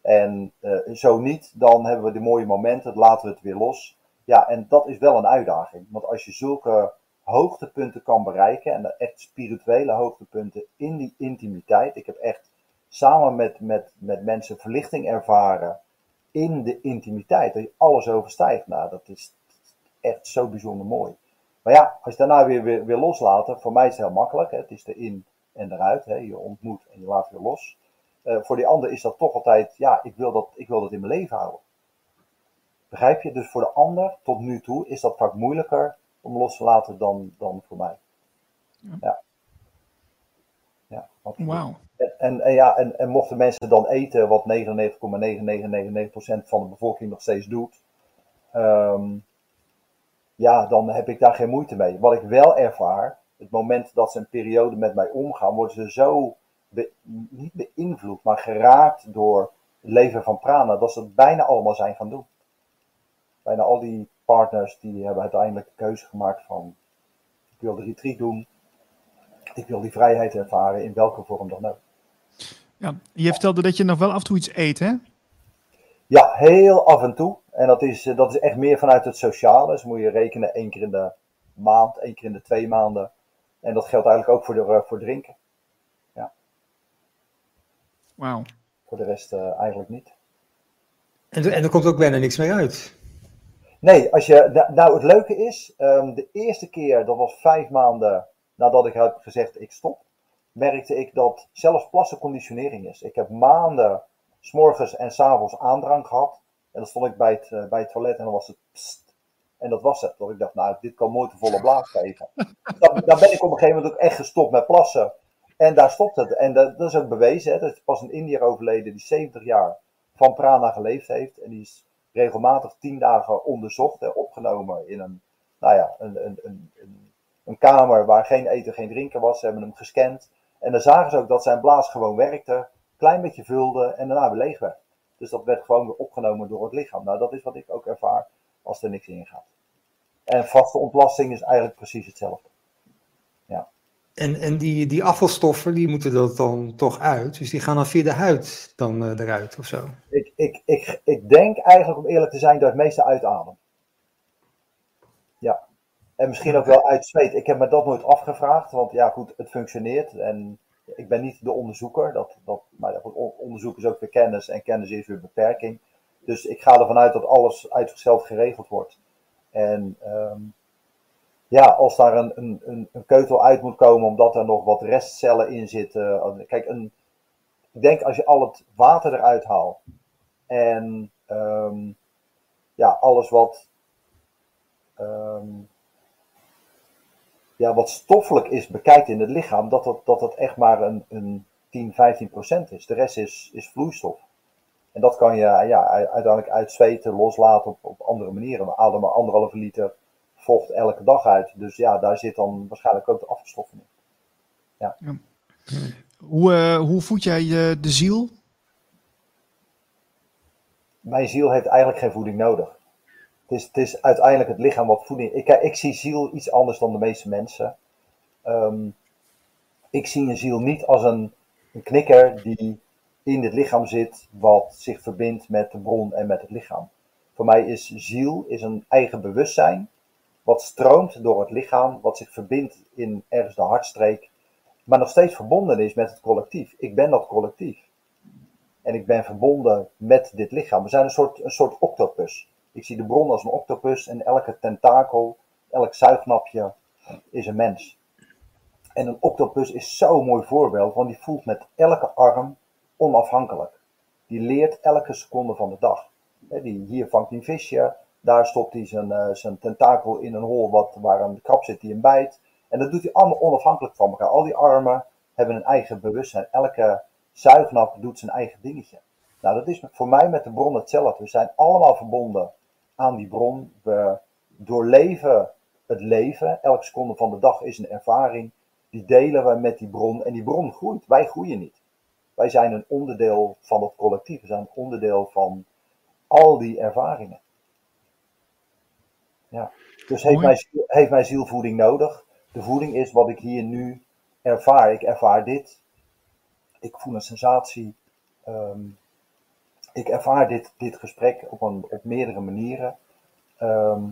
En uh, zo niet, dan hebben we de mooie momenten, laten we het weer los. Ja, en dat is wel een uitdaging. Want als je zulke hoogtepunten kan bereiken, en echt spirituele hoogtepunten in die intimiteit. Ik heb echt samen met, met, met mensen verlichting ervaren in de intimiteit. Dat je alles overstijgt. Nou, dat is echt zo bijzonder mooi. Maar ja, als je daarna weer, weer, weer loslaten, voor mij is het heel makkelijk. Hè. Het is erin en eruit. Hè. Je ontmoet en je laat weer los. Uh, voor die ander is dat toch altijd, ja, ik wil dat, ik wil dat in mijn leven houden. Begrijp je? Dus voor de ander, tot nu toe, is dat vaak moeilijker om los te laten dan, dan voor mij. Ja. Ja, Wauw. En, en, ja, en, en mochten mensen dan eten wat 99,9999% van de bevolking nog steeds doet, ehm, ja, dan heb ik daar geen moeite mee. Wat ik wel ervaar, het moment dat ze een periode met mij omgaan, worden ze zo niet beïnvloed, maar geraakt door het leven van prana, dat ze het bijna allemaal zijn gaan doen. Bijna al die partners die hebben uiteindelijk de keuze gemaakt van ik wil de retreat doen, ik wil die vrijheid ervaren in welke vorm dan ook. Ja, je vertelde dat je nog wel af en toe iets eet, hè? Ja, heel af en toe. En dat is, eh, dat is echt meer vanuit het sociale. Dus moet je rekenen één keer in de maand, één keer in de twee maanden. En dat geldt eigenlijk ook voor, de, eh, voor drinken. Ja. Wauw. Voor de rest uh, eigenlijk niet. En, en er komt ook bijna niks meer uit. Nee, als je, nou het leuke is, um, de eerste keer, dat was vijf maanden nadat ik heb gezegd ik stop, merkte ik dat zelfs plassen conditionering is. Ik heb maanden, s'morgens en s'avonds aandrang gehad. En dan stond ik bij het, uh, bij het toilet en dan was het pst, En dat was het. Dat ik dacht, nou, dit kan nooit een volle blaas geven. dan, dan, ben ik op een gegeven moment ook echt gestopt met plassen. En daar stopt het. En dat, dat is ook bewezen. Hè. Dat is pas een Indiër overleden die 70 jaar van prana geleefd heeft. En die is regelmatig 10 dagen onderzocht en opgenomen in een, nou ja, een, een, een, een, kamer waar geen eten, geen drinken was. Ze hebben hem gescand. En dan zagen ze ook dat zijn blaas gewoon werkte. Klein beetje vulde en daarna weer leeg werd. Dus dat werd gewoon weer opgenomen door het lichaam. Nou, dat is wat ik ook ervaar als er niks in gaat. En vaste ontlasting is eigenlijk precies hetzelfde. Ja. En, en die, die afvalstoffen, die moeten dat dan toch uit? Dus die gaan dan via de huid dan uh, eruit of zo? Ik, ik, ik, ik denk eigenlijk, om eerlijk te zijn, dat het meeste uitadem. Ja. En misschien ook wel uit zweet. Ik heb me dat nooit afgevraagd, want ja goed, het functioneert. En ik ben niet de onderzoeker. Dat, dat, maar onderzoek is ook weer kennis en kennis is weer beperking. Dus ik ga ervan uit dat alles uit zichzelf geregeld wordt. En um, ja, als daar een, een, een, keutel uit moet komen omdat er nog wat restcellen in zitten. Kijk, een, ik denk als je al het water eruit haalt en um, ja, alles wat um, ja, wat stoffelijk is bekijkt in het lichaam, dat dat, dat, dat echt maar een, een 10, 15 procent is. De rest is, is vloeistof. En dat kan je ja, uiteindelijk uitzweten, loslaten op, op andere manieren. We ademen anderhalve liter vocht elke dag uit. Dus ja, daar zit dan waarschijnlijk ook de afvalstoffen in. Ja. ja. Hoe, uh, hoe voed jij uh, de ziel? Mijn ziel heeft eigenlijk geen voeding nodig het is uiteindelijk het lichaam wat voeding. Ik, ik zie ziel iets anders dan de meeste mensen. Ehm, ik zie een ziel niet als een, een knikker die in het lichaam zit, wat zich verbindt met de bron en met het lichaam. Voor mij is ziel is een eigen bewustzijn, wat stroomt door het lichaam, wat zich verbindt in ergens de hartstreek, maar nog steeds verbonden is met het collectief. Ik ben dat collectief. En ik ben verbonden met dit lichaam. We zijn een soort, een soort octopus. Ik zie de bron als een octopus en elke tentakel, elk zuignapje is een mens. En een octopus is zo'n mooi voorbeeld, want die voelt met elke arm onafhankelijk. Die leert elke seconde van de dag. Die, hier vangt hij een visje, daar stopt hij zijn, uh, zijn tentakel in een hol waar een krab zit die hem bijt. En dat doet hij allemaal onafhankelijk van elkaar. Al die armen hebben een eigen bewustzijn. Elke zuignap doet zijn eigen dingetje. Nou, dat is voor mij met de bron hetzelfde. We zijn allemaal verbonden aan die bron. We doorleven het leven. Elke seconde van de dag is een ervaring. Die delen we met die bron. En die bron groeit. Wij groeien niet. Wij zijn een onderdeel van het collectief. We zijn een onderdeel van al die ervaringen. Ja. Dus heeft mijn, heeft mijn zielvoeding nodig? De voeding is wat ik hier nu ervaar. Ik ervaar dit. Ik voel een sensatie. Um, ik ervaar dit, dit gesprek op, een, op meerdere manieren. Ehm,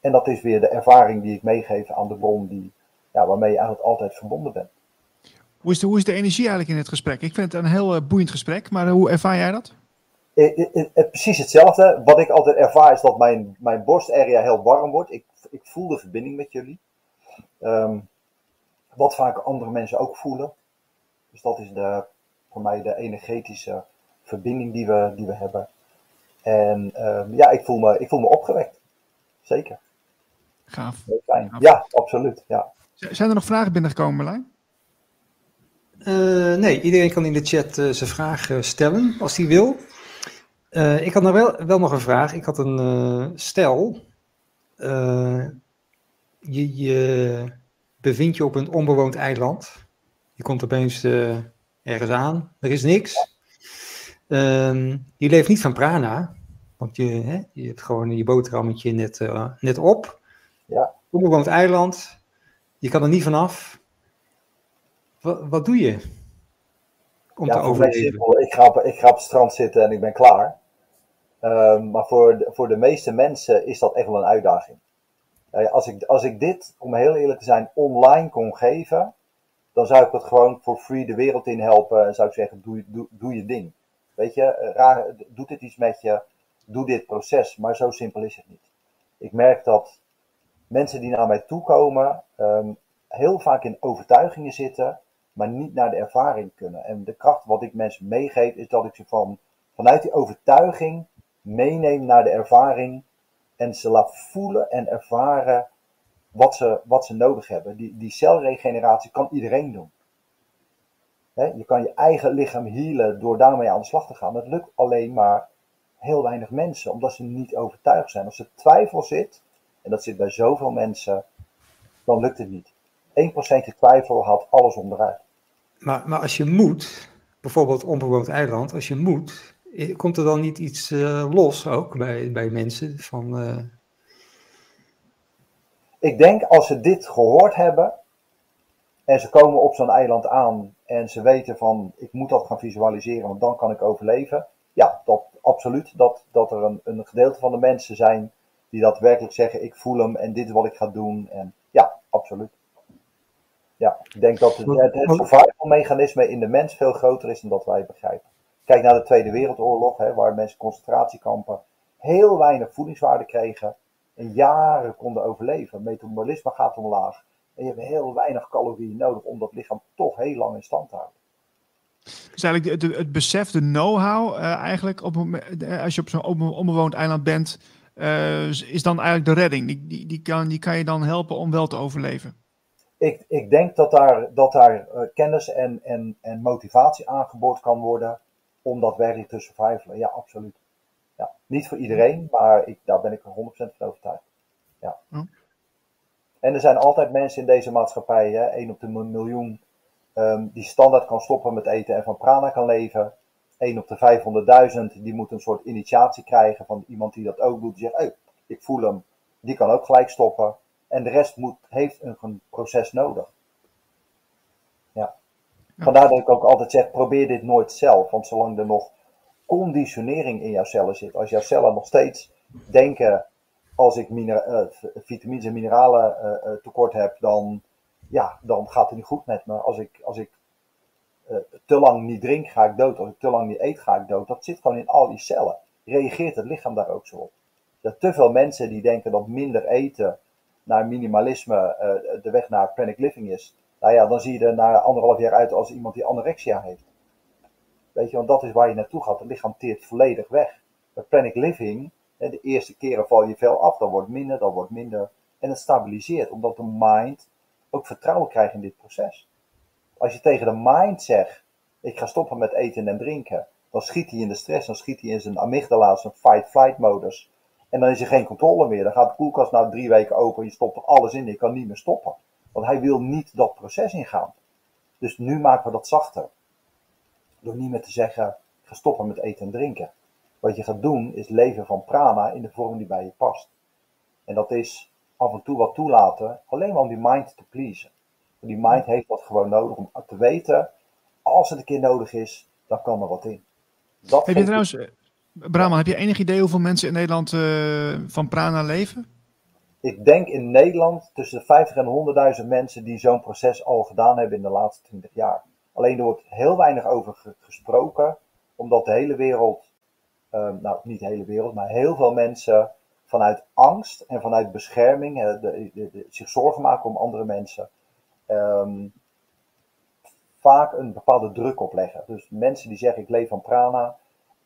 en dat is weer de ervaring die ik meegeef aan de bron die, ja, waarmee je eigenlijk altijd verbonden bent. Hoe is, de, hoe is de energie eigenlijk in het gesprek? Ik vind het een heel uh, boeiend gesprek, maar hoe ervaar jij dat? precies hetzelfde. Wat ik altijd ervaar is dat mijn, mijn borstarea heel warm wordt. Ik, ik voel de verbinding met jullie. Um, wat vaak andere mensen ook voelen. Dus dat is de, voor mij de energetische verbinding die we, die we hebben. En ehm, ja, ik voel, me, ik voel me opgewekt. Zeker. Gaaf. Fijn. Ja, absoluut. Ja. Zijn er nog vragen binnengekomen, Marlijn? Uh, nee, iedereen kan in de chat uh, zijn vraag uh, stellen als hij wil. ik had nog wel, wel nog een vraag. Ik had een stel. je, je bevindt je op een onbewoond eiland. Je komt opeens ergens aan. Er is niks. Ehm, je leeft niet van prana. Want je, hè, je hebt gewoon je boterhammetje net, net op. Ja. Onbewoond eiland. Je kan er niet vanaf. Wat, wat doe je? Om ja, te overleven? Ik, ga op, ik ga op het strand zitten en ik ben klaar. Um, maar voor de, voor de meeste mensen is dat echt wel een uitdaging. als, ik, als ik dit, om heel eerlijk te zijn, online kon geven, dan zou ik het gewoon voor free de wereld in helpen. En zou ik zeggen, doe, doe, doe je ding. Weet je, raar, doe dit iets met je, doe dit proces. Maar zo simpel is het niet. Ik merk dat mensen die naar mij toe komen, um, heel vaak in overtuigingen zitten, maar niet naar de ervaring kunnen. En de kracht wat ik mensen meegeef, is dat ik ze van, vanuit die overtuiging meeneem naar de ervaring en ze laat voelen en ervaren wat ze, wat ze nodig hebben. Die, die celregeneratie kan iedereen doen. Je kan je eigen lichaam healen door daarmee aan de slag te gaan. Dat lukt alleen maar heel weinig mensen, omdat ze niet overtuigd zijn. Als er twijfel zit, en dat zit bij zoveel mensen, dan lukt het niet. 1% twijfel haalt alles onderuit. Maar, maar als je moet, bijvoorbeeld onbewoond eiland, als je moet, komt er dan niet iets uh, los ook bij, bij mensen? Van, uh... Ik denk als ze dit gehoord hebben en ze komen op zo'n eiland aan en ze weten van ik moet dat gaan visualiseren, want dan kan ik overleven. Ja, dat, absoluut. Dat, dat er een, een gedeelte van de mensen zijn die daadwerkelijk zeggen ik voel hem en dit is wat ik ga doen. En ja, absoluut. Ja, ik denk dat het, het, survival mechanisme in de mens veel groter is dan dat wij begrijpen. Kijk naar de Tweede Wereldoorlog, hè, waar mensen concentratiekampen heel weinig voedingswaarde kregen en jaren konden overleven. Metabolisme gaat omlaag en je hebt heel weinig calorieën nodig om dat lichaam toch heel lang in stand te houden. Dus eigenlijk het, het besef, de know-how uh, eigenlijk, op, uh, als je op zo'n onbewoond eiland bent, uh, is dan eigenlijk de redding. Die, die, die, kan, die kan je dan helpen om wel te overleven ik, ik denk dat daar, dat daar uh, kennis en, en, en motivatie aangeboord kan worden om dat werkelijk te survivalen. Ja, absoluut. Ja, niet voor iedereen, maar ik, daar ben ik er 100% van overtuigd. Ja. En er zijn altijd mensen in deze maatschappij, hè, 1 op de miljoen, um, die standaard kan stoppen met eten en van prana kan leven. 1 op de 500.000, die moet een soort initiatie krijgen van iemand die dat ook doet. Die zegt, hey, ik voel hem, die kan ook gelijk stoppen. En de rest moet, heeft een, proces nodig. Ja. Vandaar dat ik ook altijd zeg, probeer dit nooit zelf. Want zolang er nog conditionering in jouw cellen zit, als jouw cellen nog steeds denken, als ik uh, vitamines en mineralen uh, tekort heb, dan, ja, dan gaat het niet goed met me. Als ik, als ik te lang niet drink, ga ik dood. Als ik te lang niet eet, ga ik dood. Dat zit gewoon in al die cellen. Reageert het lichaam daar ook zo op? Zijn te veel mensen die denken dat minder eten naar minimalisme de weg naar panic living is, nou ja, dan zie je er na anderhalf jaar uit als iemand die anorexia heeft. Weet je, want dat is waar je naartoe gaat. Het lichaam teert volledig weg. Bij panic living, de eerste keren val je veel af, dan wordt minder, dan wordt minder. En het stabiliseert, omdat de mind ook vertrouwen krijgt in dit proces. Als je tegen de mind zegt, ik ga stoppen met eten en drinken, dan schiet hij in de stress, dan schiet hij in zijn amygdala, zijn fight-flight modus. En dan is er geen controle meer. Dan gaat de koelkast na drie weken open. Je stopt er alles in. Je kan niet meer stoppen. Want hij wil niet dat proces ingaan. Dus nu maken we dat zachter. Door niet meer te zeggen, ga stoppen met eten en drinken. Wat je gaat doen, is leven van prana in de vorm die bij je past. En dat is af en toe wat toelaten, alleen maar om die mind te pleasen. Die mind heeft dat gewoon nodig om te weten, als het een keer nodig is, dan kan er wat in. Dat Heb je trouwens, Brahma, heb je enig idee hoeveel mensen in Nederland uh, van prana leven? Ik denk in Nederland tussen de 50 en 100.000 mensen die zo'n proces al gedaan hebben in de laatste 20 jaar. Alleen er wordt heel weinig over gesproken, omdat de hele wereld, uh, nou niet de hele wereld, maar heel veel mensen vanuit angst en vanuit bescherming de, de, de, zich zorgen maken om andere mensen. Um, vaak een bepaalde druk opleggen. Dus mensen die zeggen ik leef van prana,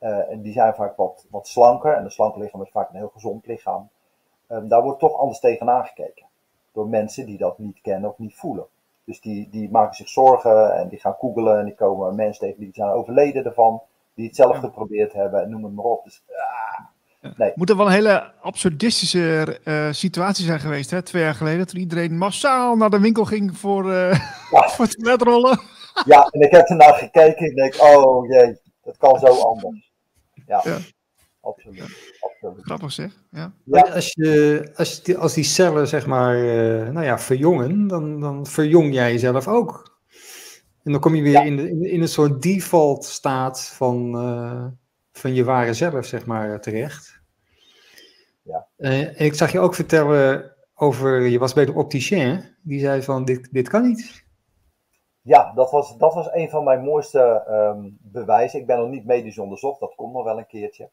uh, en die zijn vaak wat, wat slanker. En een slanke lichaam is vaak een heel gezond lichaam. Ehm, daar wordt toch anders tegenaan gekeken. Door mensen die dat niet kennen of niet voelen. Dus die, die maken zich zorgen en die gaan googelen en die komen mensen tegen die zijn overleden ervan. Die het zelf geprobeerd hebben en noem het maar op. Dus ah, nee. Moet er wel een hele absurdistische uh, situatie zijn geweest, hè? Twee jaar geleden, toen iedereen massaal naar de winkel ging voor, uh, ja. voor toiletrollen. Ja, en ik heb ernaar gekeken en denk, oh jee, dat kan zo anders. Ja, ja. absoluut. Grappig zeg. Ja. Als, je, als, die, als die cellen zeg maar, uh, nou ja, verjongen, dan, dan verjong jij jezelf ook. En dan kom je weer in, de, in, in, een soort default staat van, uh, van je ware zelf, zeg maar, terecht. Ja. Uh, en ik zag je ook vertellen over, je was bij de opticien, die zei van, dit, dit kan niet. Ja, dat was, dat was een van mijn mooiste um, bewijzen. Ik ben nog niet medisch onderzocht, dat komt nog wel een keertje.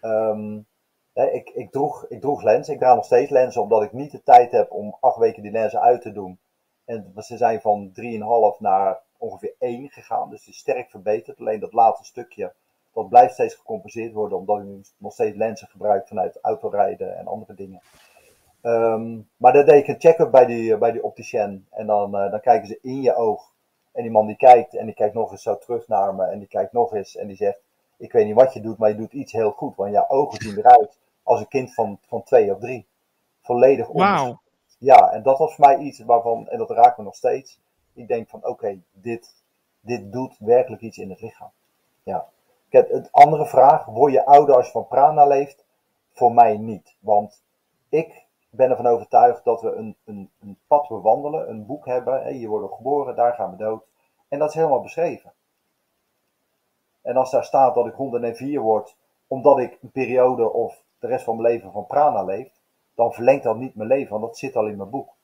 Um, ik, ik, droeg, ik droeg lenzen. Ik draag nog steeds lenzen, omdat ik niet de tijd heb om acht weken die lenzen uit te doen. En ze zijn van 3,5 naar ongeveer 1 gegaan. Dus het is sterk verbeterd. Alleen dat laatste stukje, dat blijft steeds gecompenseerd worden. Omdat ik nog steeds lenzen gebruik vanuit autorijden en andere dingen. Um, maar dan deed ik een check-up bij die, bij die opticien. En dan, uh, dan kijken ze in je oog. En die man die kijkt en die kijkt nog eens zo terug naar me. En die kijkt nog eens en die zegt: Ik weet niet wat je doet, maar je doet iets heel goed. Want jouw ogen zien eruit als een kind van, van twee of drie. Volledig Wow. Ja, en dat was voor mij iets waarvan, en dat raakt me nog steeds. Ik denk van oké, dit, dit doet werkelijk iets in het lichaam. Ja. Kijk, het andere vraag, word je ouder als je van prana leeft? Voor mij niet. Want ik ben ervan overtuigd dat we een, een, een pad bewandelen, een boek hebben. Worden we geboren, daar gaan we dood. En dat is helemaal beschreven. En als daar staat dat ik 104 word, omdat ik een periode of de rest van mijn leven van prana leeft, dan verlengt dat niet mijn leven, want dat zit al in mijn boek.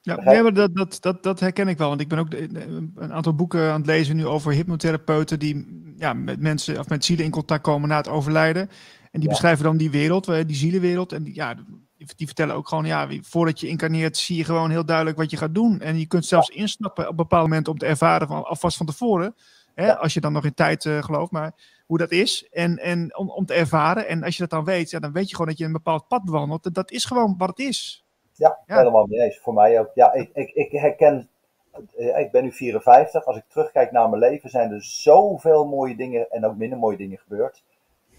Ja, dat, dat, dat, dat herken ik wel. Want ik ben ook een aantal boeken aan het lezen nu over hypnotherapeuten die ja, met mensen of met zielen in contact komen na het overlijden. En die beschrijven dan die wereld, die zielenwereld. En die, ja, die vertellen ook gewoon, ja, voordat je incarneert, zie je gewoon heel duidelijk wat je gaat doen. En je kunt zelfs insnappen op bepaalde momenten om te ervaren, van, alvast van tevoren. Hè, Als je dan nog in tijd uh, gelooft. Maar hoe dat is. En, en om, om te ervaren. En als je dat dan weet, ja, dan weet je gewoon dat je een bepaald pad bewandelt. Dat is gewoon wat het is. Ja, helemaal mee eens. Voor mij ook. Ja, ik, ik, ik herken. Eh, ik ben nu 54. Als ik terugkijk naar mijn leven, zijn er zoveel mooie dingen en ook minder mooie dingen gebeurd.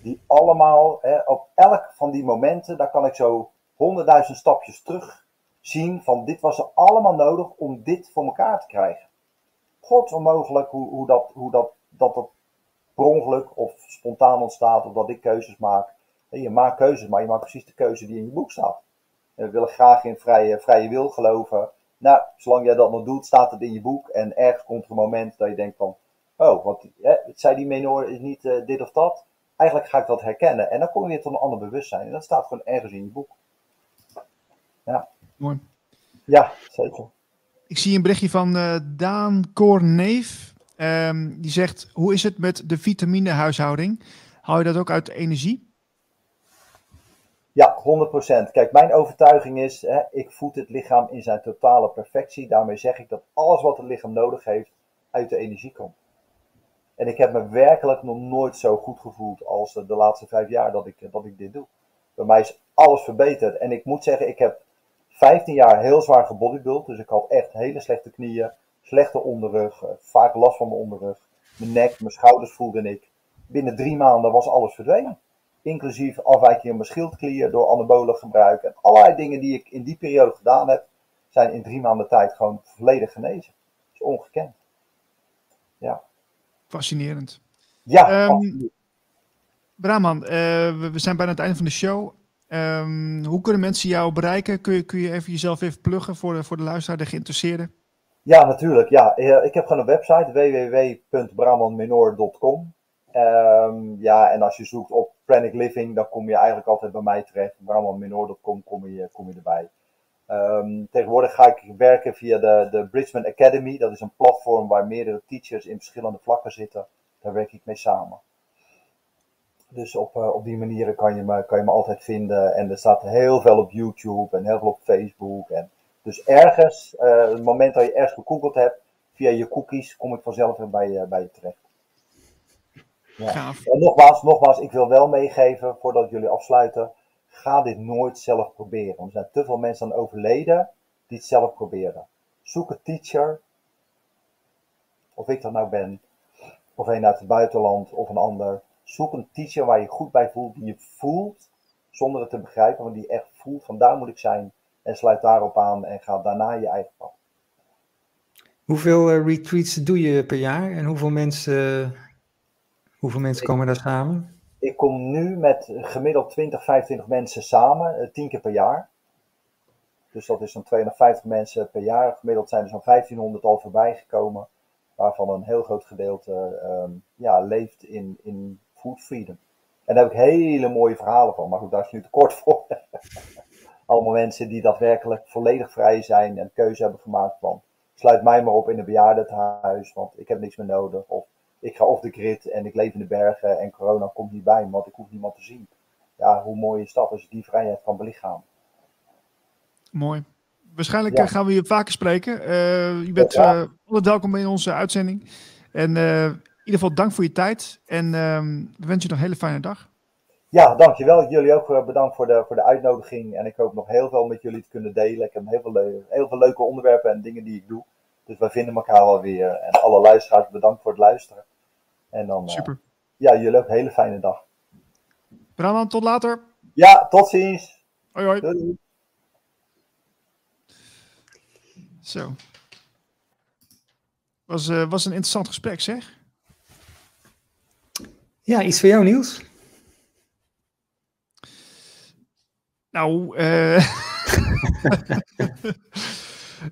Die allemaal, hè, op elk van die momenten, daar kan ik zo honderdduizend stapjes terug zien van dit was er allemaal nodig om dit voor elkaar te krijgen. God onmogelijk hoe, hoe, dat, hoe dat, dat, dat per ongeluk of spontaan ontstaat of dat ik keuzes maak. je maakt keuzes, maar je maakt precies de keuze die in je boek staat. En we willen graag in vrije, vrije wil geloven. Nou, zolang jij dat nog doet, staat het in je boek. En ergens komt er een moment dat je denkt van, oh, wat hè, zei die menor is niet uh, dit of dat. Eigenlijk ga ik dat herkennen. En dan kom je weer tot een ander bewustzijn. En dat staat gewoon ergens in je boek. Ja. Mooi. Ja, zeker. Ik zie een berichtje van uh, Daan Korneef. Um, die zegt, hoe is het met de vitaminehuishouding? Haal je dat ook uit energie? Ja, 100%. Kijk, mijn overtuiging is, hè, ik voed het lichaam in zijn totale perfectie. Daarmee zeg ik dat alles wat het lichaam nodig heeft, uit de energie komt. En ik heb me werkelijk nog nooit zo goed gevoeld als de laatste vijf jaar dat ik, dat ik dit doe. Bij mij is alles verbeterd. En ik moet zeggen, ik heb 15 jaar heel zwaar gebodybuild. Dus ik had echt hele slechte knieën, slechte onderrug, eh, vaak last van mijn onderrug. Mijn nek, mijn schouders voelde ik. Binnen drie maanden was alles verdwenen. Inclusief afwijking in mijn schildklier door anabolen gebruik. En allerlei dingen die ik in die periode gedaan heb, zijn in drie maanden tijd gewoon volledig genezen. Dat is ongekend. Ja. Fascinerend. Ja, um, Brahman, uh, we zijn bijna het einde van de show. Um, hoe kunnen mensen jou bereiken? Kun je, kun je even jezelf even pluggen voor de, voor de luisteraar, de geïnteresseerden? Ja, natuurlijk. Ja. Eh, ik heb gewoon een website, www.bramanminor.com. Um, ehm, ja, en als je zoekt op Living, dan kom je eigenlijk altijd bij mij terecht. Bramanminor.com kom je, kom je erbij. Um, tegenwoordig ga ik werken via de, de Bridgman Academy. Dat is een platform waar meerdere teachers in verschillende vlakken zitten. Daar werk ik mee samen. Dus op, uh, op die manieren kan je, me, kan je me altijd vinden. En er staat heel veel op YouTube en heel veel op Facebook. En dus ergens, uh, het moment dat je ergens gegoogeld hebt, via je cookies, kom ik vanzelf weer bij, bij je terecht. Ja. En nogmaals, nogmaals, ik wil wel meegeven, voordat jullie afsluiten, ga dit nooit zelf proberen. Er zijn te veel mensen aan overleden die het zelf proberen. Zoek een teacher, of ik dat nou ben, of een uit het buitenland of een ander. Zoek een teacher waar je goed bij voelt, die je voelt, zonder het te begrijpen, maar die echt voelt van daar moet ik zijn. En sluit daarop aan en ga daarna je eigen pad. Hoeveel uh, retreats doe je per jaar en hoeveel mensen, hoeveel mensen komen daar samen? Ik kom nu met gemiddeld 20, 25 mensen samen, uh, 10 keer per jaar. Dus dat is dan 250 mensen per jaar. Gemiddeld zijn er zo'n 1500 al voorbij gekomen. Waarvan een heel groot gedeelte um, ja, leeft in, in food freedom. En daar heb ik hele mooie verhalen van. Maar goed, daar is nu te kort voor. Allemaal mensen die daadwerkelijk volledig vrij zijn en keuze hebben gemaakt van sluit mij maar op in een bejaardenhuis, want ik heb niks meer nodig. Of ik ga off the grid en ik leef in de bergen en corona komt niet bij me, want ik hoef niemand te zien. Ja, hoe mooi is dat als je die vrijheid kan belichamen. Mooi. Waarschijnlijk ja. gaan we je vaker spreken. Uh, je bent ja. uh, welkom in onze uitzending. En uh, in ieder geval dank voor je tijd. En ehm, we wensen je nog een hele fijne dag. Ja, dankjewel. Jullie ook bedankt voor de, voor de uitnodiging. En ik hoop nog heel veel met jullie te kunnen delen. Ik heb heel veel, heel veel leuke onderwerpen en dingen die ik doe. Dus wij vinden elkaar wel weer. En alle luisteraars bedankt voor het luisteren. En dan, Super. Uh, ja, jullie ook een hele fijne dag. Brahman, tot later. Ja, tot ziens. Hoi hoi. Doei. Zo. Was, uh, was een interessant gesprek, zeg. Ja, iets voor jou, Niels? Nou, uh...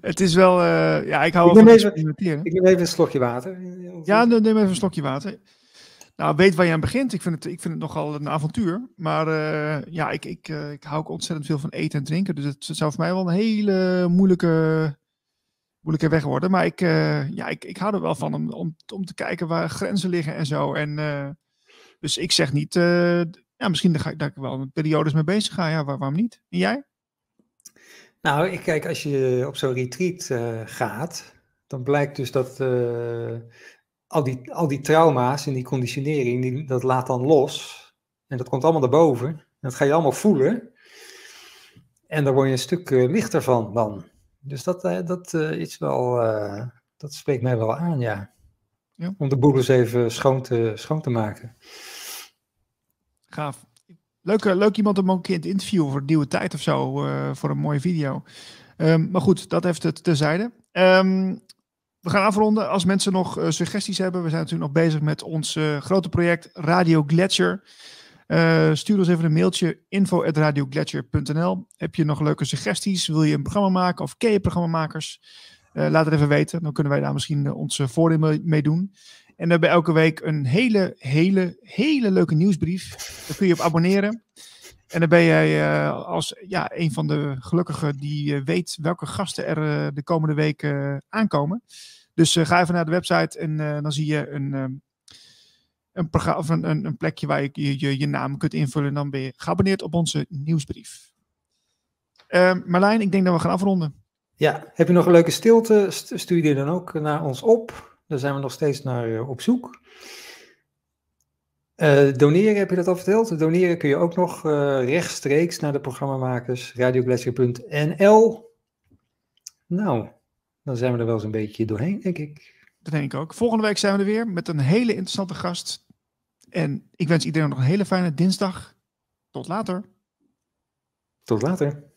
het is wel. Uh, ja, ik hou ik van neem, even, ik neem even een slokje water. Ja, neem even een slokje water. Nou, weet waar je aan begint. Ik vind het, ik vind het nogal een avontuur. Maar uh, ja, ik, ik, uh, ik hou ook ontzettend veel van eten en drinken. Dus het, het zou voor mij wel een hele moeilijke, moeilijke weg worden. Maar ik, ja, ik, ik hou er wel van om, om, om te kijken waar grenzen liggen en zo. En, dus ik zeg niet ja, misschien dat, ga ik, ik wel periodes mee bezig ga. Ja, waar, waarom niet? En jij? Nou, ik kijk, als je op zo'n retreat uh, gaat, dan blijkt dus dat uh, al, die, al die trauma's en die conditionering, die, dat laat dan los. En dat komt allemaal naar boven. Dat ga je allemaal voelen. En daar word je een stuk uh, lichter van dan. Dus dat, dat is wel, dat spreekt mij wel aan, ja. ja. Om de boel eens even schoon te, schoon te maken. Gaaf. Leuk, leuk iemand om een keer te interviewen voor Nieuwe Tijd of zo, uh, voor een mooie video. Um, maar goed, dat heeft het terzijde. Um, we gaan afronden. Als mensen nog uh, suggesties hebben, we zijn natuurlijk nog bezig met ons grote project Radio Gletscher. stuur ons even een mailtje info.radioglacier.nl. Heb je nog leuke suggesties? Wil je een programma maken of ken je programmamakers? laat het even weten. Dan kunnen wij daar misschien ons voordeel mee doen. En we hebben elke week een hele, hele, hele leuke nieuwsbrief. Daar kun je op abonneren. En dan ben jij uh, als ja, een van de gelukkigen die uh, weet welke gasten er uh, de komende weken aankomen. Dus ga even naar de website en dan zie je een, een, of een, een, een, plekje waar je je, je je naam kunt invullen. En dan ben je geabonneerd op onze nieuwsbrief. Marlijn, ik denk dat we gaan afronden. Ja, heb je nog een leuke stilte? Stuur die dan ook naar ons op. Daar zijn we nog steeds naar uh, op zoek. Uh, doneren, heb je dat al verteld? Doneren kun je ook nog uh, rechtstreeks naar de programmamakers radioglacier.nl. Nou, dan zijn we er wel eens een beetje doorheen, denk ik. Dat denk ik ook. Volgende week zijn we er weer met een hele interessante gast. En ik wens iedereen nog een hele fijne dinsdag. Tot later. Tot later.